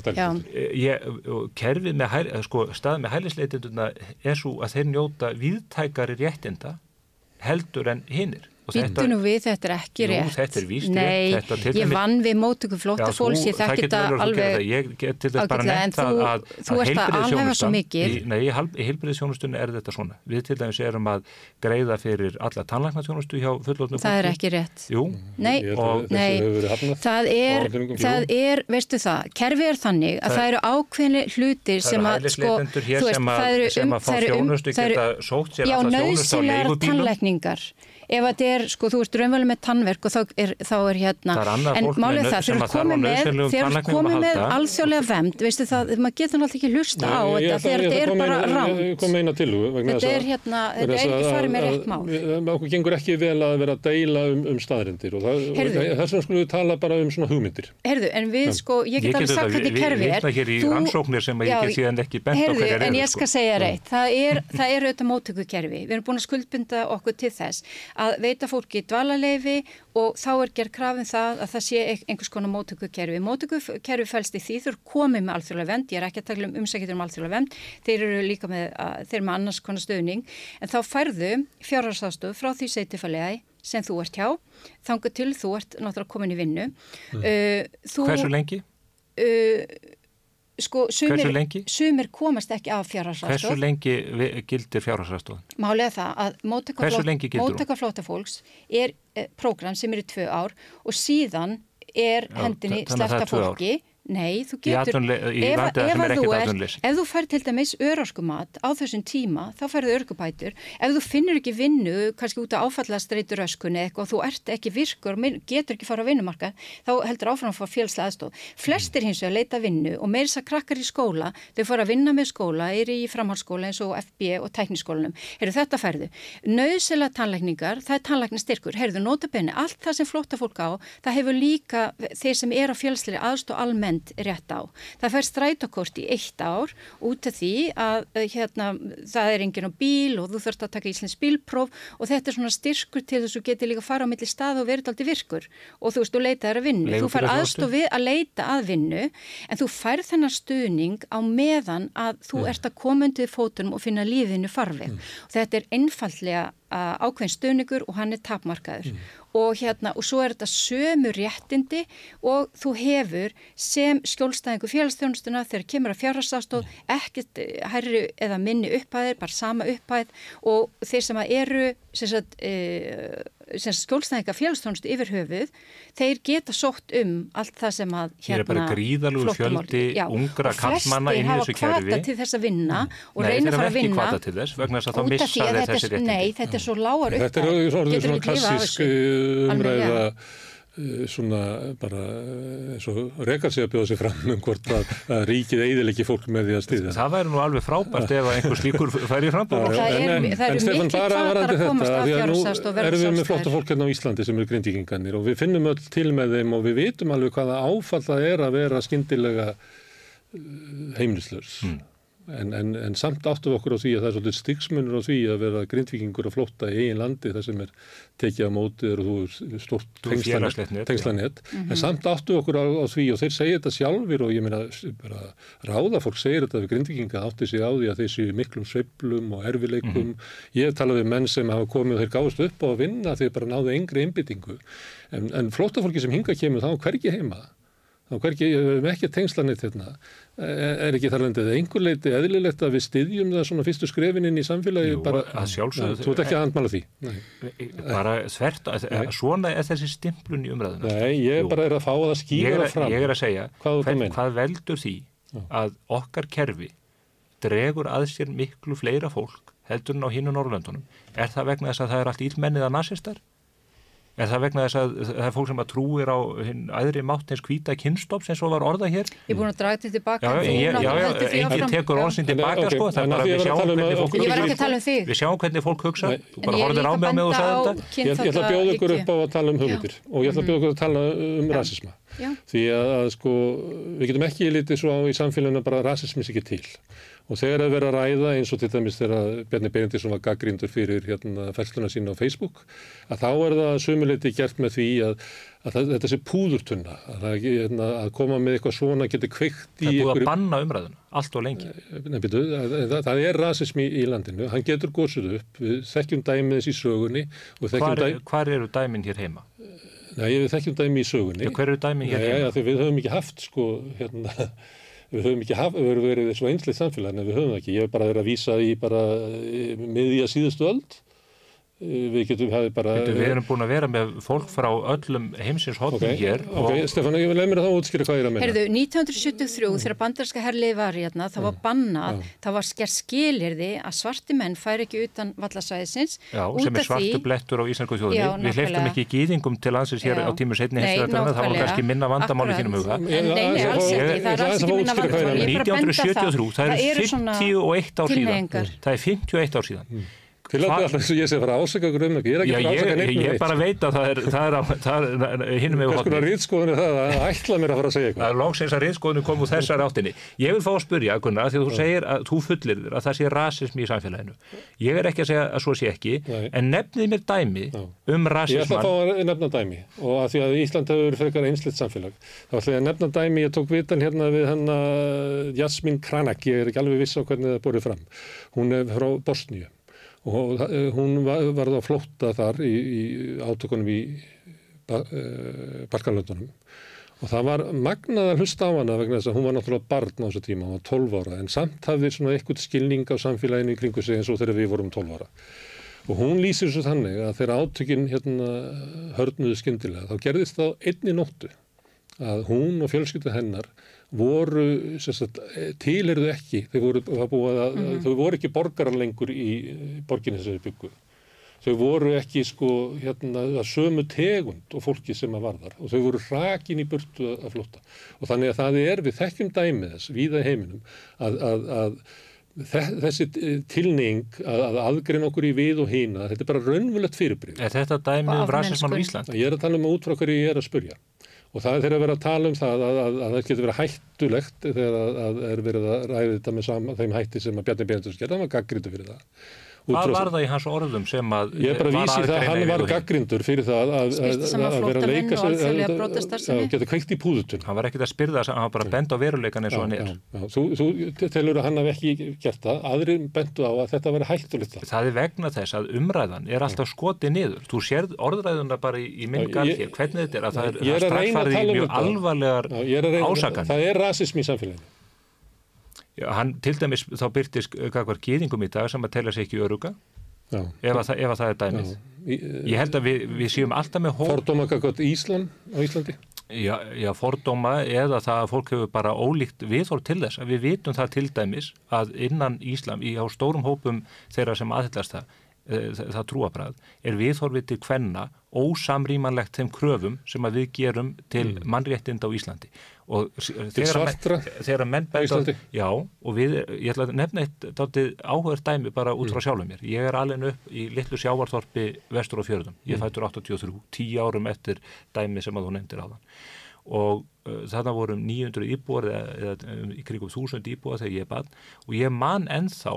G: e, ég, og kerfið með hæl, sko, stað með hælisleitinduna er svo að þeir njóta viðtækari réttinda heldur en hinnir
H: Býttu nú við, þetta er ekki
G: Jú,
H: rétt.
G: þetta er víst rétt.
H: Nei,
G: Þetta til
H: ég vann við mótöku flóta fólks, ég þekki þetta alveg
G: Ég get til þess bara
H: ágætlega, en þú-
G: að,
H: þú ert að alhæfa svo mikið.
G: Í, nei, í heilbriðisjónustunni er þetta svona. Við til dæmis erum að greiða fyrir alla tannlæknatjónustu hjá fullotnum
H: Það er ekki rétt.
G: Jú,
H: Nei,
A: held að
G: og-
H: nei,
A: hefur verið hafnað.
H: það er, það er, veistu það, kerfi er þannig að
G: Það-
H: eru ákveðni hlutir
G: það
H: sem að, sko, þú veist,
G: sem að,
H: það eru um, það eru um,
G: þjónustu
H: það eru,
G: geta sótt sér
H: já,
G: leigubílum.
H: tannlækningar. Ef þetta er, sko, þú ert raunveruleg með tannverk og þá er, þá er hérna,
G: er
H: en málið það, þeir eru komið með, þeir eru komið með alþjóðlega vemd, veistu það, maður getur náttúrulega ekki hlusta á þetta þegar
A: ég
H: þetta er bara rámt. Þetta er hérna, þetta er ekki farið með rétt mál.
A: Okkur gengur ekki vel að vera að deila um, um staðrindir og þess vegna skulum við tala bara um svona hugmyndir.
H: Herðu, en við sko, ég get alveg sagt hvernig
G: við-
H: kerfi
G: við
H: er.
G: vitna hér í rannsóknir sem að eru,
H: veita fólki dvalarleifi og þá er gerð krafin það að það sé einhvers konar móttökukerfi. Móttökukerfi fælst í því þurr komið með alþjóðlega vend, ég er ekki að tala um umsækjadur um alþjóðlega vend, þeir eru líka með, þeir eru með annars konar stöðning, en þá færðu fjárhagsástöð frá því seitifalegi sem þú ert hjá, þangu til þú ert náttúrulega komin í vinnu. Uh, þú,
G: Hversu lengi?
H: uh, sko,
G: Hversu
H: sumir,
G: lengi?
H: sumir komast ekki af
G: Hversu
H: fjárhagsraðstof.
G: lengi gildir fjárhagsraðstofan?
H: Málega það að
G: Hversu
H: móttaka flótafólks er eh, prógram sem er í tvö ár og síðan er
G: Já,
H: hendinni slepta
G: tvö ár.
H: Nei, þú getur... ef, ef
G: er
H: þú
G: atvinnuleysi.
H: Ef þú fær til dæmis örorkumat á þessum tíma, þá færðu örkupætur. Ef þú finnur ekki vinnu, kannski út af áfallastreitur öskunni eitthvað, þú ert ekki virkur, minn- getur ekki fara á vinnumarkað, þá heldur áfram að fá fjölslega aðstóð. Flestir hins vegar leita vinnu og meirins að krakkar í skóla, þau fara að vinna með skóla, er í framhaldsskóla eins og FB og tekniskólanum. Heyrðu þetta færðu. Nauðsela tannlækningar, það er tannlæknistyrkur. Heyrðu notabenni, allt það sem flotta fólk á, það hefur líka þeir sem er á fjölslega aðstóð almennt rétt á. Það fær strætókort í eitt ár út af því að eh, hérna, það er enginn á bíl og þú þurft að taka íslensk bílpróf og þetta er svona styrkur til þess að þú getur líka að fara á milli stað og verið aldrei virkur og þú veist, þú leita þær að vinnu. Þú fær
G: Leigubílaþjónustu?
H: aðstof við að leita að vinnu en þú fær þennan stuðning á meðan að þú ert að koma undir fótunum og finna lífinu farveg. Og þetta er einfallega ákveðin stuðningur og hann er tapmarkaður. Og, hérna, og svo er þetta sömu réttindi og þú hefur sem skjólstæðingu félagsþjónustuna þegar kemur að fjárhastastóð ekkert eh, hærri eða minni upphæðir, bara sama upphæð og þeir sem að eru e, sagt, skjólstæðinga félagsþjónustu yfir höfuð, þeir geta sótt um allt það sem að
G: Hér er bara gríðalugur
H: flóttamál-
G: fjöldi
H: Já,
G: ungra
H: og
G: karlmanna inn í þessu
H: flestir hafa
G: kerfi.
H: kvata til þess að vinna og
G: Nei,
H: reyna
G: þeir
H: að fara
G: hafa
H: að
G: ekki
H: vinna
G: hvata til þess, vegna þess að þá missa þeir þessi réttindi.
H: nei, þetta er svo lágar upphæð
A: Þetta er orðið svona,
H: ekki þessu.
A: eh, umræða eh, svona bara eh, eins og rekar sig að bjóða sig fram um hvort að, að ríkið eiðilegi fólk með því að stýða.
G: Það væri nú alveg frábært ef að einhver slíkur.
H: Það er-
A: en,
H: það eru
A: bara
H: hvatar
A: varandi
H: að komast
A: þetta,
H: að
A: því að nú
H: fjárhagsaðstoð og verða
A: erum við með flotta fólk hérna á Íslandi sem eru grindvíkingarnir og við finnum öll til með þeim og við vitum alveg hvaða áfall það er að vera skyndilega heimlislaus. En, en, en samt áttum við okkur á því að það er svolítið styggsmunur á því að vera grindvíkingur að flótta í eigin landi þar sem er tekið á mótið og þú er stort
G: Þú er félagslegt net,
A: tengslanett. En samt áttum við okkur á, á því og þeir segja þetta sjálfur og ég meina bara ráða fólk segir þetta við grindvíkinga átti sig á því að þeir séu í miklum sveiflum og erfileikum. Ég hef talað við menn sem hafa komið og þeir gáðist upp á að vinna þegar bara náðu yngri einbyttingu. En, en flóttafólki sem hinga kemur þá er hvergi heima þá hvergi, við höfum ekki tengslanit hérna, er er ekki þar lendið einhver leiti eðlilegt að við styðjum það svona fyrstu skrefin inn í samfélagi
G: Jú,
A: bara,
G: að sjálfsögðu.
A: Nei, þú ert ekki að handmála því Nei,
G: Bara þvert, að- svona er þessi stimplun í umræðuna.
A: Nei ég
G: Jú.
A: bara er að fá það skýra fram
G: ég er að segja,
A: Hvað meina?
G: hvað veldur því að okkar kerfi dregur að sér miklu fleira fólk heldur en á hínu Norrlöndunum? Er það vegna þess að það er allt ílmennið að nasistar? Er það vegna þess að það er fólk sem að trúir á hinn æðri mátt eins hvíta kynstops eins og var orða hér?
H: Ég er búin að draga þetta tilbaka
G: Já,
H: þú
G: já, já,
H: því
G: enginn tekur
H: Já.
G: orðsinn tilbaka
A: ok,
G: sko, er
A: að
G: bara
A: því
G: við
A: að
G: sjáum
A: tala um
G: hvernig
A: að
G: fólk
A: okkur-
H: Ég var ekki
G: hugsa
H: að um.
G: Við sjáum hvernig fólk hugsa, þú bara horfir á mig á mig og
H: benda
G: sagði þetta.
A: Ég, ég ætla að bjóða ykkur upp á að tala um hugmyndir og ég ætla að bjóða ykkur að tala um rasisma.
H: Já.
A: Því að, að sko, við getum ekki litið svo á í samfélaginu að bara rasismi sé ekki til. Og þegar það verður að ræða eins og til dæmis þegar Bjarni Beinindisson var gaggríndur fyrir hérna fæsluna sína á Facebook, að þá er það sumuleiti gert með því að, að það, þetta sé púðurtunna, að, það, hérna, að koma með eitthvað svona getur kveikt
G: Það
A: í
G: er búið að
A: einhverju-
G: banna umræðuna, allt og lengi.
A: Nei, byrju, það, það, það er rasismi í landinu, hann getur góðsud upp, við þekkjum dæmið þess í sögunni
G: Hvar,
A: dæmið,
G: hvar eru dæmin hér heima?
A: Nei, við þekkjum dæmið í sögunni.
G: Já, hver eru dæmin hér
A: Nei,
G: heima?
A: ja, því við höfum ekki haft sko, hérna, við höfum ekki haft, við höfum verið svo einslið samfélag, en við höfum ekki. Ég hef bara verið að vísa í bara eh, miðja síðustu öld. Eh, Við getum hafið bara...
G: Við erum búin að vera með fólk frá öllum heimsins hóttum
A: Ok,
G: hér
A: ok, Stefán, ég vil leið mér að þá útskýra hvað ég er að menna.
H: Heyrðu, 1973 þegar bandarska herliði var hérna, það var bannað, það var sker skilirði að svarti menn færi ekki utan vallasvæðisins
G: Já,
H: út
G: sem er svartu
H: því-
G: blettur á Íslandku þjóðinni. Við hleyftum ekki gýðingum til landsins hér
H: Já.
G: á tímu setni heimsverðarna, það var kannski minna vandamáli þínum huga.
H: Nei, alls ekki, það er
A: ég-
H: alls
A: ég-
H: ekki minna
A: ég- ég-
H: vandamál. Ég bara að benda það.
G: 1973, það
H: eru svona
G: 51 ár síðan.
H: tilhneigingar.
G: Það 51 ár síðan.
A: Þið látið alltaf eins og ég sé að fara að ásaka ykkur um ekki. Ég er ekki að fara að
G: ég,
A: ásaka neitt
G: ég,
A: um
G: ég
A: neitt.
G: bara veit að það er, það er, það er hinnum með
A: Hvers konar
G: hóttum.
A: rýtskoðun er það að ætla mér að fara að segja
G: Það
A: eitthvað?
G: er loksins að reyðskoðinu kom úr þessari áttinni. Ég vil fá að spyrja, Gunnar, því að þú segir að þú fullir þér að það sé rasismi í samfélaginu. Ég er ekki að segja að svo sé ekki,
A: Nei.
G: en nefnið mér dæmi
A: Já.
G: um
A: Ég
G: rasisman.
A: hefur. Þá ætla ég að og það- hún var, varð á flótta þar í, í átökunum í uh, Balkanlöndunum Og það var magnað að hlusta á hana vegna þess að hún var náttúrulega barn á þessu tíma, hún var 12 ára, en samt hafði svona eitthvað skilning á samfélaginu í kringu sig eins og þegar við vorum 12 ára. Og hún lýsir svo þannig að þegar átökinn hérna hörnuðu skyndilega, þá gerðist það á einni nóttu að hún og fjölskyldu hennar voru, sagt, tilherðu ekki, þau voru, að, mm. þau voru ekki borgarar lengur í borginni sem þau bygguðu þau voru ekki sko hérna að sömu tegund og fólki sem að varðar og þau voru rakin í burtu að flotta og þannig að það er við þekkjum dæmið þess víða í heiminum að, að, að þessi tilning að, að aðgreina okkur í við og hýna þetta er bara raunvöldett fyrirbrið
G: Er þetta dæmið um rasismann á Ísland?
A: Ég er að tala um út frá hverju ég er að spurja og það er þeirra að vera að tala um það að það getur verið hættulegt þegar að er verið að ræði þetta með sama, þeim hætti sem að Bjarni Bjarni gerði, það var gaggrindu fyrir það
G: Hvað var það í hans orðum sem að
A: Ég er bara að vísi það að hann var gaggrindur fyrir það að,
H: að vera að leika
A: að geta kveikt í púðutun.
G: Hann var ekkit að spyrða þess að hann var bara bend á veruleikan eins og hann er.
A: Þú, þú telur að hann hef ekki gert það. Aðrir bendu á að þetta veri hættulegt
G: Það er vegna þess að umræðan er alltaf skotið niður. Þú sér orðræðuna bara í, í minn garð hér hvernig þetta er að það er, straffærið í mjög alvarlegar ásakan
A: Það er rasism í samfélaginu
G: Já, hann til dæmis þá byrtist hvað var gýðingum í dag sem að telja sig ekki öruga ef að, ef að það er dæmið. Í, ég held að við, við séum alltaf með
A: hóp Fordóma kakot Ísland á Íslandi?
G: Já, já, fordóma eða það að fólk hefur bara ólíkt viðhór til þess. Að við vitum það til dæmis að innan Íslam í á stórum hópum þeirra sem aðhyllast það Eh, það trúabræð, er viðhorfið til hvenna ósamrýmanlegt þeim kröfum sem að við gerum til mm. mannréttinda á Íslandi
A: og þegar
G: að menn bæta já og við, ég ætla að nefna eitt dáltið áhugaður dæmi bara út frá mm. sjálfum mér. Ég er alveg upp í litlu sjávarþorpi vestur á fjörðum, ég mm. fættur 83 tíu árum eftir dæmi sem að þú nefndir á þann og uh, þarna vorum 900 íbúar eða, eða um, í krigum 1000 íbúar þegar ég er bann og ég man ennþá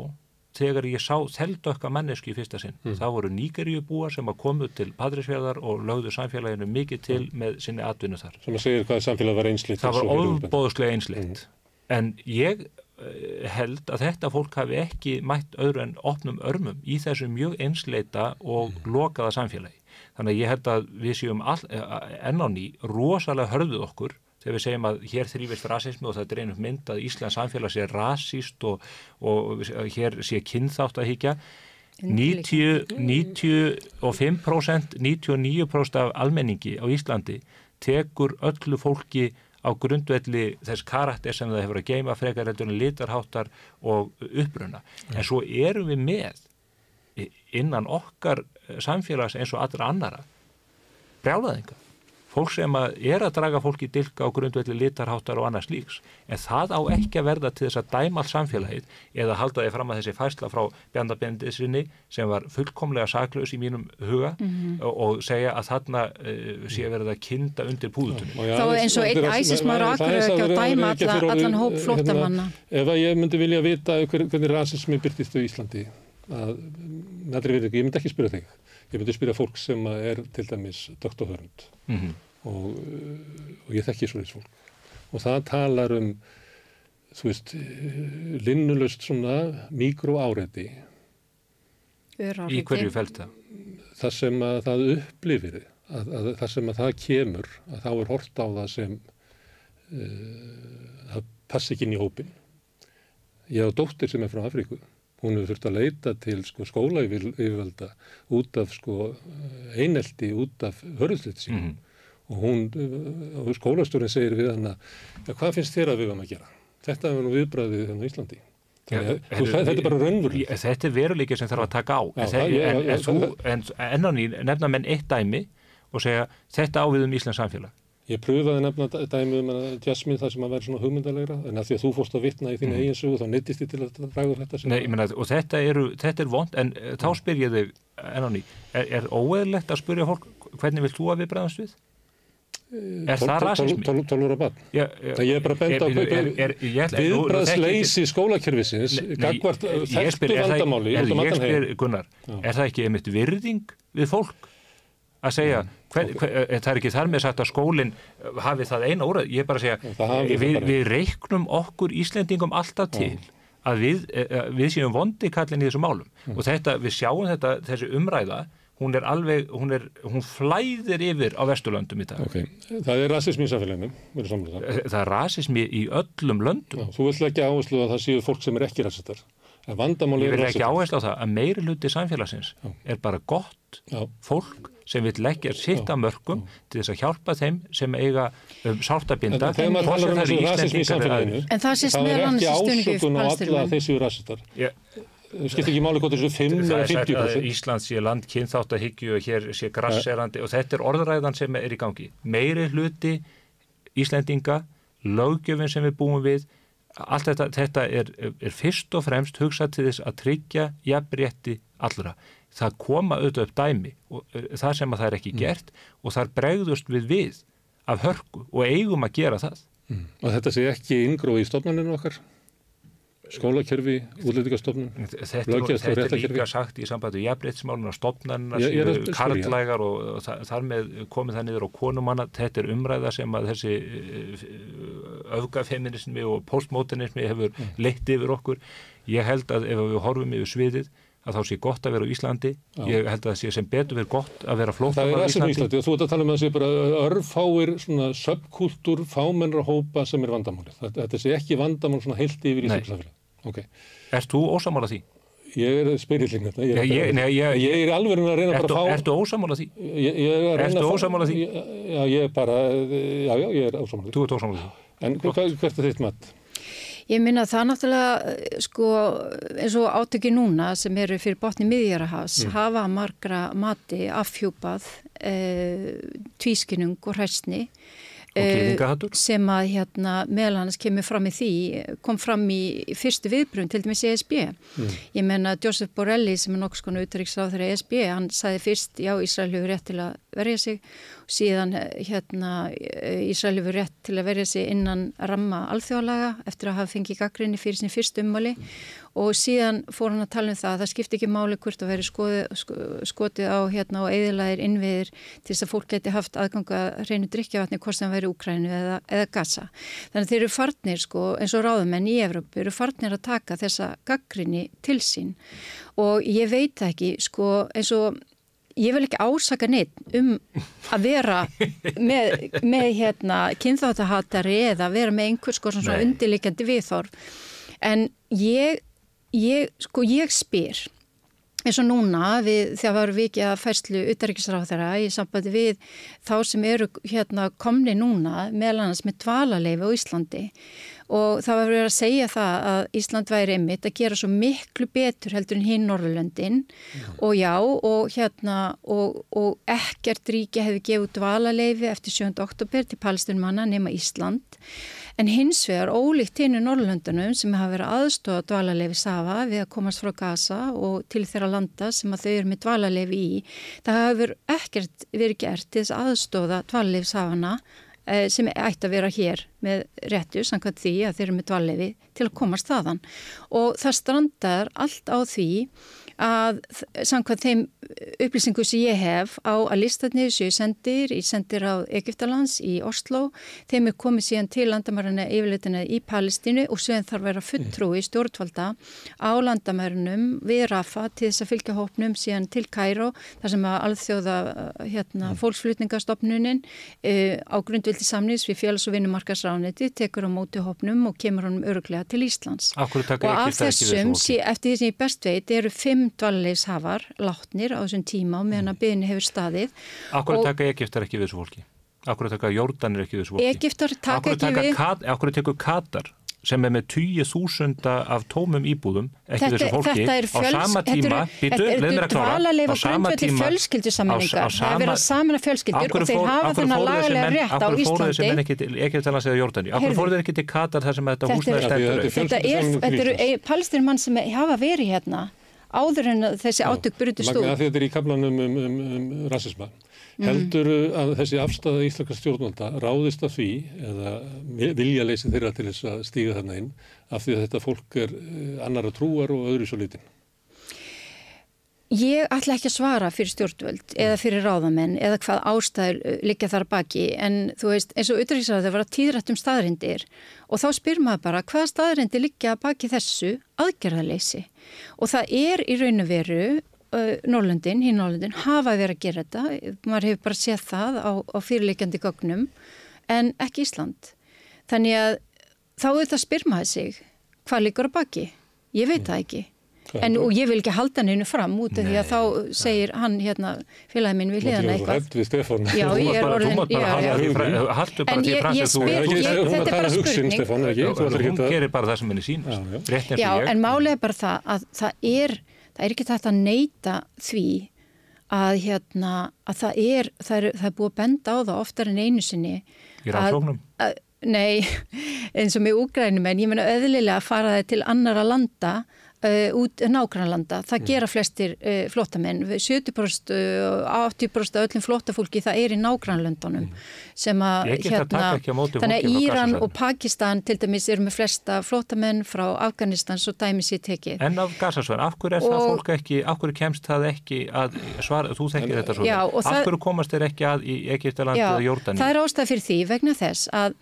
G: þegar ég sá þeldökka mannesku í fyrsta sinn. Mm. Það voru nýgerjubúar sem að komu til Padrisfjörðar og lögðu samfélaginu mikið til mm. með sinni atvinnu þar.
A: Að segja hvað samfélag var einslitt.
G: Það var óbóðslega einslitt. Mm. En ég eh, held að þetta fólk hafi ekki mætt öðru en opnum örmum í þessu mjög einsleita og mm. lokaða samfélagi. Þannig að ég held að við séum eh, enn á ný rosalega hörðuð okkur þegar við segjum að hér þrýfist rasismi og það er einum mynd að Íslands samfélag sé rasist og, og hér sé kynþátt að higgja 90, 95% 99% af almenningi á Íslandi tekur öllu fólki á grundvelli þess karakter sem það hefur að geima frekar heldur en litarháttar og uppruna. En svo erum við með innan okkar samfélags eins og allra annara brjálaðinga fólk sem að er að draga fólki dilka á grundvelli litarháttar og annars líks en það á ekki að verða til þess að dæma alls samfélagið eða halda þið fram að þessi fæsla frá Bjandabendisrinni sem var fullkomlega saklaus í mínum huga mm -hmm. og, og segja að þarna uh, sé verið að kinda undir púðutunni.
H: Þá eins og einn æsismar akkur ekki að dæma alla, allan hóp hérna, flottamanna.
A: Ef að ég myndi vilja vita hvernig rasismi byrtist á Íslandi að, ég myndi ekki spyrja þig Ég myndi spyrja fólk sem er til dæmis doktorhörund mm -hmm. Og, og ég þekki svona fólk. Og það talar um þú veist linnulust svona mikroáreiti
G: Í hverju felt það?
A: Það sem að það upplifir að, að það sem að það kemur að þá er hort á það sem uh, það passi ekki inn í hópin Ég hafa dóttir sem er frá Afríku. Hún hefur þurft að leita til sko, skóla yfirvalda út af sko, einelti, út af hörðslit sín mm -hmm. Og hún, og skólastjórin segir við hann að ja, hvað finnst þér að við varum að gera? Þetta er nú viðbræðið þannig í Íslandi. Ja, er, þetta er bara raunvurlega.
G: Þetta er veruleikið sem þarf að taka á. En, það, en, en, en, þú, en enn á ný nefna menn eitt dæmi og segja þetta ávið um Íslands samfélag.
A: Ég pröfaði nefna dæmi um Jasmine það sem að vera svona hugmyndalegra en að því að þú fórst að vitna í þín mm. eigin sögu þá neytist þið til að draga þetta
G: Nei, ég menna, og þetta, eru, þetta er vond en mm. þá spyr ég þig enn á ný er, er óeðlegt að spyrja fólk hvernig vilt þú að við bregðast við? Er það rasismi?
A: Tólur að bann Ég er bara bent á viðbræðsleysi skólakerfisins gagvart þekktu vandamáli
G: Ég spyr, Gunnar, er það ekki einmitt virðing við fólk að segja, hver, hver, eh, það er ekki þar með sagt að skólinn eh, hafi það eina úr, ég er bara að segja við, við reiknum okkur Íslendingum alltaf til að við, eh, við séum vondi kallin í þessu málum. Mm. og þetta, við sjáum þetta, þessi umræða hún er alveg, hún, er, hún flæðir yfir á Vesturlöndum í dag.
A: Ok, það er rasismi í samfélaginu, verður samlega það.
G: Það er rasismi í öllum löndum.
A: Já, þú vill ekki áherslu að það séu fólk sem er ekki rasistar. En
G: Ég vil ekki áherslu á það að meiri hluti samfélagsins
A: Já.
G: er bara gott
A: Já.
G: fólk sem vil leggja sitt
A: Já.
G: að mörgum til þess að hjálpa þeim sem eiga um, sártabinda.
A: En þegar maður talar um þessu rasismi í samfélaginu,
H: En það sést
A: það
H: meðal
A: er
H: annars
A: ekki
H: í stuðningi
A: ásökun á alla séu rasistar.
G: Ég,
A: Það skiptir ekki máli hvort þessu 5
G: það
A: eða
G: er sagt
A: 50
G: að Ísland sé land kynþáttahyggju og hér sé grasserandi og þetta er orðræðan sem er í gangi. Meiri hluti Íslendinga, löggjöfin sem við búum við, allt þetta, þetta er, er fyrst og fremst hugsað til þess að tryggja jafnrétti allra. Það koma auðvitað upp dæmi og uh, það sem að það er ekki gert og þar bregðust við við af hörku og eigum að gera það.
A: Og þetta sé ekki yngrói í stofnaninu okkar, skólakerfi, útlýtingastofnun.
G: Þetta, er líka sagt í sambandi
A: að
G: séu
A: spyrja.
G: karlægar og, og þa þar með komið það niður á konumanna þetta er umræða sem að þessi öfgafeminismi og postmodernismi hefur
A: Mm.
G: leitt yfir okkur ég held að ef við horfum yfir sviðið að þá sé gott að vera á Íslandi
A: Já.
G: ég held að það sé sem betur verið gott að vera
A: Það
G: flóttamæður
A: er
G: á Íslandi
A: Íslandi þú ert að tala um að það sé bara örfáir svona subkultúr, fámennra hópa sem er vandamáli. Þetta, sé ekki vandamál svona heilt yfir í
G: Nei.
A: Samfélagi. Ok,
G: Ert þú ósamála því?
A: ég er spyrillin þetta. Ég, er
G: Ég- ég- nei, ég-
A: ég er alveg að reyna
G: Ertu,
A: bara að fá...
G: ertu ósamála því?
A: Ég, ég er að reyna
G: Ertu
A: að fá-
G: ósammála því?
A: Já, ég er bara, já, já, ég er ósamála því.
G: Þú ert ósamála því?
A: En hvað, hvert er þitt mat?
H: Ég minna það náttúrulega eh, sko eins og átöki núna sem eru fyrir botni miðjarahas hafa margra mati afhjúpað e, tvískinung og hræstni
G: Gyðingahatur?
H: sem að hérna meðal hans kemur fram í því kom fram í fyrstu viðbrun til dæmis ESB ég menna Joseph Borrelli sem er nokks konar utryggsráð þeirra ESB hann sagði fyrst já Ísrael hefur rétt til að verja sig síðan hérna Ísrael hefur rétt til að verja sig innan ramma alþjóðalaga eftir að hafa fengið gaggrinni fyrir sin fyrst ummali og síðan fór hann að tala um það að það skipti ekki máli hvort að veri skoði, sko, skotið á hérna og eðilæðir innviðir til þess að fólk geti haft aðgang að reynu drikjavatni hvort sem veri Úkrænu eða, eða Gaza. Þannig að þeir eru farnir sko eins og ráðumenn í Evrópu eru farnir að taka þessa gaggrinni til sín og ég veit ekki sko eins og ég vil ekki ásaka neitt um að vera með, með hérna kynþáttahatari eða vera með einhvers sko svona
G: Nei.
H: undirleikjandi viðþorf en ég, ég sko ég spyr eins og núna við, þegar varum vikið að færslu utaríkisráð þeirra í sambandi við þá sem eru hérna komni núna meðal annars með dvalaleifi á Íslandi. Og það var verið að segja það að Ísland væri einmitt að gera svo miklu betur heldur en hinn Norðurlöndin. Og já og hérna og, og ekkert ríki hefði gefið dvalaleifi eftir 7. oktober til palestinmanna nema Ísland En hins vegar ólíkt hinn í Norrlöndunum sem hafa verið aðstofa dvalarleifi Safa við að komast frá Gaza og til þeirra landa sem að þau eru með dvalarleifi í, það hafa ekkert verið gert til þess aðstofa dvalarleifi Safana eh, sem ætti að vera hér með réttu samkvæmt því að þeir eru með dvalarleifi til að komast þaðan. Og það strandar allt á því að samkvæmt þeim upplýsingu sem ég hef á að listatnið séu sendir í sendir á Egyptalands í Oslo, þeim er komið síðan til landamærarna yfirleitina í Palestínu og síðan þarf að vera fulltrúi stjórnvalda á landamærunum við Rafa til þess að fylgja hópnum síðan til Kæró þar sem að alþjóða hérna, fólksflutningastofnunin uh, á grundvildi samnýs við félags- og vinnumarkasrániti tekur á móti hópnum og kemur honum öruglega til Íslands.
G: Taka
H: Og af þessum, eftir því sem ég best veit, eru fimm dvalleifshafar látnir á þessum tíma og meðan að byðinni hefur staðið.
G: Akkur
H: Og-
G: taka Egyptar ekki við þessu fólki? Akkur taka Jórdanir ekki við þessu fólki?
H: Egyptar taka ekki
G: taka
H: við...
G: Akkur tekur Katar sem er með 20.000 af tómum íbúðum ekki þessu fólki á sama tíma
H: þetta er, þetta er dvalarleif á grundvelli fjölskyldusammenningar. Það er verið að samina fjölskyldur og þeir hafa þennan lagalega rétt á
G: Akkur fóruð þessi menn
H: Íslandi.
G: ekki til Egyptalans eða Jórdaníu? Akkur fóruð þeir ekki til Katar þar sem þetta
H: er-
G: stendur
A: Þetta er
H: er, eru
A: Íslands.
H: palestinmann sem hafa verið hérna áður en þessi átök brutist
A: Magna
H: út.
A: því þetta er í kaplanum um, um, um rasisma. Heldur að þessi afstæða íslenska stjórnvalda ráðist af því eða vilja leysi þeirra til þess að stíga þarna inn af því að þetta fólk er eh, annara trúar og öðru svo litin.
H: Ég ætla ekki að svara fyrir stjórnvöld eða fyrir ráðamenn eða hvað ástæður uh, liggja þar að baki en þú veist eins og utryggisræður það var að tíðrætt um staðrindir og þá spyr maður bara hvaða staðrindir liggja að baki þessu aðgerðarleysi og það er í raun og veru uh, Norrlöndin, hinn Norrlöndin, hafa verið að gera þetta, maður hefur bara séð það á, á fyrirleikjandi gögnum, en ekki Ísland. Þannig að þá er það spyrmaði sig, hvað líkur á baki? Ég veit það ekki. En, og ég vil ekki halda hennu fram út af því að þá segir hann hérna félagin minn við hliðana eitthvað.
A: Þú ert Stefán.
H: Já, ég er orðin
G: Þú mátt bara halda því fram. Haldu bara
H: En
G: því
H: ég-
G: fram
H: ég
G: sem þú
H: spyr- ég- þetta
A: er
H: bara
A: bara hugsun,
H: spurning.
G: Hún gerir bara það sem henni sínast
A: Já,
H: en málið er bara það að það er, það er ekki þetta að neyta því að hérna, að það er, það er, það búið að benda á það oftar en einu sinni
G: Í rannsóknum?
H: Nei, eins og með úgrænum en ég meina öðlilega að fara það til annara landa uh, út nágrannlanda.
G: Mm.
H: Það gera flestir uh, flottamenn. 70% og 80% af öllum flottafólki það er í nágrannlöndunum sem að
G: Ég móti
H: þannig að Íran og Pakistan til dæmis eru með flesta flottamenn frá Afganistan svo dæmi sér tekið.
G: En af gasasvæðin, af hverju er það
H: Og-
G: fólk ekki, af hverju kemst það ekki að svara, þú þekkir þetta svo,
H: Já,
G: af
H: það-
G: hverju komast þeir ekki að í Egiptalandi eða Jórdaní?
H: það er ástæð fyrir því vegna þess að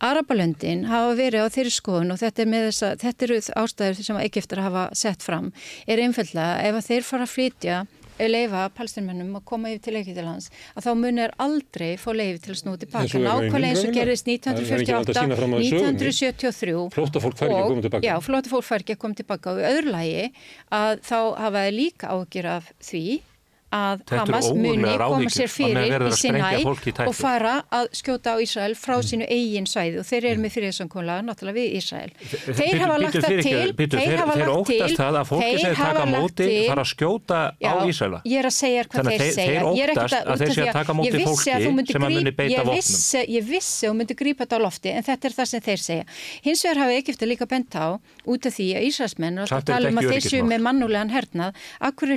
H: Arabalöndin hafa verið á þeirri skoðun og þetta, er með þessa, þetta eru ástæður sem Egiptar hafa sett fram er einfallega ef að þeir fara að flytja leifa palstinmennum að koma yfir til Egyptalands að þá munir aldrei fá leifi til að snúa tilbaka. Nákvæmlega eins og
A: er að
H: 1948,
A: sýna fram á í sögunni.
H: 1973
A: Flóttafólk fær ekki að koma tilbaka.
H: Já, flóttafólk fær ekki að koma tilbaka og öðru lagi að þá hafa þeir líka ágjur af því að Hamas muni koma sér fyrir í Sinai og fara að skjóta á Ísrael frá sínu eigin svæði og þeir eru með friðarsamkóla náttúrulega við Ísrael. Þeir hafa lagt það til, þeir
G: óttast það að fólki sem taka móti fara að skjóta á
H: Já,
G: Ísraela.
H: Ég er að segja hvað þeir segja.
G: þeir óttast að þeir
H: því
G: að taka móti fólki sem að muni beita vopnum.
H: Ég vissi að þú myndir grípa þetta á lofti en þetta er það sem þeir segja. Hins vegar hafa Egipta líka bent á út af því að Ísraelsmenn að tala um að þeir séu með mannulegan hernað. Akkur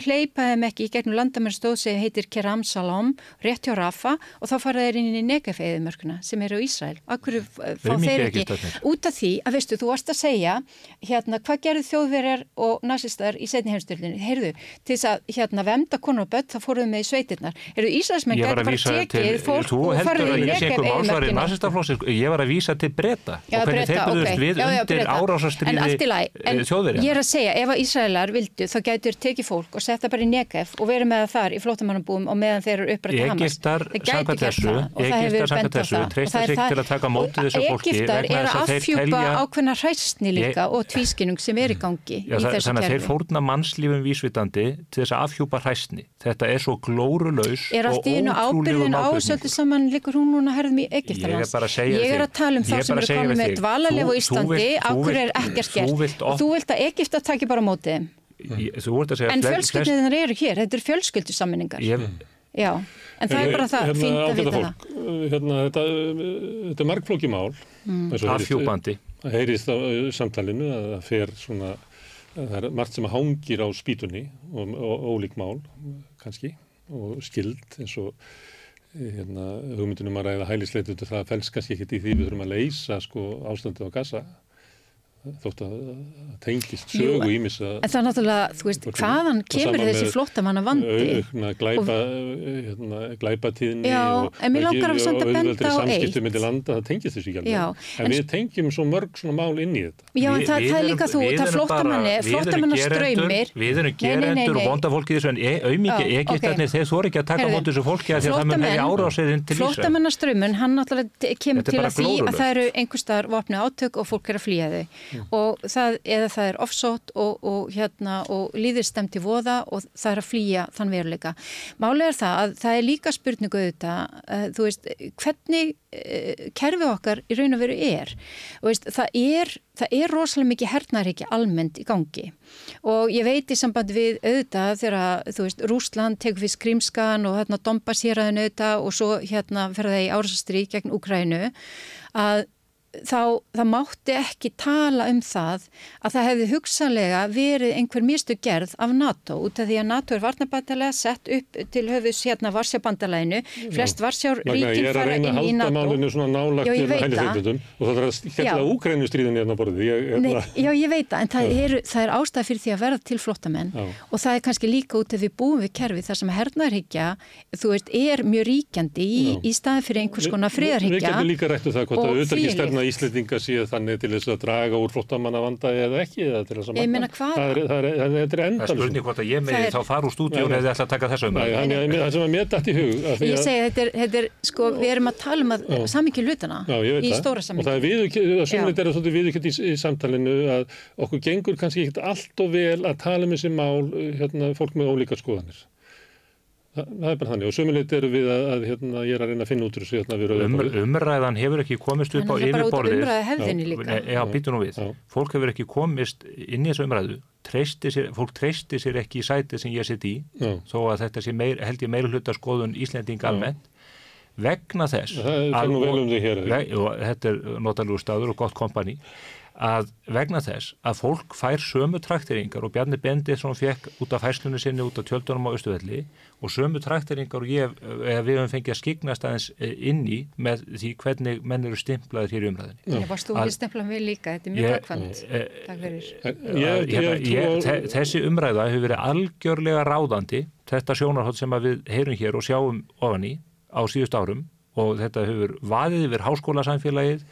H: hleypa þeim ekki í gegnum landamenn stóð sem heitir Keram Salam, rétt hjá Rafa og þá fara þeir inn í Negev eðimörkuna sem eru á Ísrael. Akkur fá þeir ekki
G: Egyptarnir.
H: út af því að veistu, þú varst að segja hérna, hvað gerðu þjóðverjar og nazistar í setni heimstöldinni, heyrðu til þess að hérna vemda konur og börn það fóruðu með í sveitirnar, heyrðu Ísraelsmenn gæti bara tekið fólk og farið í
G: nasistaflósi, ég var að vísa til breyta og hvernig þeir byrðust
H: ok.
G: við undir árásastriði
H: allt í lagi, en
G: þjóðverja.
H: Ég er að segja, ef að Ísraelar vildu þá gætur tekið fólk og setja bara í Negev og verið með þar í flótamannabúum og meðan þeir eru upprætt Hamas. Þeir gætu
G: samkvæmt
H: gert
G: þessu,
H: bent á
G: þessu treysta sig til að taka á móti
H: og
G: þessu fólki
H: Egyptar
G: vegna
H: eru að
G: að
H: afhjúpa
G: telja-
H: ákveðna hræstni líka
G: Ég-
H: og tvískinung sem er í gangi
G: Já,
H: í þessu
G: þannig að þeir
H: kerfi.
G: fórna mannslífum vísvitandi til þess að afhjúpa hræstni. Þetta er svo glórulaus og
H: í
G: ótrúlegu
H: ábyrðin á
G: málflutningur.
H: söldu saman líkur hún núna herðum í
G: að segja
H: Ég er að tala um þá sem
G: að
H: eru
G: við
H: með
G: Þú- þú
H: Íslandi, ákveður er ekkert gert þú vilt að Egypta taki bara á móti þeim.
G: Ég- Þú ert að segja
H: En fjölskyldunar eru hér, þetta eru fjölskyldusammenningar.
G: Ég,
H: Já, en það er bara það, fínt að vita það.
A: fólk, hérna, þetta, þetta er margflóki mál
H: Mm.
G: afhjúpandi.
A: Það heyrist á samtalinu að það fer svona, að það er margt sem hangir á spýtunni og, og ólík mál kannski og skild eins og eh, hérna, hugmyndunum að ræða hælisleitundu það felst kannski ekkert í því við þurfum að leysa sko, ástandið á gassa þótt að að tengist sögu ímis að
H: En það er náttúrulega, þú veist,
A: Og
H: hvaðan
A: og
H: kemur þessi
A: með
H: flottamanna vandi?
A: aukna glæpa, hérna, glæpatíðni
H: Já,
A: og,
H: að að benda
A: auðveldri
H: á
A: samskipti
H: eitt.
A: myndi landa, það tengist þessu ekki alveg
H: Já,
A: en,
H: en-
A: við tengjum svo mörg svona mál inn í þetta
H: Já, en það,
G: við
H: það er líka þú, það
G: erum
H: flottamanni, flottamanna ströymir.
G: Við erum gerendur og vonda fólki þessu en auðmikið
H: Já,
G: Egyptarnir
H: ok.
G: þeir þóri ekki að taka móti þessu fólki af því að það mun hefði árásirinn til
H: til og það, eða það er offsótt og, og, hérna, og líður stemt í voða og það er að flýja þann veruleika. Málið er það að það er líka spurningu auðvitað, uh, þú veist, hvernig uh, kerfi okkar í raun og veru er. Veist, það er það er rosalega mikið hernaríki almennt í gangi og ég veit í sambandi við auðvitað þegar þú veist Rúsland tekur fyrst Krímskan og hérna Dombas hér aðeins auðvitað og svo hérna fer það í árasastri gegn Úkrænu að þá það mátti ekki tala um það að það hefði hugsanlega verið einhver mistök gerð af NATO út af því að NATO er varnabatalega sett upp til höfus hérna Varsjabandalæinu flest Varsjár
A: Magna, ég
H: ríkin
A: er að
H: fara
A: reyna
H: inn
A: að
H: í
A: halda
H: NATO.
A: málinu svona nálagt
H: Já, ég
A: hælisleitundum og það er að skella
H: Já.
A: úkrænustríðin hérna borðið. Ég,
H: Nei,
A: hérna,
H: já, ég veit það, en það er, það er ástæð fyrir því að verða til flottamenn og það er kannski líka út af við búum við kerfi þar sem hernaðarhyggja, þú veist, er mjög ríkjandi í, í
A: það að vegna Íslendinga séu þannig til þess að draga úr flóttamanna vanda eða ekki eða til þess að
H: Ég meina, hvað-
A: það er, það er, það er, það er
G: Það er
A: endan
G: spurning hvort að ég
H: Það
G: megi
H: er-
G: þá fara úr stúdíun eða ætla að taka þessa
A: Nei,
G: umræðu.
A: hann, ég, það sem að mér dætt í hug að því
H: Ég
A: að,
H: segi, þetta er, þetta er, sko, við erum að tala um að
A: ég veit
H: í
A: það.
H: stóra
A: Og það er viðurkjönd, að
H: Já.
A: sumnit er það svolítið viðurkjönd í, í samtalinu að okkur gengur kannski ekkert allt og vel að tala um þessi mál, hérna, fólk með ólíka skoðanir. Þa, það er bara þannig og sumnit eru við að, að hérna, ég er að reyna að finna út úr þessu hérna við
G: Um, umræðan hefur ekki komist upp á
H: það er bara út af
G: yfirborðið.
H: líka.
G: Nei, Já, býtu nú við.
A: Já.
G: Fólk hefur ekki komist inn í þessu umræðu. Treysti sér, fólk treysti sér ekki í sætið sem ég sitt í,
A: Já.
G: þó að þetta sé meir, held ég meira hluta skoðun Íslending almennt, vegna þess.
A: Það
G: að-
A: nú vel um þig hér.
G: Þetta er notalúr staður og gott kompani að vegna þess að fólk fær sömu trakteringar og Bjarni Benditsson fekk út af fæslunni sinni út af tjöldunum á Östuvelli og sömu trakteringar og ég, eh, við höfum fengið að skiknast aðeins eh, inn í með því hvernig menn eru stimplaðir hér í umræðinni.
H: Ég varst þú
G: Að-
H: ekki stempla mig líka, þetta er mjög gagkvæmt.
G: eh,
H: Takk fyrir.
A: Ég,
G: Að,
A: ég,
G: hérna, þessi umræða hefur verið algjörlega ráðandi þetta sjónarhótt sem að við heyrum hér og sjáum ofan í á síðust árum og þetta hefur vaðið yfir háskólasamfélagið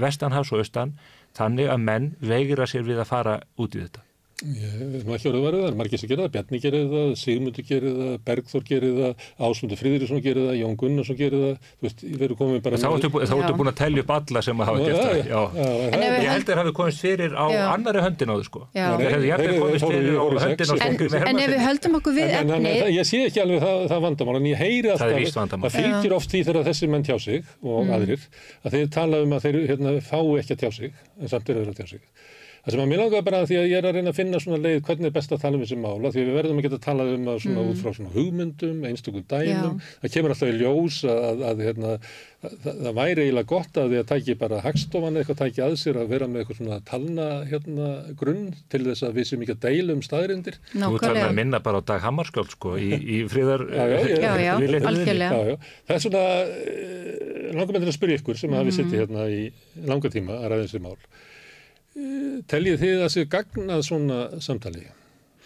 G: vestanhafs og austan þannig að menn veigira sér við að fara út í þetta.
A: Ég nú ekki að það verið það, margir sem gerir það, Bjarni gerir það, Sigmundur gerir það, Bergþór gerir það, Ásmundur Friðriksson gerir það, Jón Gunnarsson gerir það, þú veist, við erum komin bara...
G: Þá ertu, búin að telja upp alla sem hafa
A: Já,
G: gert það.
A: já,
G: Já.
A: það-
G: Ég held að það hafi komist fyrir á
H: Já.
G: annari höndin á þau sko.
H: Já.
G: Þeir hefðu jafnvel
A: Þeir-
G: komist
A: þeir fóru-
G: fyrir á höndin á með
H: en ef við höldum okkur við efni,
A: ég sé ekki alveg það, það vandamál, en ég heyri alltaf,
G: Það
A: það fylgir
H: Mm.
A: Það sem að mér langar bara að því að ég er að reyna að finna svona leið hvernig er best að tala um þessi mála því við verðum að geta að tala um það svona út frá svona hugmyndum, einstökum dæmum það kemur alltaf í ljós að, að, að hérna, það, það væri eiginlega gott að því að tæki bara hagstofan eitthvað tæki að sér að vera með eitthvað svona talna hérna, grunn til þess að við sem ekki að deila um staðrindir
G: Þú þarf að minna bara á Dag Hammarskjöld sko í, í fríðar
A: Já, já,
H: Já, já.
A: Já, já. Það er svona, uh, langar með til að spyrja ykkur sem hafi sittið hérna í langa tíma að ræða þessi mál. Teljið þið að sér gagnað svona samtali?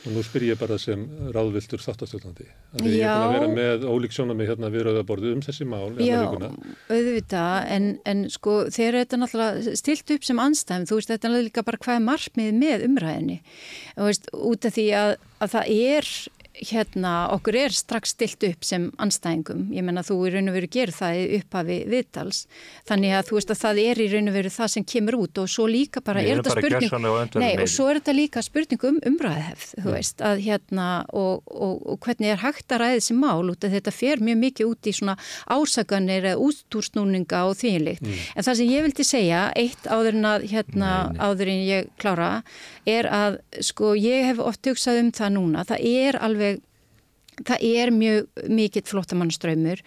A: Og nú spyr ég bara sem ráðviltur þáttastjórnandi. Að ég er búin að vera með ólík sjónami hérna við rauðaborðu um þessi mál.
H: Já, auðvitað, en, en sko þegar þetta náttúrulega stilt upp sem anstæðum, þú veist þetta er líka bara hvað er markmið með umræðinni, þú veist, út af því að, að það er hérna, okkur er strax stilt upp sem anstæðingum, ég menna þú í raun og veru gerir það upphafi viðtals. Þannig að þú veist að það er í raun og veru það sem kemur út og svo líka bara
G: Við
H: er þetta spurning
G: öndverðum
H: Nei, og svo er þetta líka spurning um umræðhefð, þú veist, að hérna og, og, og hvernig er hægt að ræða þessi mál út að þetta fer mjög mikið út í svona ásaganir eða útúrsnúninga og þýnlikt. En það sem ég vildi segja, eitt áður en að hérna áður en ég klára, er að sko ég hef oft hugsað um það núna, það er alveg Það er mjög mikill flottamannaströymur.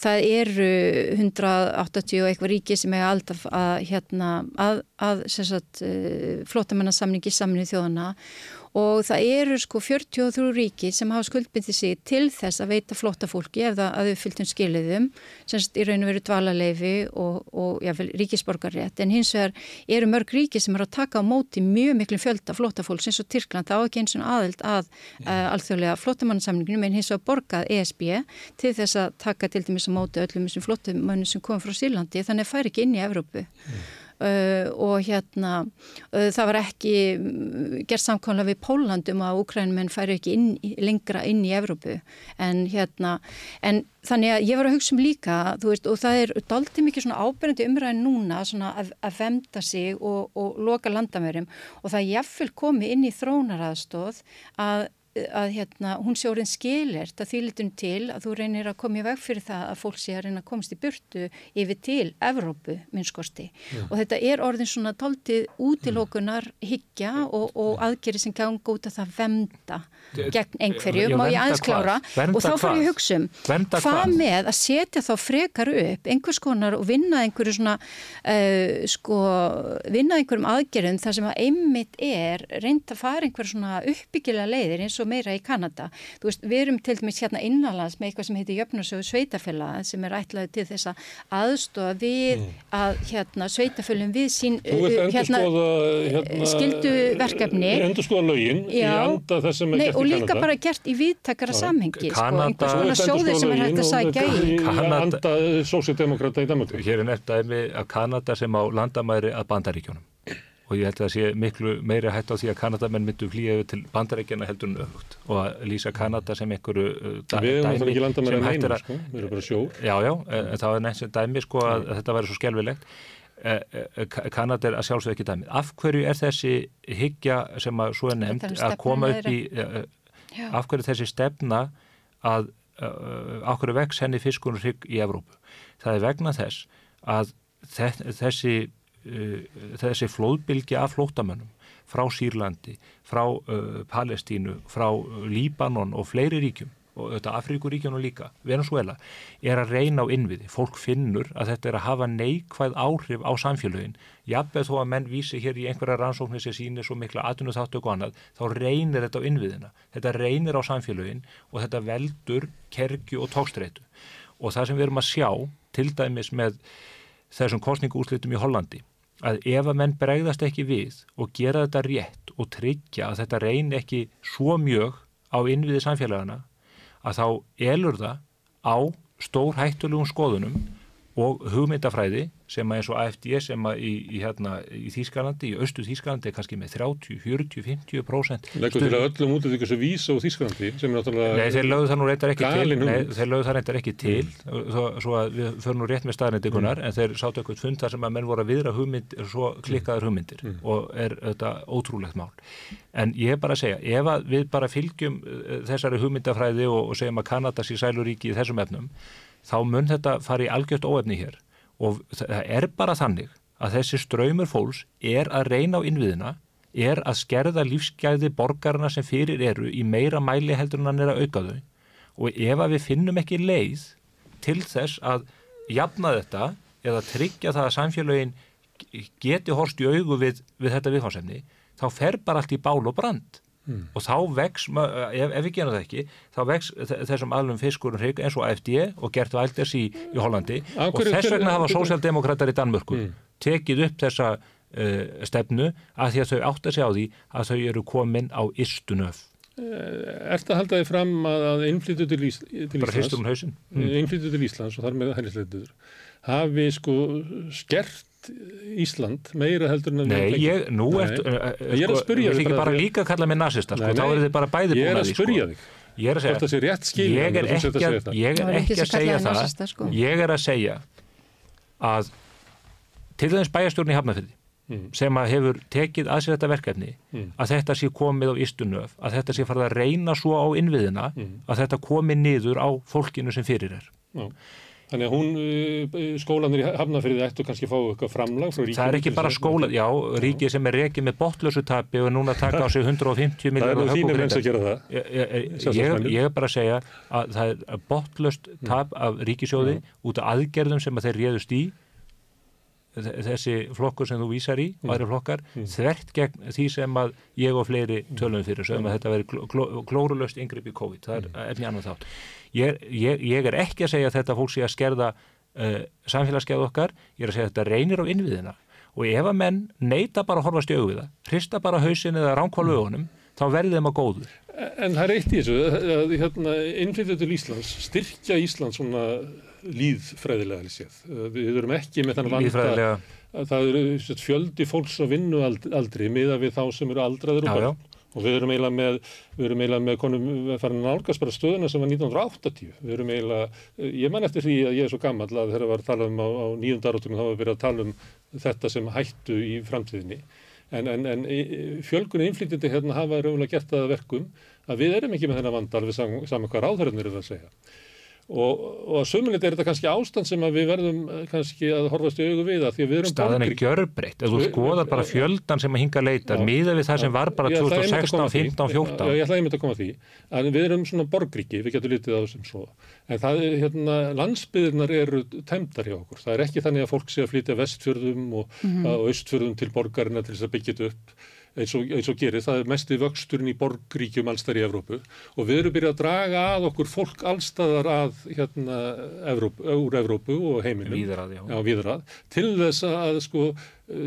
H: Það eru 180 og eitthvað ríki sem er alltaf að, hérna, að, að sagt, flottamannarsamningi samnið þjóðana og það eru sko 43 ríki sem hafa skuldbindið sig til þess að veita flotta fólki ef það að þau fylgtum skiliðum, semst í raun og veru dvalarleifi og, og jáfnvel ríkisborgarrétt, en hins vegar eru mörg ríki sem eru að taka á móti mjög miklum fjölda flotta fólks eins og Tyrkland, þá ekki eins og aðild að uh, alþjóðlega flottamannsamningunum en hins vegar borgað ESB til þess að taka til dæmis á móti öllum þessum flottamannum sem kom frá Sýrlandi, þannig að fær ekki inn í Evrópu. Uh, og hérna uh, það var ekki um, gert samkvæmlega við Pólandum að Úkrænumenn færi ekki inn, lengra inn í Evrópu. En hérna en þannig að ég var að hugsa um líka veist, og það er daldið mikið svona ábyrjandi umræðin núna svona að, að vemda sig og, og loka landamörum og það er jafnvel komið inn í þrónaraðstóð að að hérna, hún sé orðin skilert að þýlitum til að þú reynir að koma í veg fyrir það að fólk sé að reyna að komast í burtu yfir til Evrópu minnskosti
A: Já.
H: og þetta er orðin svona tóltið útilókunar higgja og, og aðgeri sem ganga út að það vemda gegn einhverju,
G: Já,
H: má ég
G: vernda
H: aðeins
G: hvað?
H: klára
G: Vernda
H: og þá fyrir ég að hugsa um
G: Vernda
H: hvað
G: hvað?
H: með að setja þá frekar upp einhvers konar og vinna einhverju svona uh, sko, vinna einhverjum aðgerðum þar sem að einmitt er reynd að fara einhverjum svona uppbyggilega leiðir eins og meira í Kanada. Þú veist, við erum til dæmis hérna innanlands með eitthvað sem heitir Jöfnarsögu sveitafélag sem er ætlaði til þess að aðstofa við mm. að hérna sveitafélagum við sín
A: hérna, hérna,
H: skildu verkefni.
A: Endur skoða lögin Já, í anda þess sem er
H: nei,
A: gert í Kanada.
H: Og líka bara gert í viðtakara samhengi, sko, einhvers konar sjóði sem er hægt að sækja
A: í. Anda sósíaldemokrata í Danmarku.
G: Hér er nefnt aðeins að Kanada sem á landamæri að bandaríkjónum og ég held að það sé miklu meiri hætt á því að Kanadamenn myndu flýja til bandarækjana heldur en öfugt. Og að lýsa Kanada sem einhverju uh,
A: dæmi Við erum ekki landa með það neina, sko, við erum bara sjór.
G: Já, já, en það var nefnst sem dæmi sko að, að þetta væri svo skjálfilegt eh, eh, Kanada er að sjálfsög ekki dæmi Af hverju er þessi higgja sem að svo er nefnd að koma upp í af hverju þessi stefna að af hverju vex henni fiskunur higg í Evrópu? Það er vegna þess að þessi þessi flóðbylgi af flótamönnum frá Sýrlandi, frá uh, Palestínu, frá uh, Líbanon og fleiri ríkjum og þetta Afríkuríkjunum líka, Venezuela er að reyna á innviði. Fólk finnur að þetta er að hafa neikvæð áhrif á samfélögin. Jafnveg þó að menn vísi hér í einhverja rannsóknir sem sýnir svo mikla atvinnu þáttu og annað, þá reynir þetta á innviðina. Þetta reynir á samfélögin og þetta veldur kerkju og tókstreitu. Og það sem við erum að sjá, til dæmis með þessum kostninguúslitum í Hollandi, að ef að menn bregðast ekki við og gera þetta rétt og tryggja að þetta reyn ekki svo mjög á innviði samfélagana að þá elur það á stór hættulegum skoðunum og hugmyndafræði sem að eins og AFD sem að í, í, hérna, í Þýskalandi, í austu Þýskalandi er kannski með 30, 40, 50%
A: Leggur til að öllum út af því þessu vísa og Þýskalandi sem er náttúrulega
G: Nei, þeir lögðu það nú reyndar ekki til. Nei, þeir lögðu það reyndar ekki til. Mm. þó, svo að við förum nú rétt með staðnendikunar mm. en þeir sáttu eitthvað fund þar sem að menn voru að viðra hugmynd, svo klikkaður hugmyndir mm. og er þetta ótrúlegt mál. En ég er bara að segja, ef við bara fylgjum þessari hugmyndafræði og, og segjum að Kanada sé sæluríki í þessum efnum þá mun þetta fara í algjört óefni hér og það er bara þannig að þessi ströymur fólks er að reyna á innviðina, er að skerða lífsgæði borgarna sem fyrir eru í meira mæli heldur en hann er að auka þau. Og ef að við finnum ekki leið til þess að jafna þetta eða tryggja það að samfélagin geti horst í augu við, við þetta viðfársefni, þá fer bara allt í bál og brand Mm. og þá vex, ef, ef við genum það ekki þá vex þessum aðlum hrygg eins og AFD og gert vælders í, í Hollandi og þess vegna hafa sósjaldemokrater í Danmörku mm. tekið upp þessa uh, stefnu að því að þau átt að segja á því að þau eru komin á istunöf
A: Er þetta að halda þið fram að innflyttu til, Ís, til
G: Íslands
A: mm. innflyttu til Íslands og þar með hælisleitur hafi sko skert Ísland meira heldur en
G: Nei, ég, nú ert uh,
A: ég er að sko, spyrja
G: þig bara líka að kalla mig nazista sko, þá er þið bara bæði búin
A: að því Ég er að spyrja þig.
G: Ég er að segja
A: ég
G: er ekki að, ég er ekki að segja það. sko. ég er að segja að til þess bæjastjórn í Hafnafjörði mm. sem að hefur tekið að sér þetta verkefni mm. að þetta sé komið á ístunöf að þetta sé farið að reyna svo á innviðina mm. að þetta komi niður á fólkinu sem fyrir er Já
A: Þannig að hún, uh, skólanir í Hafnafriði ættu kannski að fá eitthvað framlag frá ríkið.
G: Það er ekki bara skóla, já, ríkið sem er reikið með botlösu tapi og er núna að taka á sig 150 miljónar
A: höfbúkringar. Það er þínum eins að gera það.
G: Ég, ég, er bara að segja að það er botlöst tap af ríkisjóði mm. út af aðgerðum sem að þeir réðust í þessi flokkur sem þú vísar í og aðri flokkar, mm. þvert gegn því sem að ég og fleiri tölum fyrir sem að þetta veri kló, klórulöst yngripp í COVID, það er efni annan þátt. Ég, ég, ég er ekki að segja að þetta fólk sé að skerða uh, samfélagsgeð okkar, ég er að segja að þetta reynir á innviðina. Og ef að menn neyta bara að horfa stjögu við það, hrista bara hausin eða ránkválu ögunum, þá verður þeim að góður.
A: En það er eitt í þessu að hérna, innflytja til Íslands styrkja Íslands svona líðfræðilega séð. Við erum ekki með þannig
G: vanda
A: að það eru fjöldi fólks á vinnu aldri miða við þá sem eru aldraður og börn. og við erum eiginlega með, við erum eiginlega með konum farin nálgast bara stöðuna sem var 1980 við erum eiginlega, ég man eftir því að ég er svo gammal að þegar það var að tala um á, á nýjum daróttum þá var við að tala um þetta sem hættu í framtíðinni. En, en, en fjölgunni innflytjandi hérna hafa raunlega gert það verkum að við erum ekki með þennan vandal við saman hvað ráðhörðin eru það að segja og, og að sömulit er þetta kannski ástand sem við verðum eh, kannski að horfast í augu við að því að við erum
G: staðan er gjörbreytt, ef þú skoðar bara fjöldan sem að hinga leitar, miða við það sem var bara 2016, 15, 14
A: Já, ég ætlaði með að koma að því, að við erum svona borgríki, við getum litið á þessum svo. En það er, hérna, landsbyðirnar eru temdar hjá okkur, það er ekki þannig að fólk sé að flytja vestfjörðum og, mm -hmm. og austfjörðum til borgarina til þess að byggja þetta upp eins og, eins og gerir, það er mesti vöxturinn í borgríkjum allstar í Evrópu og við erum byrjað að draga að okkur fólk allstaðar að hérna Evrópu, úr Evrópu og heiminum.
G: Víðrað, já.
A: Já, víðrað. Til þess að sko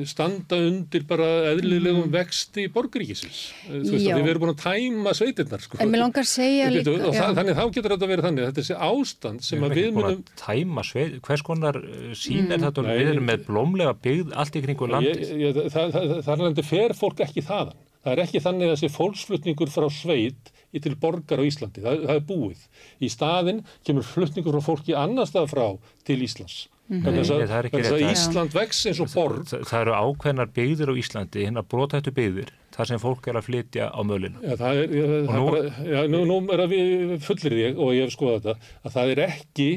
A: standa undir bara eðlilegum vexti borgríkisins. Þú veist að við erum búin að tæma sveitirnar. Sko.
H: En mér langar að segja
A: Við
H: líka,
A: og
H: já.
A: það, þannig þá getur þetta verið þannig, þetta er þessi ástand sem
G: Við
A: að
G: erum
A: við
G: ekki búin
A: munum
G: að tæma sveið, hvers konar uh, sín er þetta og
A: Nei.
G: við erum með blómlega byggð allt í kringu
A: það, það, það, þar alveg fer fólk ekki þaðan. Það er ekki þannig að þessi fólksflutningur frá sveit í til borgar á Íslandi. Það, það er búið. Í staðin kemur flutningur frá fólki annar stað frá til Íslands.
H: Mhm.
G: Nei,
A: að,
G: er
A: Ísland vex eins og borg.
G: Það, það eru ákveðnar byggðir á Íslandi, hérna brotættu byggðir, þar sem fólk er að flytja á mölinu.
A: Já, það er, ég,
G: nú-
A: bara, já, nú, nú er að við fullir ég og ég hef skoðað þetta að það er ekki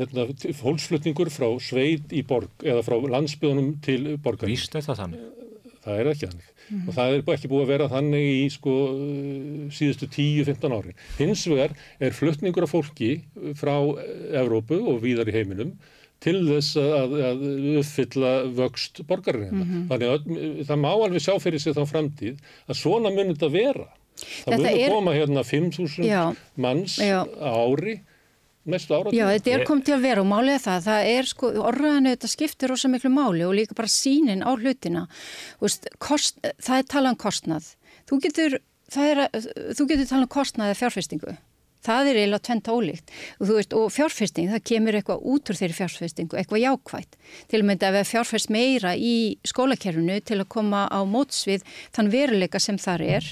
A: hérna, fólksflutningur frá sveit í borg eða frá landsbyðunum til borgar.
G: Víst er það þannig.
A: Það er ekki þannig. Og það er ekki búið að vera þannig í sko, síðustu 10-15 árin. Hins vegar er flutningur af fólki frá Evrópu og víðar í heiminum til þess að, að uppfylla vöxt borgarina. Þannig að það má alveg sjá fyrir sig þá framtíð að svona munir þetta vera. Það
H: Þetta
A: munir
H: er-
A: koma hérna 5.000
H: Já.
A: manns
H: Já.
A: á ári næstu ára.
H: Já, þetta er komið til að vera og málið er það, það er sko, orðræðinu þetta skiptir rosa miklu máli og líka bara sínin á hlutina. Veist, kost, það er talað um kostnað. Þú getur, það er, þú getur talað um kostnað eða fjárfestingu. Það er eiginlega tvent ólíkt. Og, veist, og fjárfesting, það kemur eitthvað út úr þeirri fjárfestingu, eitthvað jákvætt. Til og með að við fjárfest meira í skólakerfinu til að koma á mótsvið þann veruleika sem þar er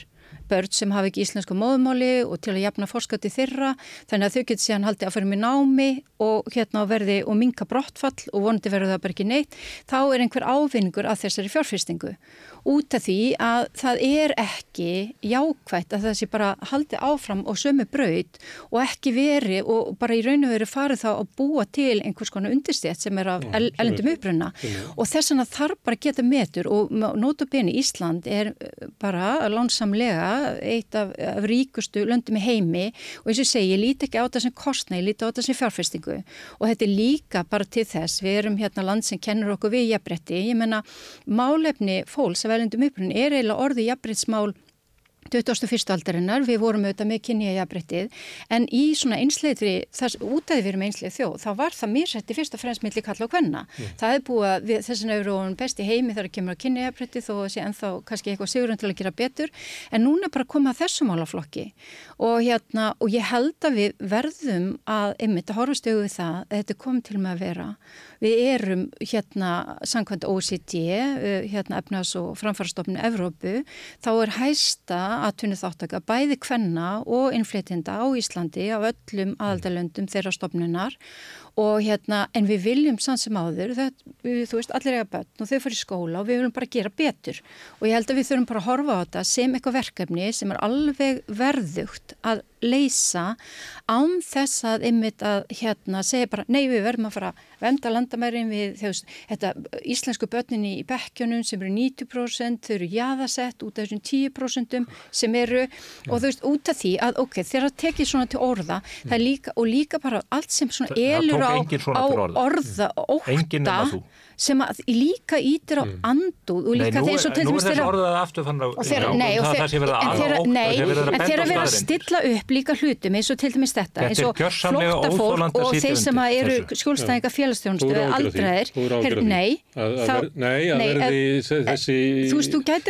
H: börn sem hafa ekki íslensku móðumáli og til að jafna fórskati þeirra þannig að þau getur síðan haldið að fyrir með námi og hérna verði og minka brottfall og vonandi verður það bara ekki neitt þá er einhver ávinningur að þessari fjárfestingu út af því að það er ekki jákvætt að það sé bara haldið áfram og sömu braut og ekki veri og bara í raun og veru farið þá að búa til einhvers konar undirstjætt sem er af el elendum uppruna. Og þess vegna þarf bara að geta metur og notabene Ísland er eh, bara lánsamlega eitt af, af ríkustu löndum í heimi og eins og segi, ég líti ekki á þetta sem kostna, ég líti á þetta sem fjárfestingu. Og þetta er líka bara til þess, við erum hérna land sem kennur okkur við jafnbretti, ég menna málefni fólks af elendum uppruna er eiginlega orðið jafnbrettsmál 21. aldarinnar, við vorum auðvitað með kynja jafnbrettið, en í svona einsleitri, út af því við erum einsleið þjóð, þá var það mér setti fyrst og fremst milli kalla og kvenna. Það er búið að við, þess vegna eru hún best í heimi þegar kemur að kynja jafnbrettið þó að sé ennþá kannski eitthvað sigurinn til að gera betur, en núna bara koma að þessu málaflokki og hérna, og ég held að við verðum að, einmitt, að horfa stögu við það að þetta komið til með að vera. Við erum hérna, samkvæmt OECD, uh, hérna efnas og framfarastofnun Evrópu, þá er hæsta atvinni þáttaka bæði kvenna og innflytjenda á Íslandi af öllum aðaldalöndum þeirra stofnunar. Og hérna, en við viljum sann sem áður, það, við, þú veist, allir eiga börn og þau fyrir skóla og við viljum bara gera betur. Og ég held að við þurfum bara að horfa á þetta sem eitthvað verkefni sem er alveg verðugt að leysa án þess að einmitt að hérna segja bara, nei við verðum að fara að venda landamærin við, veist, þetta íslensku börninni í bekkjunum sem eru 90% þau eru jaðasett út af þessum 10% sem eru og þú veist, út af því að ok, þegar það tekið svona til orða, það er líka og líka bara allt sem svona elur á, á
G: orða.
H: orða ótta
G: þú.
H: Sem að líka ítir á andúð og
G: Nei,
H: líka þeir svo til dæmis
G: er
H: þeirra-
G: að
H: og og
G: það, það að
H: en þeirra,
G: það verið að
H: að stilla upp líka hlutum eins og til dæmis þetta, eins og
G: að
H: og þeir sem
G: undir
H: eru skjólstæðinga
A: því.
H: aldraðir,
A: því.
H: nei,
A: Að- að Nei, að
H: nei,
A: verði se- þessi,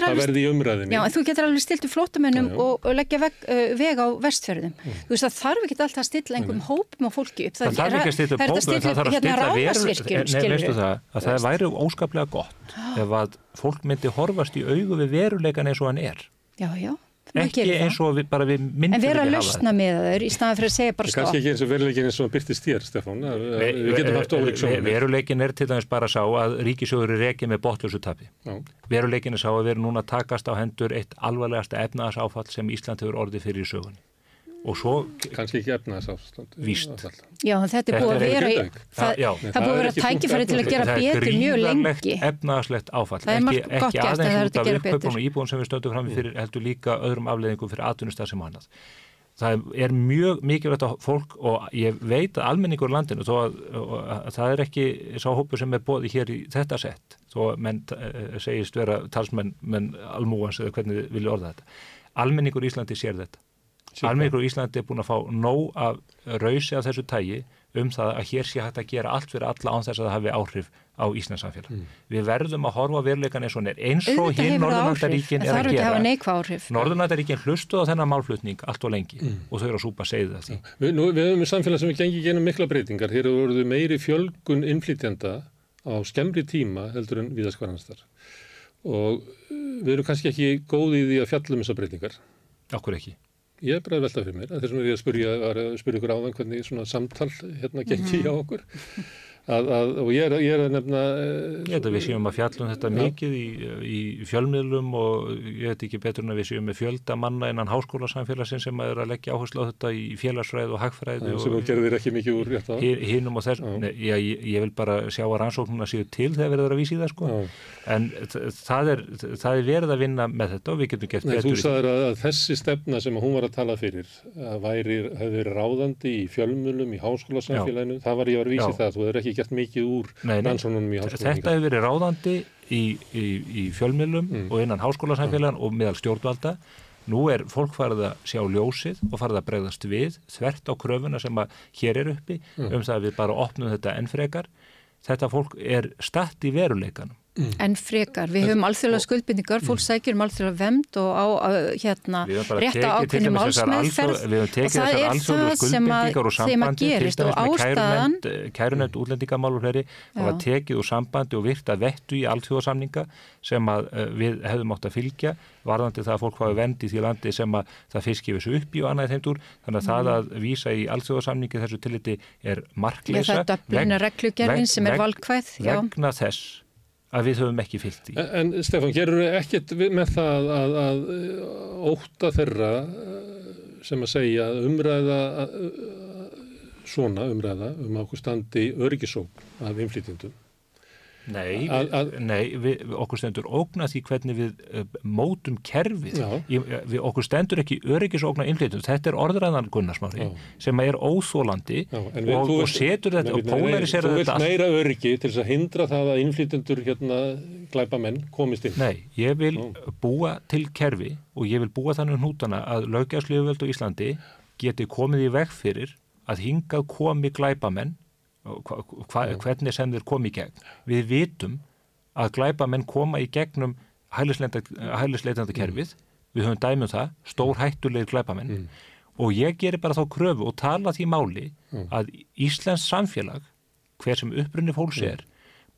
A: að
H: alveg-
A: verði í umræðinni.
H: Já, en þú getur alveg stilt upp flótamönnum og, og leggja veg, veg á vestfjörðum. Þú veist, það þarf ekki alltaf að stilla einhverjum hópum á fólki upp.
G: Það þarf ekki að stilla
H: það
G: hópum,
H: að
G: það þarf að
H: hérna
G: stilla
H: skilur
G: það, að væri óskaplega gott ef að fólk myndi horfast í augu við veruleikan eins og hann er.
H: Já, já,
G: Ekki eins og við, bara við myndum
H: En vera að
G: ekki
H: lausna með þau í staðan fyrir að segja bara stopp.
A: Kannski ekki eins og veruleikin eins og byrtist þér, Stefán. að- að Við getum haft ólík sjónarmið.
G: Veruleikin er til dæmis bara sá að ríkisjóður er rekið með.
A: Já.
G: Veruleikin er sá að við erum núna að takast á hendur eitt alvarlegasta efnaðasáfall sem Ísland hefur orðið fyrir í sögunni. Og svo,
A: Kannski ekki efna þess ástand.
G: Víst.
H: Já, þetta er búið að vera,
A: Grindavík.
H: það,
G: Já.
H: það er
A: Það
H: búið að
A: er
H: vera tækifæri til að gera
G: það er
H: betur mjög
G: gríðarlegt
H: lengi.
G: efnaðaslegt áfall.
H: Það er
G: Ekki,
H: margt gott
G: ekki
H: það er
G: aðeins út
H: að
G: af
H: betur.
G: og íbúin sem við stöndum fram fyrir heldur líka öðrum afleðingum fyrir atvinnustað sem annað. það er mjög mikilvægt að fólk og ég veit að almenningur í landinu þó að, að það er ekki sá hópu sem er bóði hér í þetta sett þó menn uh, segist vera talsmenn menn almúans eða hvernig vilja orða þetta almenningur í Íslandi sér þetta almenningur í Íslandi er búin að fá nóg af rausi af þessu tægi um það að hér sé hægt að gera allt fyrir alla án þess að það hafi áhrif á Íslands samfélag.
A: Mm.
G: Við verðum að horfa á veruleikan eins og hann er eins og hinn
H: en
G: er
H: það
G: að
H: eru að hafa
G: gera.
H: neikva áhrif.
G: Norðurlandaríkin hlustuð á þennan málflutning allt og lengi
A: Mm.
G: og þau eru að súpa segið það því.
A: Við, nú, við höfum í samfélag sem við gengið genum mikla breytingar. Hér eru voruð meiri fjölgun innflytjanda á skemmri tíma heldur en viðaskvarnastar. Og uh, við erum kannski ekki góði í því að fjallum þessar breytingar.
G: Okkur ekki.
A: Ég er bara að velta fyrir mér. Þessum er ég að spyrja, að spyrja ykkur áðan hvernig svona samtal hérna gengi hjá okkur. Að, að, og ég er, ég er að nefna...
G: Ég held að við séum að fjallum þetta
A: Já.
G: mikið í, í fjölmiðlum og ég veit ekki betur en að við séum með fjölda manna innan háskólasamfélagsins sem er að leggja áherslu á þetta í félagsfræði og hagfræði
A: sem þú gerðir ekki mikið úr rétt á.
G: hi- hinum og þess. Nei, ég, ég, ég vil bara sjá að rannsóknuna séu til þegar verður að vísi það sko.
A: Já.
G: En það er, það er verið að vinna með þetta og við getum
A: þú
G: betur
A: sagðir að, að þessi stefna sem hún var að tala fyrir að væri, fjölmjölum, gert mikið úr rannsóknunum í
G: Þetta
A: háskólasamfélaginu.
G: hefur verið ráðandi í, í, í fjölmiðlum
A: Mm.
G: og innan háskólasamfélagan og meðal stjórnvalda. Nú er fólk farið að sjá ljósið og farið að bregðast við þvert á kröfuna sem að hér er uppi
A: Mm.
G: um það að við bara opnum þetta enn frekar. Þetta fólk er statt í veruleikanum.
H: En frekar, við höfum alþjóðlega skuldbindingar, fólk sækir um alþjóðlega vemd og á hérna
G: Við höfum bara
H: rétt á
G: tekið til
H: ákveðinu málsmeðferð. og það er það sem að þeim að gerist og ástæðan
G: kærunefnd, kærunefnd útlendingamál og fleiri, það
H: Já.
G: var tekið úr sambandi og virt að vettu í alþjóðasamninga sem að uh, við hefðum átt að fylgja varðandi það að fólk fái vend í því landi sem að það gefur svo upp í og annað í þeim dúr, þannig að það að vísa í alþjóðasamningi þessu tilliti er
H: það
G: markleisa vegna þess að við höfum ekki fyllt í.
A: En, en Stefán, gerur þau ekkert með það að, að, að óta þeirra eh, sem að segja að umræða að, að, svona umræða um okkur standi öryggisók af innflytjendum?
G: Nei,
A: Að-
G: nei við, okkur stendur ógna því hvernig við uh, mótum kerfið. Í, við, okkur stendur ekki öryggisógna innflytjum. Þetta er orðræðan Gunnarsmári sem er óþólandi
A: Já, en við-
G: og, og setur þetta
A: Nei,
G: og pólariserar
A: Þú vilt
G: þetta
A: meira öryggi til þess að hindra það að innflytjendur hérna glæpa menn komist inn.
G: Nei, ég vil
A: Já.
G: búa til kerfi og ég vil búa þannig um hnútana að löggjafslífuvöld á Íslandi geti komið í veg fyrir að hingað komi glæpamenn og hva, hva, hvernig sem þeir komi í gegn. Við vitum að glæpamenn koma í gegnum hælisleitandi kerfið, við höfum dæmið það, stór hættulegir glæpamenn
A: Mm.
G: og ég gerir bara þá kröfu og tala því máli
A: Mm.
G: að Íslands samfélag, hver sem upprunni fólks er,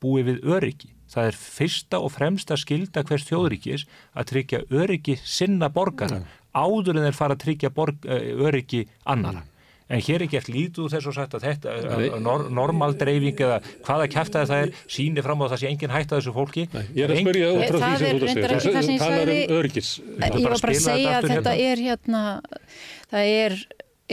G: búi við öryggi. Það er fyrsta og fremsta skilda hvers þjóðríkis að tryggja öryggi sinna borgara áður en þeir fara að tryggja borg, eh, öryggi annara. En hér er gert lítið úr þess og sagt að þetta nor, normal dreifing eða hvaða kæftæði það er síni fram á að það sé engin hætt að þessu fólki.
A: Nei, ég er að spyrja út frá
H: Það
A: því sem
H: er
A: þú ert að
H: reyndar
A: segja.
H: ekki það
A: talar um öryggis.
H: Ég var bara að segja að þetta
G: hérna.
H: er hérna, það er,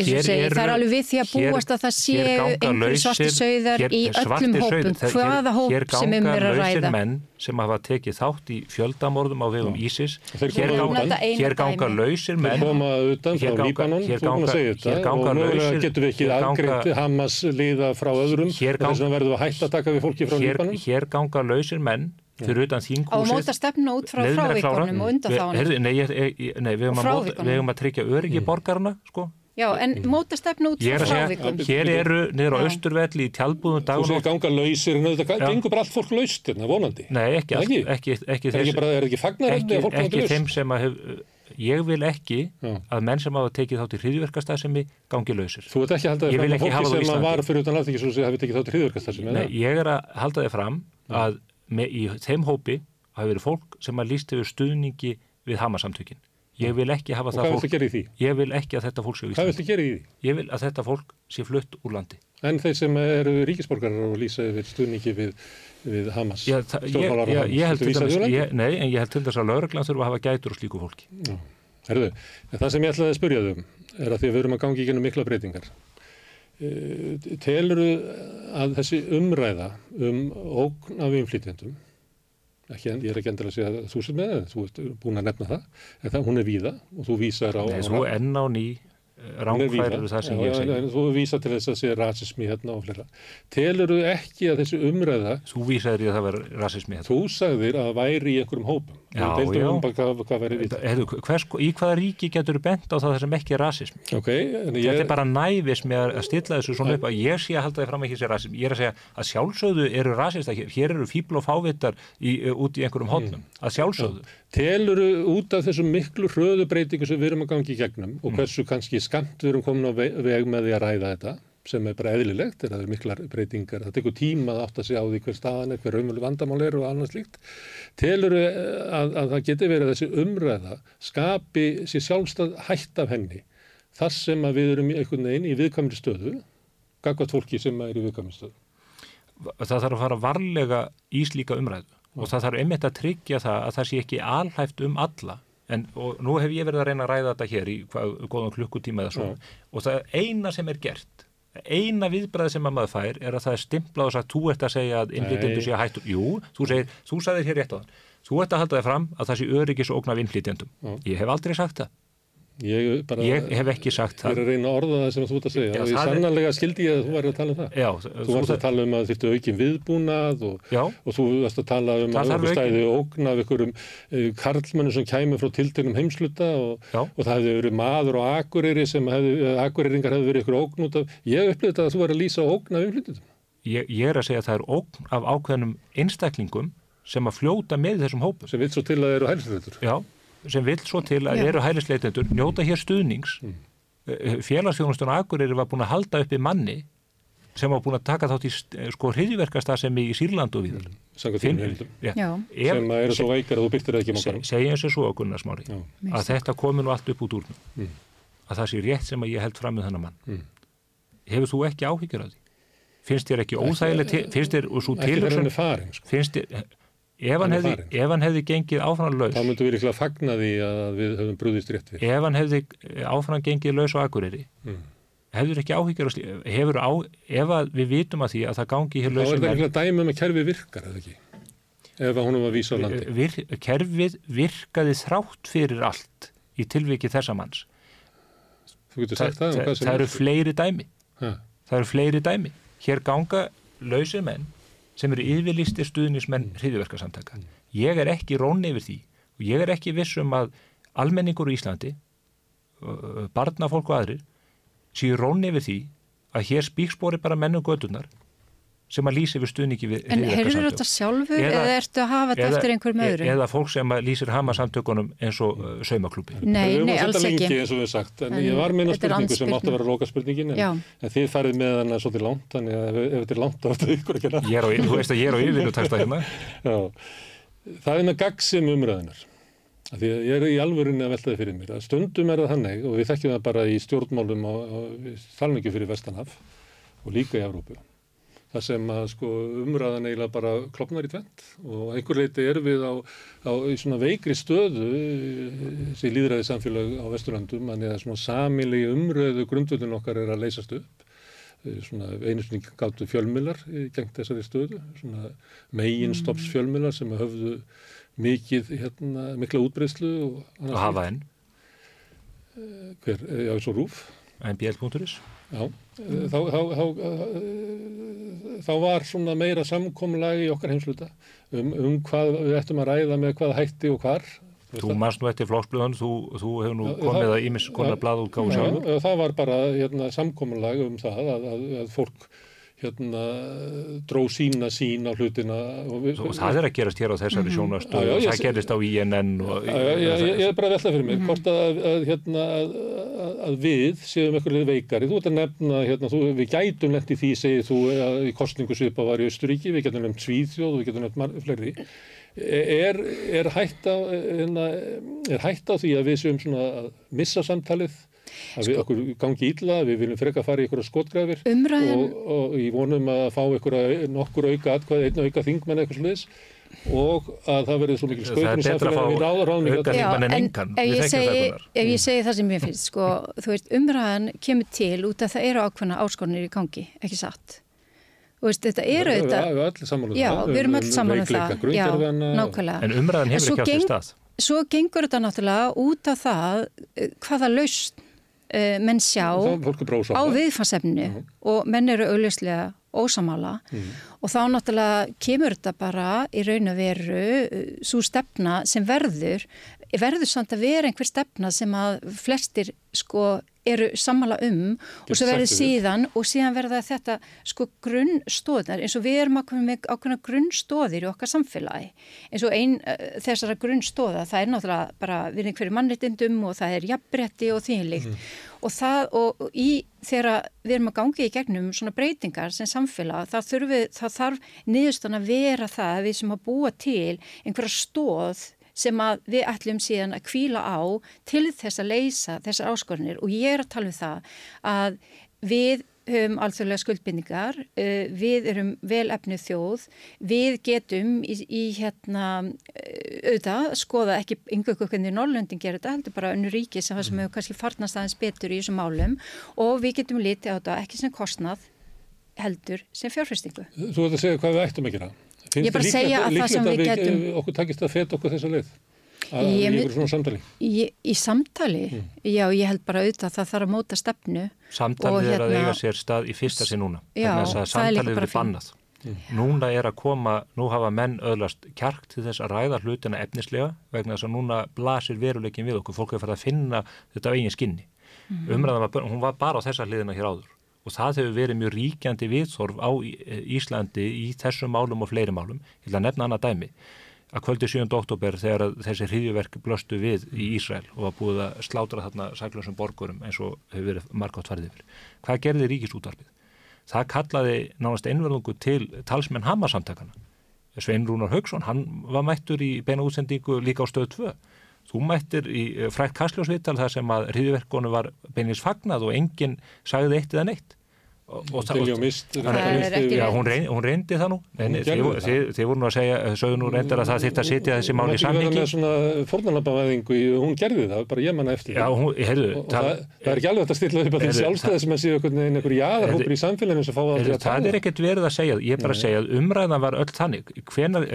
H: segi,
G: eru-
H: það er alveg við því að
G: hér-
H: búast að það
G: hér
H: séu
G: ganga
H: einhverju svarti
G: lausir-
H: sauðar
G: hér-
H: í
G: svartir
H: öllum hópum, hvaða
G: hér-
H: hóp
G: hér
H: sem um
G: ganga
H: er að
G: lausir
H: ræða.
G: menn sem hafa tekið þátt í fjöldamorðum á vegum ISIS.
A: Þeir
G: hér ganga, hér ganga lausir
A: Þeir
G: menn.
A: koma utan
G: Hér
A: frá
G: ganga-
A: Líbanon,
G: hér
A: þú er búin að
G: ganga-
A: segja
G: hér
A: þetta
G: ganga
A: og mögulega
G: lausir-
A: getum við ekki
G: hér ganga-
A: afgreitt Hamas liða frá öðrum
G: Hér
A: þess
G: ganga-
A: vegna verðum við að hætta að taka við fólki frá
G: hér,
A: Líbanon.
G: hér ganga lausir menn fyrir utan
H: Á að
G: þinghúsið
H: móta stefnu út frá
G: að
H: frávíkonum og undan
G: Við-
H: þá
G: heyrðu, Nei, ég, ég, nei við höfum að, við höfum að tryggja öryggi borgarna sko.
H: Já, en móta stefnu út
G: er
H: frá frávíkum.
G: hér eru niður á
H: Já.
G: Östurvelli í tjálbúðum
A: Þú
G: dagun
A: segir
G: og
A: ganga lausir, en þetta
G: Já.
A: gengur bara allt fólk laust hérna, vonandi.
G: Nei, ekki, allt,
A: Ekki?
G: ekki, ekki, ekki,
A: Er ekki, bara, er ekki fagnar
G: ekki,
A: að fólk
G: ekki
A: gangi
G: þeim
A: laust?
G: sem að hef, ég vil ekki
A: Já.
G: að menn sem hafa tekið þátt í hriðverkastæðsemi gangi lausir.
A: Þú ert ekki að halda
G: vil
A: fram
G: ekki
A: að
G: það
A: fólki sem var fyrir utan alþingi svo sem hafi tekið þátt í hriðverkastar
G: Nei, ég er að halda þið fram að í þeim hópi hafi verið fólk sem að líst yfir stuðningi við Hamasamtökin. Ég vil ekki hafa
A: Og
G: það
A: hvað
G: fólk,
A: viltu gera í því?
G: ég vil ekki að þetta fólk sé á
A: Hvað
G: Íslandi.
A: viltu gera í því?
G: Ég vil að þetta fólk sé flutt úr landi.
A: En þeir sem eru ríkisborgarar og lýsa yfir stuðningi við, við Hamas,
G: Já,
A: stjórnmálarar
G: ég,
A: Hamas, viltu vísa því úr landi?
G: ég, nei, en ég held til þess að lauruglan þurfa að hafa gætur og slíku fólki.
A: Herðu, en það sem ég ætlaði að spyrja þau um er að því að við erum að gangi í gennum mikla breytingar. Telur að þessi umræða um ógn af innflytjendum, ekki, ég er ekki endilega að segja að þú sem með það, þú ert búin að nefna það, en það, hún er víða og þú vísar á...
G: Nei, svo enn á ný ránkværir það sem ég segi.
A: Þú vísa til þess að sé rasismi hérna og flera. Telur þú ekki að þessi umræða...
G: Þú vísaður í að það verður rasismi
A: hérna. Þú sagðir að það væri í einhverjum hópum.
G: Já, já.
A: Um hvað, hvað
G: Heru, hvers, í hvaða ríki getur bent á það sem ekki er rasismi?
A: Okay,
G: ég... Þetta er bara nævis með að stilla þessu svona upp að ég sé að halda þið fram ekki sé rasismi. Ég er að segja að sjálfsögðu eru rasista hér. Hér eru fíbl og fávittar í, út í einhverjum hótnum. Mm. Að sjálfsögðu.
A: Telur út af þessum miklu hröðubreitingu sem við erum að gangi í gegnum og mm. hversu kannski skamt við erum komin á veg með því að ræða þetta sem er bara eðlilegt, er að það er miklar breytingar, það tekur tíma að átta sig á því hver staðan er, hver raunvölu vandamál er og annað slíkt. Telur að, að það geti verið þessi umræða skapi sér sjálfstað hætt af henni þar sem að við erum í einhvern veginn í viðkvæmri stöðu, gagvat fólki sem er í viðkvæmri stöðu.
G: Það þarf að fara varlega í slíka umræðu og það þarf einmitt að tryggja það að það sé ekki alhæft um alla. En nú hef ég verið að reyna að ræða þetta hér í hvað, góðan klukkutíma eða svona ja. og það eina sem er gert eina viðbræð sem að maður fær er að það er stimplað og sagt, þú ert að segja að innflytjendur sé að hættu, jú, þú segir, þú sagðir hér rétt á þann, þú ert að halda þig fram að það sé öryggis og ógnaf innflytjendum, ja. ég hef aldrei sagt það
A: Ég, bara,
G: ég hef ekki sagt
A: það. Ég er að reyna að orða það sem þú ert að segja. Já, og ég sannanlega skildi ég að þú væri að tala um það.
G: Já,
A: þú varst að tala um að þýttu aukin viðbúnað og, og þú varst að tala um að þú stæði ógn af einhverjum uh, karlmennu sem kæmi frá tiltegnum heimsluta og, og það hefði verið maður og akureyri sem hefði, akureyringar hefði verið einhverju ógn út af. Ég upplýði þetta að þú væri að lýsa ógn af umflytjum.
G: Ég, ég er að segja að það er ógn af ákveðnum einstaklingum sem að fljóta með þessum hópum.
A: Sem vil svo til að það eru hælsleitur.
G: Já, sem vil svo til að Já. eru hælisleitendur njóta hér stuðnings mm. Eh, félagsfjónustun og Akureyri var búin að halda upp í manni sem var búin að taka þátt í eh, sko hriðiverkastað sem í Sýrland og viður
A: mm. sem að eru svo veikar að þú byrtir það ekki
G: se, segja eins og svo að Gunnarsmári að þetta komi nú allt upp út úr mm. að það sé rétt sem að ég held fram með þennan mann mm. hefur þú ekki áhyggjur af því finnst þér ekki óþægilegt finnst þér og svo tilhörsun
A: sko.
G: finnst þér Ef hann, hefði, ef hann hefði gengið áfram laus
A: þá myndum við líklega fagna því að við höfum brúðist rétt við.
G: Ef hann hefði áfram gengið laus á akureyri mm. hefur ekki áhyggjur hefur á, ef við vitum að því að það gangi hér laus
A: þá er það líklega dæmi um að kerfið virkar eða ekki? Ef hann var að vísa á landi.
G: Vir, kerfið virkaði þrátt fyrir allt í tilviki þessa manns.
A: Þa, það,
G: það, það eru fleiri dæmi. Ha. það eru fleiri dæmi. Hér ganga lausir menn sem eru yfirlistir stuðnismenn hriðiverkarsamtaka. Ég er ekki rónni yfir því og ég er ekki vissum að almenningur í Íslandi, barnafólk og aðrir, séu rónni yfir því að hér spíkspori bara mennum gödunar sem að lýsa yfir stuðningi við
H: En heyrður þetta sjálfur eða, eða ertu að hafa þetta eftir einhverjum öðru?
G: Eða fólk sem að lýsir hama samtökunum eins og uh, saumaklúpi
H: Nei, nei, alls ekki.
A: lengi, sagt, En, en ég var með eina spurningu sem átti að vera loka spurningin en, en þið færið með hana svolítið langt þannig að ef, ef þetta er langt áttu ykkur ekki
G: að Þú veist að ég er á yfirvinnu taksta hérna
A: Það er með gagsim umræðinar Því að ég er í alvörunni að veltaði fyrir mér. Að stundum er það þannig og við þekkjum það bara í stjórnmálum og, og þalningi fyrir Vestanhaf og líka í Evrópu það sem að sko, umræðan eiginlega bara klopnar í tvent og einhver leiti er við á, á svona veikri stöðu sem líðræði samfélag á Vesturlandum en eða svona samili umröðu grundvöldun okkar er að leysast upp. Svona einu svona gáttu fjölmilar gengt þessari stöðu svona meginstopps fjölmilar sem höfðu mikið hérna, mikla útbreyslu og,
G: og hafa enn.
A: Hver, já, svo rúf
G: mbl.is
A: Já, þá, þá, þá, þá var svona meira samkomlag í okkar heimsluta um, um hvað við ættum að ræða með hvað hætti og hvar.
G: Þú mannst nú eftir flóksblöðun, þú, þú hefur nú komið að ímis konar bladútgáðu sjálfur.
A: Það var bara hérna, samkomlag um það að, að, að fólk hérna, dró sína sín á hlutina.
G: Við, og það er að gerast hér á þessari mhm. sjónastu og það gerist á INN. Og,
A: já, já, ég, ég er bara að velta fyrir mig, mm -hmm. hvort að, að, hérna, að við séum eitthvað veikari. Þú ert að nefna, hérna, þú, við gætum nefnt í því, segið þú, í kostningu svipa var í Östuríki, við getum nefnt Svíðjóð, við getum nefnt fleiri. Er, er, hætt á, hérna, er hætt á því að við séum svona að missa samtalið að við sko, okkur gangi ítla, við viljum freka fara í ykkur skotgræfir og, og í vonum að fá ykkur nokkur auka atkvæð, einn auka þingmenn eitthvað sluðis og að það verður svo mikil skaupin
G: samfélagin við ráðar ráðum
H: auka þingmenn en engan. ef ég, segi, ef ég segi það sem ég finnst sko, þú veist, umræðan kemur til út af það eru ákveðna áskornir í gangi ekki satt? Veist, þetta eru
A: þetta
H: um já, við erum öll saman um það. Já, nákvæmlega.
G: En umræðan hefur ekki átt í stað.
H: svo gengur þetta náttúrulega út af það eh, hvaða lausn menn sjá á
A: ósála.
H: viðfansefnu og menn eru augljóslega ósamála og þá náttúrulega kemur þetta bara í raun og veru svo stefna sem verður verður samt að vera einhver stefna sem að flestir sko eru sammála um og svo verður
A: sættir við.
H: síðan og síðan verða þetta sko grunnstóðnar eins og við erum ákveðin með ákveðina grunnstóðir í okkar samfélagi. Eins og einn uh, þessara grunnstóða það er náttúrulega bara við einhverju mannréttindum og það er jafnbretti og þínlíkt og það og í þegar við erum að gangi í gegnum svona breytingar sem samfélag það, þurfi, það þarf niðurstan að vera það að við sem að búa til einhverja stóð sem að við ætlum síðan að kvíla á til þess að leysa þessar áskorunir og ég er að tala um það að við höfum alþjóðlega skuldbindingar, uh, við erum vel efnið þjóð, við getum í, í hérna uh, auðvitað, skoða ekki yngur hvernig Norrlöndin gerir þetta, heldur bara önnu ríki sem, sem hefur kannski farnast aðeins betur í þessum málum og við getum litið á þetta ekki sem kostnað heldur sem fjárfestingu.
A: Þú ert að segja hvað við ættum að gera. Finnst
H: Ég bara segja að það sem við getum-
A: við, okkur takist að feta okkur þessa leið? Að,
H: Ég
A: einhverju svona samtali?
H: Í, í samtali,
A: Mm.
H: já ég held bara auðvitað að það þarf að móta stefnu
G: Samtalið
H: Og
G: er að
H: hérna-
G: eiga sér stað í fyrsta sinn núna.
H: Já,
G: þess að
H: er
G: samtalið er bannað.
A: Mm.
G: Núna er að koma, nú hafa menn öðlast kjark til þess að ræða hlutina efnislega vegna þess að núna blasir veruleikin við okkur. Fólk hefur farið að finna þetta á eigin skinni.
H: Mhm.
G: Umræðan var, hún var bara á þessa hliðina hér áður og það hefur verið mjög ríkjandi viðþorf á Í- Íslandi í þessum málum og fleiri málum. Ég ætla að nefna annað dæmi að kvöldi 7. oktober þegar að þessi hriðjuverk blöstu við í Ísrael og var búið að slátra þarna saklausum borgurum eins og hefur verið margátt farið yfir. Hvað gerði ríkisútvarpið? Það kallaði nánast einverðungu til talsmenn Hamasamtakana. Svein Rúnar Haugsson, hann var mættur í beina útsendingu líka á stöð 2. Þú mættir í eh, frækt kastljósvital þar sem að hriðjuverkonu var beinins fagnað og enginn sagði eitt eða neitt. Hún, reyn, hún reyndi það nú. Þið,
A: það.
G: þið, þið voru nú að segja, sögðu nú reyndar að það þýtti að sitja þessi mál í
A: Hún
G: samhengi.
A: hún gerði það, bara ég manna eftir.
G: Já, hún, heyrðu,
A: og, og það, það er ekki alveg að stilla upp að því sjálfstæði sem að séu einhvern veginn einhver jaðarhópur í samfélaginu sem fá að
G: það
A: tala.
G: er ekkert verið að segja, ég er bara að segja að umræðan var öll þannig. Hvenar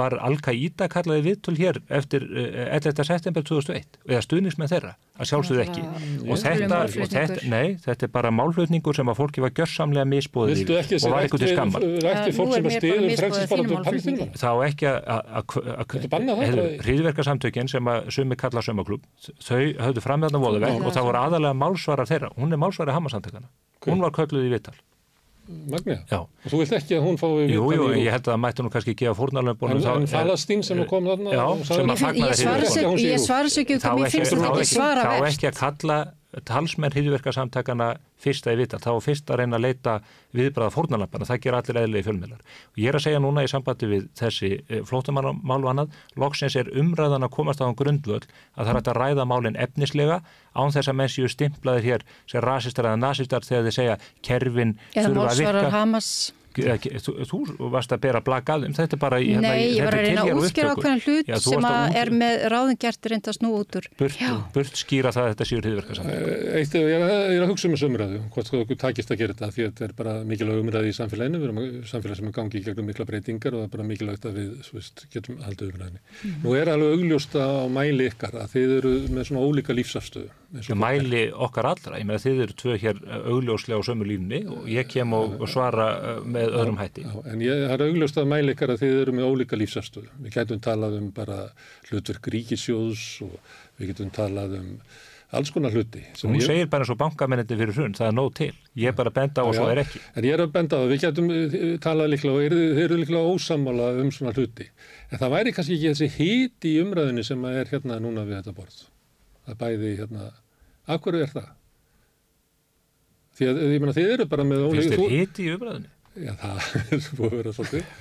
G: var, Al-Qaida kallaði viðtöl hér eftir eh, 11. september 2001 eða stuðnismenn þeirra, að sjálfsögðu ekki. Og þetta, nei, þetta er bara málflutningur sem að fólki var gjörsamlega misbóðið og var eitthvað til skammar.
A: rætti fólk
H: er
A: sem
H: bara
A: stiður palestínumanna?
H: málflutningi.
G: þá ekki að hriðverkarsamtökin sem að sumi kalla sömaklub, þau höfðu fram með þarna voðuverk og það voru aðalega málsvarar þeirra hún er málsvarar hamasamtökana hún var kölluð í vital
A: Magnea?
G: Já.
A: Og þú vilt ekki að hún fái
G: jú, jú,
A: í-
G: ég held að það mætti nú kannski gefa fórnarlöfbunum
A: En, en Falastín sem kom þarna
G: Já,
A: og sagði-
G: sem að
H: Ég,
G: fagnaði
H: ég svara sér ekki
G: þá
H: hvað mér
G: ekki,
H: finnst
G: þá
H: þetta ekki svara
G: þá
H: verst.
G: ekki að kalla talsmenn hriðverkarsamtakana fyrsta í vital, þá fyrst að reyna að leita viðbræða fórnarlampana, það ger allir eðlilegi fjölmiðlar. Og ég er að segja núna í sambandi við þessi flótamannmál og annað, loksins er umræðan að komast á hann grundvöld að það er að ræða málinn efnislega án þess að menn séu stimplaðir hér sem rasistar eða nazistar þegar þeir segja kerfin
H: Eða
G: þurfa að
H: málsvarar
G: virka.
H: Hamas.
G: Þú, þú varst að bera blaka að um þetta bara í, hérna,
H: Nei,
G: í-
H: ég var
G: þetta
H: að reyna að
G: upptöku.
H: ákveðan hlut
G: Já,
H: sem að er með ráðum gert reynda snú út úr.
G: burt, burt skýra það að þetta séu hriðverkarsamtök
A: Eitt, ég er, að- ég er að hugsa um þessu umræðu, hvort sko okkur takist að gera þetta, því að þetta er bara mikilvæg umræði í samfélaginu, við erum samfélag sem er gangi í gegnum mikla breytingar og það er bara mikilvægt að við svo veist, getum haldið umræðinni. Nú er alveg augljóst á mæli ykkar að þið eru með svona ólíka lífsafstöðu.
G: Mæli okkar allra, ég meina þið eru tvö hér augljóslega á sömu línni og ég kem og, svara uh, með öðrum hætti.
A: Já, en ég, er augljóst að mæli ykkar að þið eru með ólíka lífsafstöðu. Við getum talað um bara hlutverk ríkisjóðs og við getum talað um alls konar hluti.
G: Hún
A: ég-
G: segir bara eins og bankamennandi fyrir hrun, það er nóg til. Ég er bara að benda á og
A: Já,
G: svo er ekki.
A: En ég er að benda á það, við getum eh, talað líklega og þeir eru líklega ósammála um svona hluti. En það væri kannski ekki þessi hiti í umræðinu sem er hérna núna við þetta borð. Það bæði hérna, af hverju er það? Því að ég meina þið eru bara með
G: Finnst þér hiti í umræðinu?
A: Já, það er búið að vera svolítið.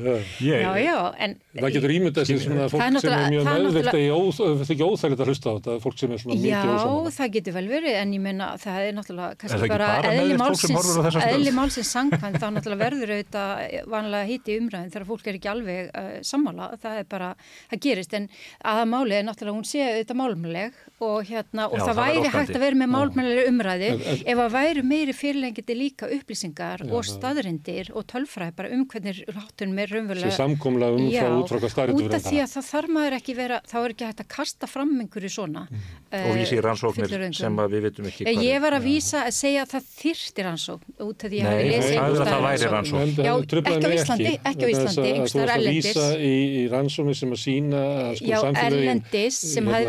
A: Já.
H: Já, já, en
A: Það getur ímyndað sér svona fólk sem er mjög
H: það er
A: meðvilt óþægilegt ekki óþægilegt að hlusta á þetta, fólk sem er svona
H: Já,
A: mikið ósamála.
H: það getur vel verið en ég meina það er náttúrulega kannski bara
G: bara
H: eðli
G: sem
H: málsins, sangkvæmt þá náttúrulega verður auðvitað vanlega híti umræðin þegar fólk er ekki alveg uh, sammála það er bara, það gerist en aða máli er náttúrulega hún sé auðvitað málmleg og hérna og
G: Já,
H: það,
G: það væri
H: hægt að vera með málmlegri umræði
A: En- en-
H: ef að væri meiri fyrirlengiti líka upplýsingar og, staðrindir og tölfræði bara um hvernig háttunum er
A: Sér
H: raunverulega
A: samkomla um
H: Já,
A: frá út frá hvað staðrindu
H: út af því að það þarf maður ekki vera, þá er ekki hægt að kasta fram einhverju svona
G: Mhm. og vísi rannsóknir sem að við vitum ekki
H: Ég,
G: hvað
H: ég var að vísa að segja að það þyrfti rannsókn út af því að ég hafi lesið
G: er.
H: Já,
A: það truflaði
H: ekki á
A: mig
H: Íslandi, ekki. á
A: vegna þess
H: Íslandi,
A: að
H: einhvers
A: Þú varst að vísa í, í rannsómi sem að sína að sko
H: Já, sem um að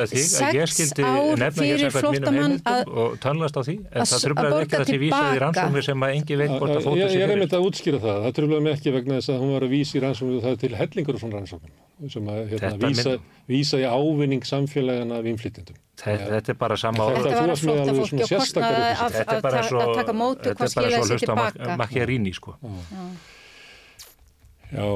G: að ég
H: sex
G: skildi
H: ár
G: nefna
H: fyrir flóttamann að
G: og tannlast á því en
H: að-
G: það
H: að
G: tröflaði ekki að þið vísaði í rannsóknir sem að engi veit hvort að
A: Ég,
G: fóta
A: ég
G: sig
A: er einmitt að útskýra það, það tröflaði mig ekki vegna þess að hún var að vísa í rannsóknum og það er til hellingur og svona rannsóknum sem að hérna,
G: Þetta
A: vísa, vísa í ávinning samfélagana af innflytjendum.
G: Þetta, þetta er bara sama
A: Þetta-
H: var að
A: alveg
H: fólki og kostnaði að,
G: Þetta er
H: að,
G: bara
H: að,
G: svo
H: að taka mótu
G: þetta
H: hvað
G: er bara svo
H: sér
G: hlusta
H: tilbaka.
G: Macchiarini sko
A: Já.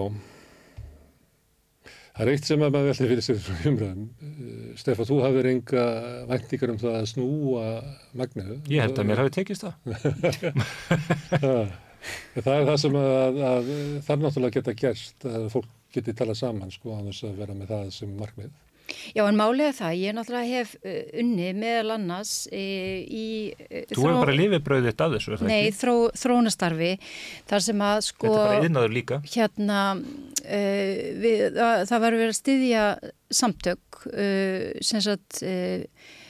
A: Það er eitt sem að maður veldi fyrir sér frá umræðum. Eh, Stefán, þú hafðir enga væntingar um það að snúa magniðu.
G: Ég held að mér hafi tekist það
A: það, það er það sem að, að það er náttúrulega geta gerst að fólk geti talað saman sko á þess að vera með það sem markmið.
H: Já, en er það, ég náttúrulega hef uh, unni meðal annars uh, í... Uh,
G: Þú hefur bara lifið brauðið þetta af þessu, er það
H: Nei,
G: ekki?
H: þró, þróunastarfi, þar sem að sko...
G: Þetta er bara yðnaður líka.
H: Hérna, uh, við, það, það var verið að styðja samtök, uh, sem sagt... Uh,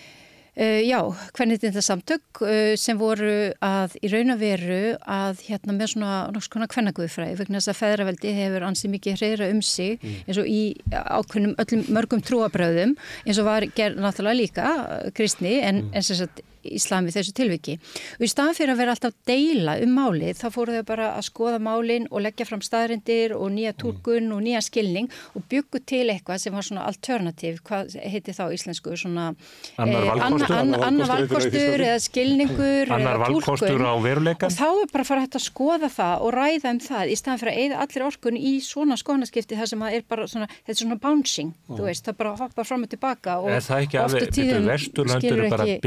H: já, hvernig þetta samtök uh, sem voru að í raun og veru að hérna með svona nokks konar kvennaguðfræði vegna þess að feðraveldi hefur ansið mikið hreira um sig eins og í ákveðnum öllum mörgum trúabröðum eins og var gerð náttúrulega líka uh, kristni en, en sem sagt íslami þessu tilviki. Og í staðan fyrir að vera alltaf deila um málið þá fóru þau bara að skoða málin og leggja fram staðrindir og nýja tólkun og nýja skilning og byggu til eitthvað sem var svona alternativ, hvað heiti þá íslensku svona
G: Annar
H: eh,
G: valkostur.
H: anna- anna- annar
A: valkostur
H: eða skilningur
G: Annar
H: eða
G: valkostur á veruleikan.
H: og þá er bara að fara hægt að skoða það og ræða um það í staðan fyrir að eyða allir orkun í svona skoðanaskipti þar sem að er bara svona, þetta er svona bouncing, þú veist, það bara hoppa fram og tilbaka og
G: það ekki
H: oft á
G: alveg,
H: tíðum skilur ekki-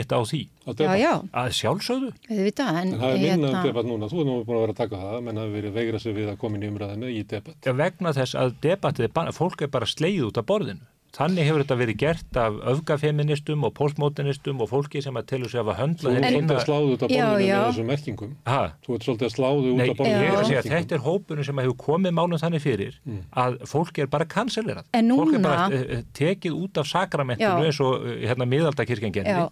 G: einmitt á því?
H: Já, já,
G: Að sjálfsögðu?
H: það, en
A: En það er minna
H: hérna-
A: debatt núna, þú er nú búin að vera að taka það, menn hafi verið veigra sig við að koma inn í umræðinu í debatt.
G: Já, vegna þess að debattið, er bara- fólk er bara sleið út af borðinu. Þannig hefur þetta verið gert af öfgafeministum og postmodernistum og fólki sem að telur sig að hafa
A: Þú
G: höndla
A: ert svolítið að sláðu út af borðinu
H: já.
A: með þessum merkingum.
G: Ha,
A: Þú ert svolítið að sláðu út af borðinu
G: er þetta er hópurinn sem hefur komið málum þannig fyrir að fólk er bara kanselerað.
H: En
G: Fólk er
H: núna-
G: bara uh, tekið út af sakramentinu eins og uh, hérna miðaldakirkjan genni.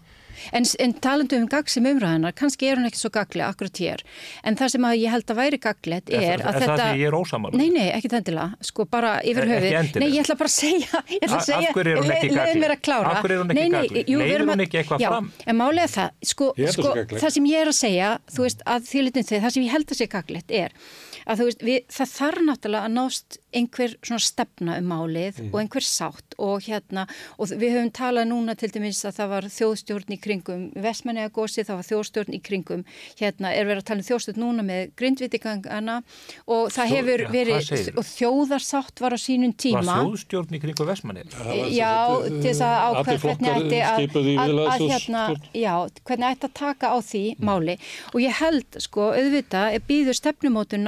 H: En, en talandu um gagsim umræðanar, kannski er hún ekki svo gagli akkurat hér, en það sem að ég held að væri gaglegt er,
G: Er,
H: að
G: er
H: þetta...
G: það því ég er ósamála?
H: Nei, nei, ekki endilega, sko bara yfir
G: Ekki
H: höfuð.
G: endilega.
H: Nei, ég ætla bara að segja, ég ætla að segja,
G: af hverju er hún ekki
H: le-
G: gagnleg?
H: Leið mér að klára.
G: Af hverju er hún ekki
H: Nei, nei,
G: gagnleg?
H: jú, við
G: Leiðir
H: erum
G: hún
H: að-
G: ekki eitthvað
H: já,
G: fram?
H: En málið er það, sko, sko
A: það
H: sem ég er að segja, þú veist, að því litin þið, það sem ég held að sé gaglegt er að þú veist, við, það þarf náttúrulega að nást einhver svona stefna um málið og einhver sátt og hérna, og við höfum talað núna til dæmis að það var þjóðstjórn í kringum Vestmannega gósi, það var þjóðstjórn í kringum, hérna er verið að tala um þjóðstjórn núna með grindvitigangana og það
G: Þjó-
H: hefur
G: ja,
H: verið,
G: segirðu?
H: og þjóðarsátt var á sínum
G: Var
H: tíma.
G: þjóðstjórn í kringu Vestmanni?
H: Já, til þess að
A: Allir
H: ákveð hvernig ætti að, að, hérna, já, hvernig ætti að taka á því máli og ég held sko auðvitað býður stefnumótun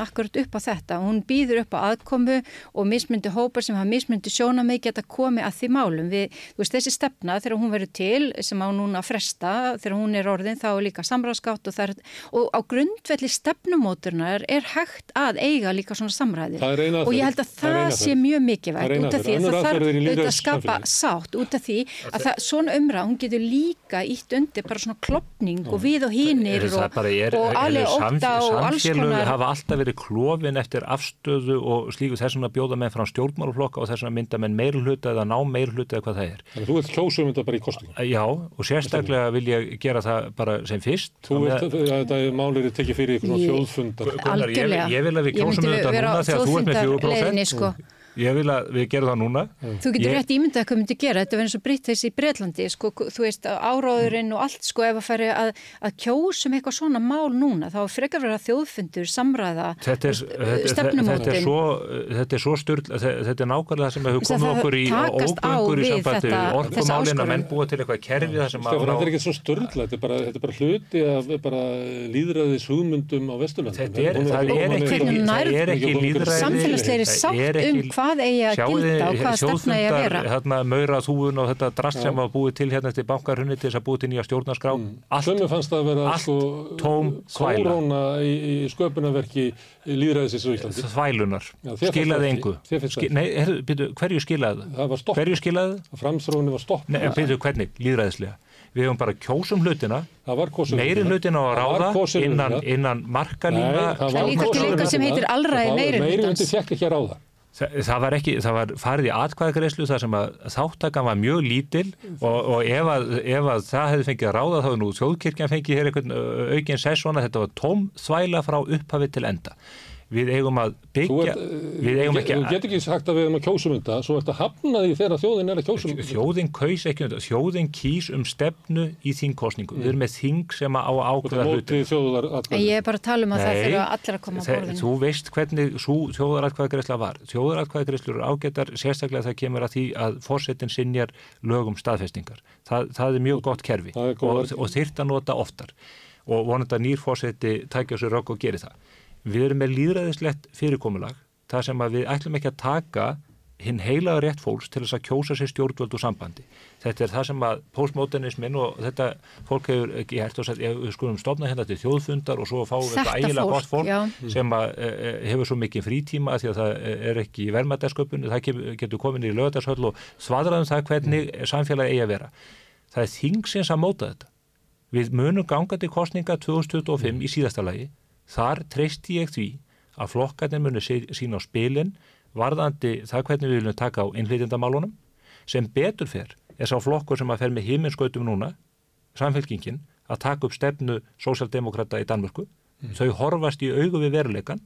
H: og mismundi hópar sem hafa mismundi sjónamið geta komið að því málum. Við, þú veist þessi stefna þegar hún verður til sem á núna að fresta þegar hún er orðin þá er líka samræðskátt og, er, og á grundvelli stefnumótunar er hægt að eiga líka svona samræði og ég held að
A: Það
H: það, sé mjög
A: er ein
H: út af því að það þarf auðvitað að skapa sátt út af því að það, svona umræð, hún getur líka ítt undir bara svona klopning og við og hínir og, og alveg óta og alls
G: samfélög
H: konar
G: hafa alltaf verið klófin eftir afstöðu og slíku þessum að bjóða menn frá stjórnmáluflokka og þessum að mynda menn meirhluta eða ná meirhluta eða hvað það er.
A: Þannig að þú ert kjósum þetta bara í kostningum.
G: Já, og sérstaklega vil ég gera það bara sem fyrst.
A: Þú ert,
G: með-
A: þetta málir er tekið fyrir eitthvað svona þjóðfundar.
H: Algjörlega.
G: ég vil að við
H: myndi
G: þetta núna þegar þú ert með
H: þjóðfundarleiðinni,
G: 4%. Ég vil að við gerum það núna.
H: Þú getur
G: Ég-
H: rétt ímyndað hvað myndi gera, þetta verður eins og britt þessi í Breitlandi, sko, þú veist, áráðurinn og allt, sko, ef að færi að, að kjósum eitthvað svona mál núna, þá er frekar verið að þjóðfundur, samræða,
G: Þetta er, þetta, þetta, er svo, þetta er svo styrl, þetta er nákvæmlega það sem hefur
H: að
G: komið okkur í ógöngur í sambandi orkumálin að menn búa til eitthvað kerfi það sem á-
A: þetta er ekki svo störla, þetta er bara,
H: hvað eigi að gilda og hvað stefna eigi að vera.
G: Hérna, maura þúun og þetta drast sem var búið til hérna eftir bankarhunni til þess að búið til nýja stjórnarskrá.
A: Mm. Svömmu fannst það að vera
G: allt
A: sko,
G: tóm
A: kóróna í, í sköpunarverki líðræðisins í Íslandi.
G: Þvælunar. Skilaði engu.
A: Þér finnst það
G: Ski, nei, heru, byrju, hverju skilaði það? Hverju skilaði það?
A: Framþróunni var stopp.
G: Nei, byrju, hvernig? Líðræðislega. Við hefum bara kjósum hlutina,
A: Það var kosið
G: meiri hlutina á að ráða innan, innan markalína.
A: Það var
H: líka til eitthvað sem heitir alræði
A: Það var-
H: meiri
A: Meiri
H: hlutans.
A: hluti fekk ekki að ráða.
G: Það, var ekki, það var farið í atkvæðagreyslu þar sem að þáttakan var mjög lítil og, og ef, að, ef að það hefði fengið að ráða þá er nú þjóðkirkjan fengið hér einhvern aukinn sessona, þetta var tóm þvæla frá upphafi til enda. Við eigum að byggja,
A: ert,
G: við eigum ekki
A: Þú getur ekki sagt að við erum að kjósum þetta, svo ert að hafna því þegar þjóðin er að kjósum þetta.
G: Þjóðin kaus ekki um þetta, þjóðin kýs um stefnu í þingkostningu. Við erum með þing sem á að
A: Þú
G: ákveða hluti.
H: ég er bara að tala um að það
G: Nei,
H: þurfa allir að koma á borðinu.
G: Þú veist hvernig þjóðaratkvæðagreysla var. Þjóðaratkvæðagreislur eru ágættar sérstaklega það kemur að því að fórsetin sinjar lögum staðfestingar. Það, það mjög gott kerfi
A: Það góð
G: og, og að oftar og vonandi að nýr fórseti tækja sér rögg og geri það. Við erum með líðræðislegt fyrirkomulag þar sem að við ætlum ekki að taka hinn heilaga rétt fólks til þess að kjósa sér stjórnvöld og sambandi. Þetta er það sem að postmodernismin og þetta fólk hefur ekki hægt sagt, ef við skulum stofna hérna til þjóðfundar og svo fáum við
H: Þetta fólk,
G: gott fólk
H: já.
G: sem að, e, hefur svo mikið frítíma því að það er ekki í vermaðarsköpun, það getur komin í lögadagshöll og svadraðum það hvernig samfélagi eigi að vera. Það er þingsins að móta þetta. Við munum gangandi kostninga 2025 í síðasta lagi. Þar treysti ég því að flokkarnir muni sí- sína á spilin varðandi það hvernig við viljum taka á innflytjandamálunum sem betur fer er sá flokkur sem að fer með himinskautum núna, samfélkingin, að taka upp stefnu sósjaldemokrata í Danmörku. Þau horfast í augu við veruleikan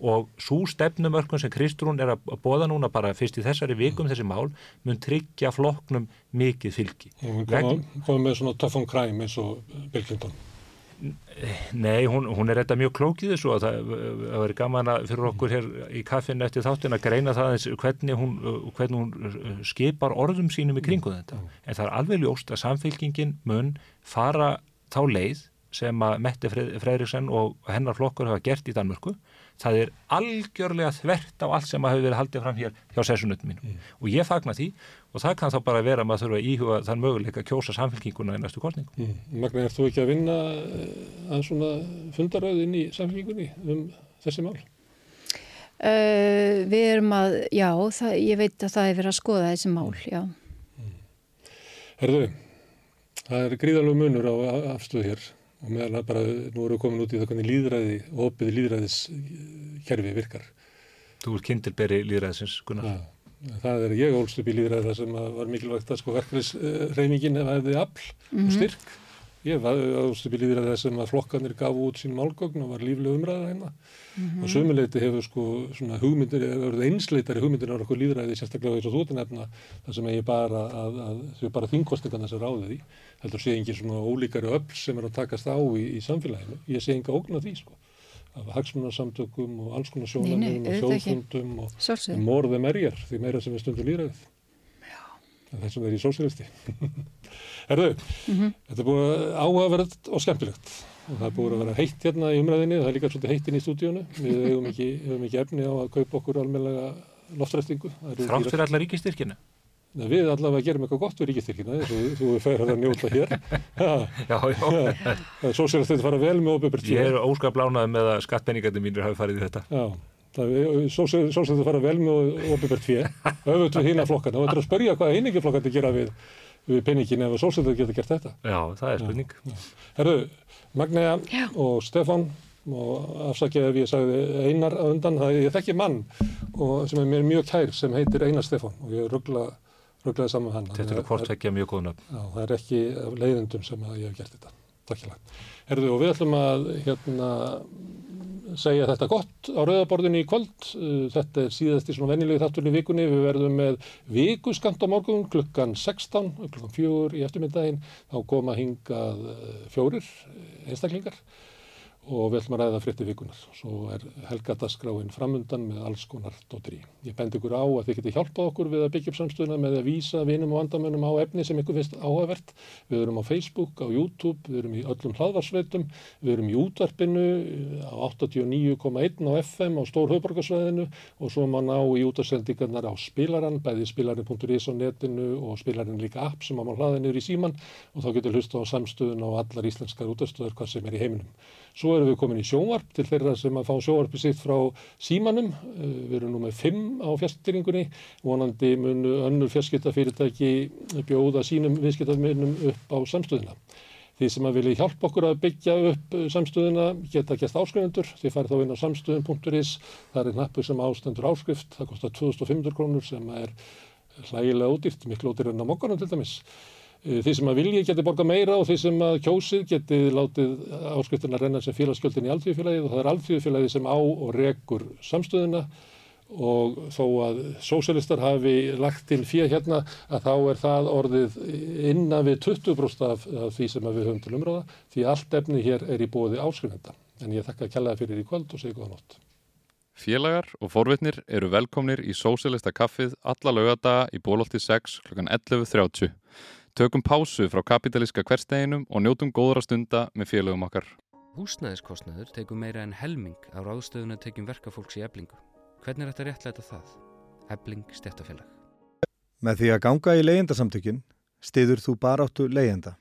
G: og svo stefnumörkun sem Kristrún er að bóða núna bara fyrst í þessari vikum þessi mál mun tryggja flokknum mikið fylgi.
A: Hún kom, kom með svona on crime eins og Bill Clinton.
G: Nei, hún, hún er þetta mjög klókið þessu og það, verið gaman að fyrir okkur hér í kaffinu eftir þáttin að greina það eins hvernig hún, hvernig hún skipar orðum sínum í kringu þetta. En það er alveg ljóst að samfélkingin mun fara þá leið sem að Mette Freyriksson og hennar flokkur hafa gert í Danmörku. Það er algjörlega þvert á allt sem að hafi verið haldið fram hér hjá sessunöndum mínum. Og ég fagna því og það kann þá bara vera að maður þurfa að íhuga þann möguleika að kjósa samfélkinguna í næstu kostningu.
A: Mm. Magna, er þú ekki að vinna eh, að svona fundaröð inn í samfélgingunni um þessi mál?
H: Uh, við erum að, já, það, ég veit að það er verið að skoða þessi mál, já.
A: Herðu, það er gríðalegu munur á afstöðu hér og meðal það bara, nú erum við komin út í það hvernig líðræði, opið líðræðis kerfi virkar.
G: Þú er kindilberi líðræðisins, Gunnar.
A: Ja, það er, ég ólst upp í líðræði það sem að var mikilvægt að sko verkefnisreifingin hefði afl og styrk. Ég var ólst upp í líðræði það sem að flokkanir gafu út sín málgögn og var lífleg umræða hérna. Og sömuleiti hefur sko svona hugmyndir, eða einsleitari hugmyndir á okkur líðræði sérstaklega eins og þú að nefna það sem eigi bara að, að þau bara þingkostingarna sem ráðið í. Heldur sé engin svona ólíkari öll sem er að takast á í, í samfélaginu. Ég sé enga ógn af því sko af hagsmunarsamtökum og alls konar sjónarmiðum og
H: ekki.
A: þjóðfundum og morðum erjar því meira sem við stundum líraðið. Þessum er í sósilisti. Herðu,
H: Mhm.
A: þetta er búið áhugaverð og skemmtilegt. Og það er búið að vera heitt hérna í umræðinni og það er líka svolítið heitt inn í stúdíónu. Við hefum ekki, hefum ekki efni á að kaupa okkur. Það eru
G: Þrátt fyrir alla ríkistyrkina.
A: Nei, Við allavega gerum eitthvað gott við ríkistyrkina þú er færið að njóta hér.
G: Já, já.
A: ja, Sósilisti þetta fara vel með óbyrgurt
G: Ég er óskaplánaði með að skattpenningarnir mínir hafi farið í þetta.
A: Já, það er sósilisti fara vel með óbyrgurt fjö. Öfut við hína flokkana og þetta er að spörja hvað einingi flokkandi gera við, við penningin ef sósilisti geta gert þetta.
G: Já, það er spurning.
A: Herru, Magnea
H: Já.
A: og Stefán og afsakið ef ég sagði Einar að undan, það ég þekki mann og, sem er mér mjög kær sem heitir Einar Stefán og ég ruggla, rugglaði saman hann.
G: Þetta eru hvort ekki mjög góð nöfn.
A: Já, það er ekki leiðendum sem að ég hef gert þetta. Takk hjá það. Herðu, og við ætlum að hérna, segja þetta gott á rauðaborðinu í kvöld. Uh, Þetta er síðast í svona venjulegi þátturinn í vikunni. Við verðum með vikuskamt á morgun klukkan 16, klukkan 4 í eftirmyndaginn. Þá koma hingað uh, fjórir einstaklingar og við ætlum að ræða frétti vikunar. Svo er helgadaskráin framundan með alls konar dóttri. Ég bend ykkur á að þið geti hjálpað okkur við að byggja upp samstöðuna með að vísa vinum og vandamönnum á efni sem ykkur finnst áhævert. Við erum á Facebook, á YouTube, við erum í öllum hlaðvarsveitum, við erum í útvarpinu á 89,1 á FM á Stór Hauðborgarsvæðinu og svo má ná í útarsendingarnar á spilaran, bæði spilarin.is á netinu og spilarin líka app sem má hlaða niður í síman og þá getur hlusta á samstöðuna og allar íslenskar útastöður hvað sem er í heiminum. Svo erum við komin í sjónvarp til þeirra sem að fá sjónvarpi sitt frá símanum. Eh, við erum nú með fimm á fjastýringunni. Vonandi munu önnur fjarskiptafyrirtæki bjóða sínum viðskiptafminnum upp á samstöðina. Því sem að vilja hjálpa okkur að byggja upp samstöðina geta gæst áskrifundur. Þið farið þá inn á samstöðin.is. Það er knappu sem ástendur áskrift. Það kostar 2500 krónur sem er hlægilega ódýrt, miklu ódýr en á mokkanum til dæmis. Eh, þeir sem að vilji geti borga meira og þeir sem að kjósið geti látið áskriftina renna sem félagsgjöldin í alþjóðfélagið og það er alþjóðfélagið sem á og rekur samstöðuna og þó að sósjálistar hafi lagt til fyrir hérna að þá er það orðið innan við 20% af, af því sem við höfum til umráða því allt efni hér er í bóði áskrifenda. En ég þakka það fyrir í kvöld og segja góða nótt.
F: Félagar og forvitnir eru velkomnir í sósjálista kaffið alla lögadaga í bólótti 6 kl. 11.30. Tökum pásu frá kapitalíska hversteginum og njótum góðra stunda með félögum okkar.
B: Húsnæðiskostnaður tegum meira en helming á ráðstöðun að tekjum verkafólks í eblingu. Hvernig er þetta réttlæta það? Ebling stjættafélag.
E: Með því að ganga í leyendarsamtökin stiður þú baráttu leyenda.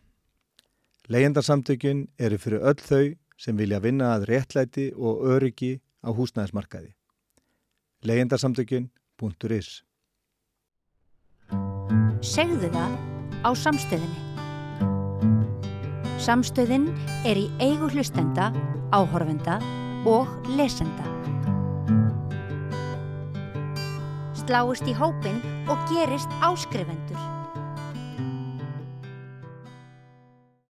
E: Leyendarsamtökin eru fyrir öll þau sem vilja vinna að réttlæti og öryggi á húsnæðismarkaði. Leyendarsamtökin.is
C: Segðu það á samstöðinni. Samstöðin er í eigu hlustenda, áhorfenda og lesenda. Sláist í hópin og gerist áskrifendur.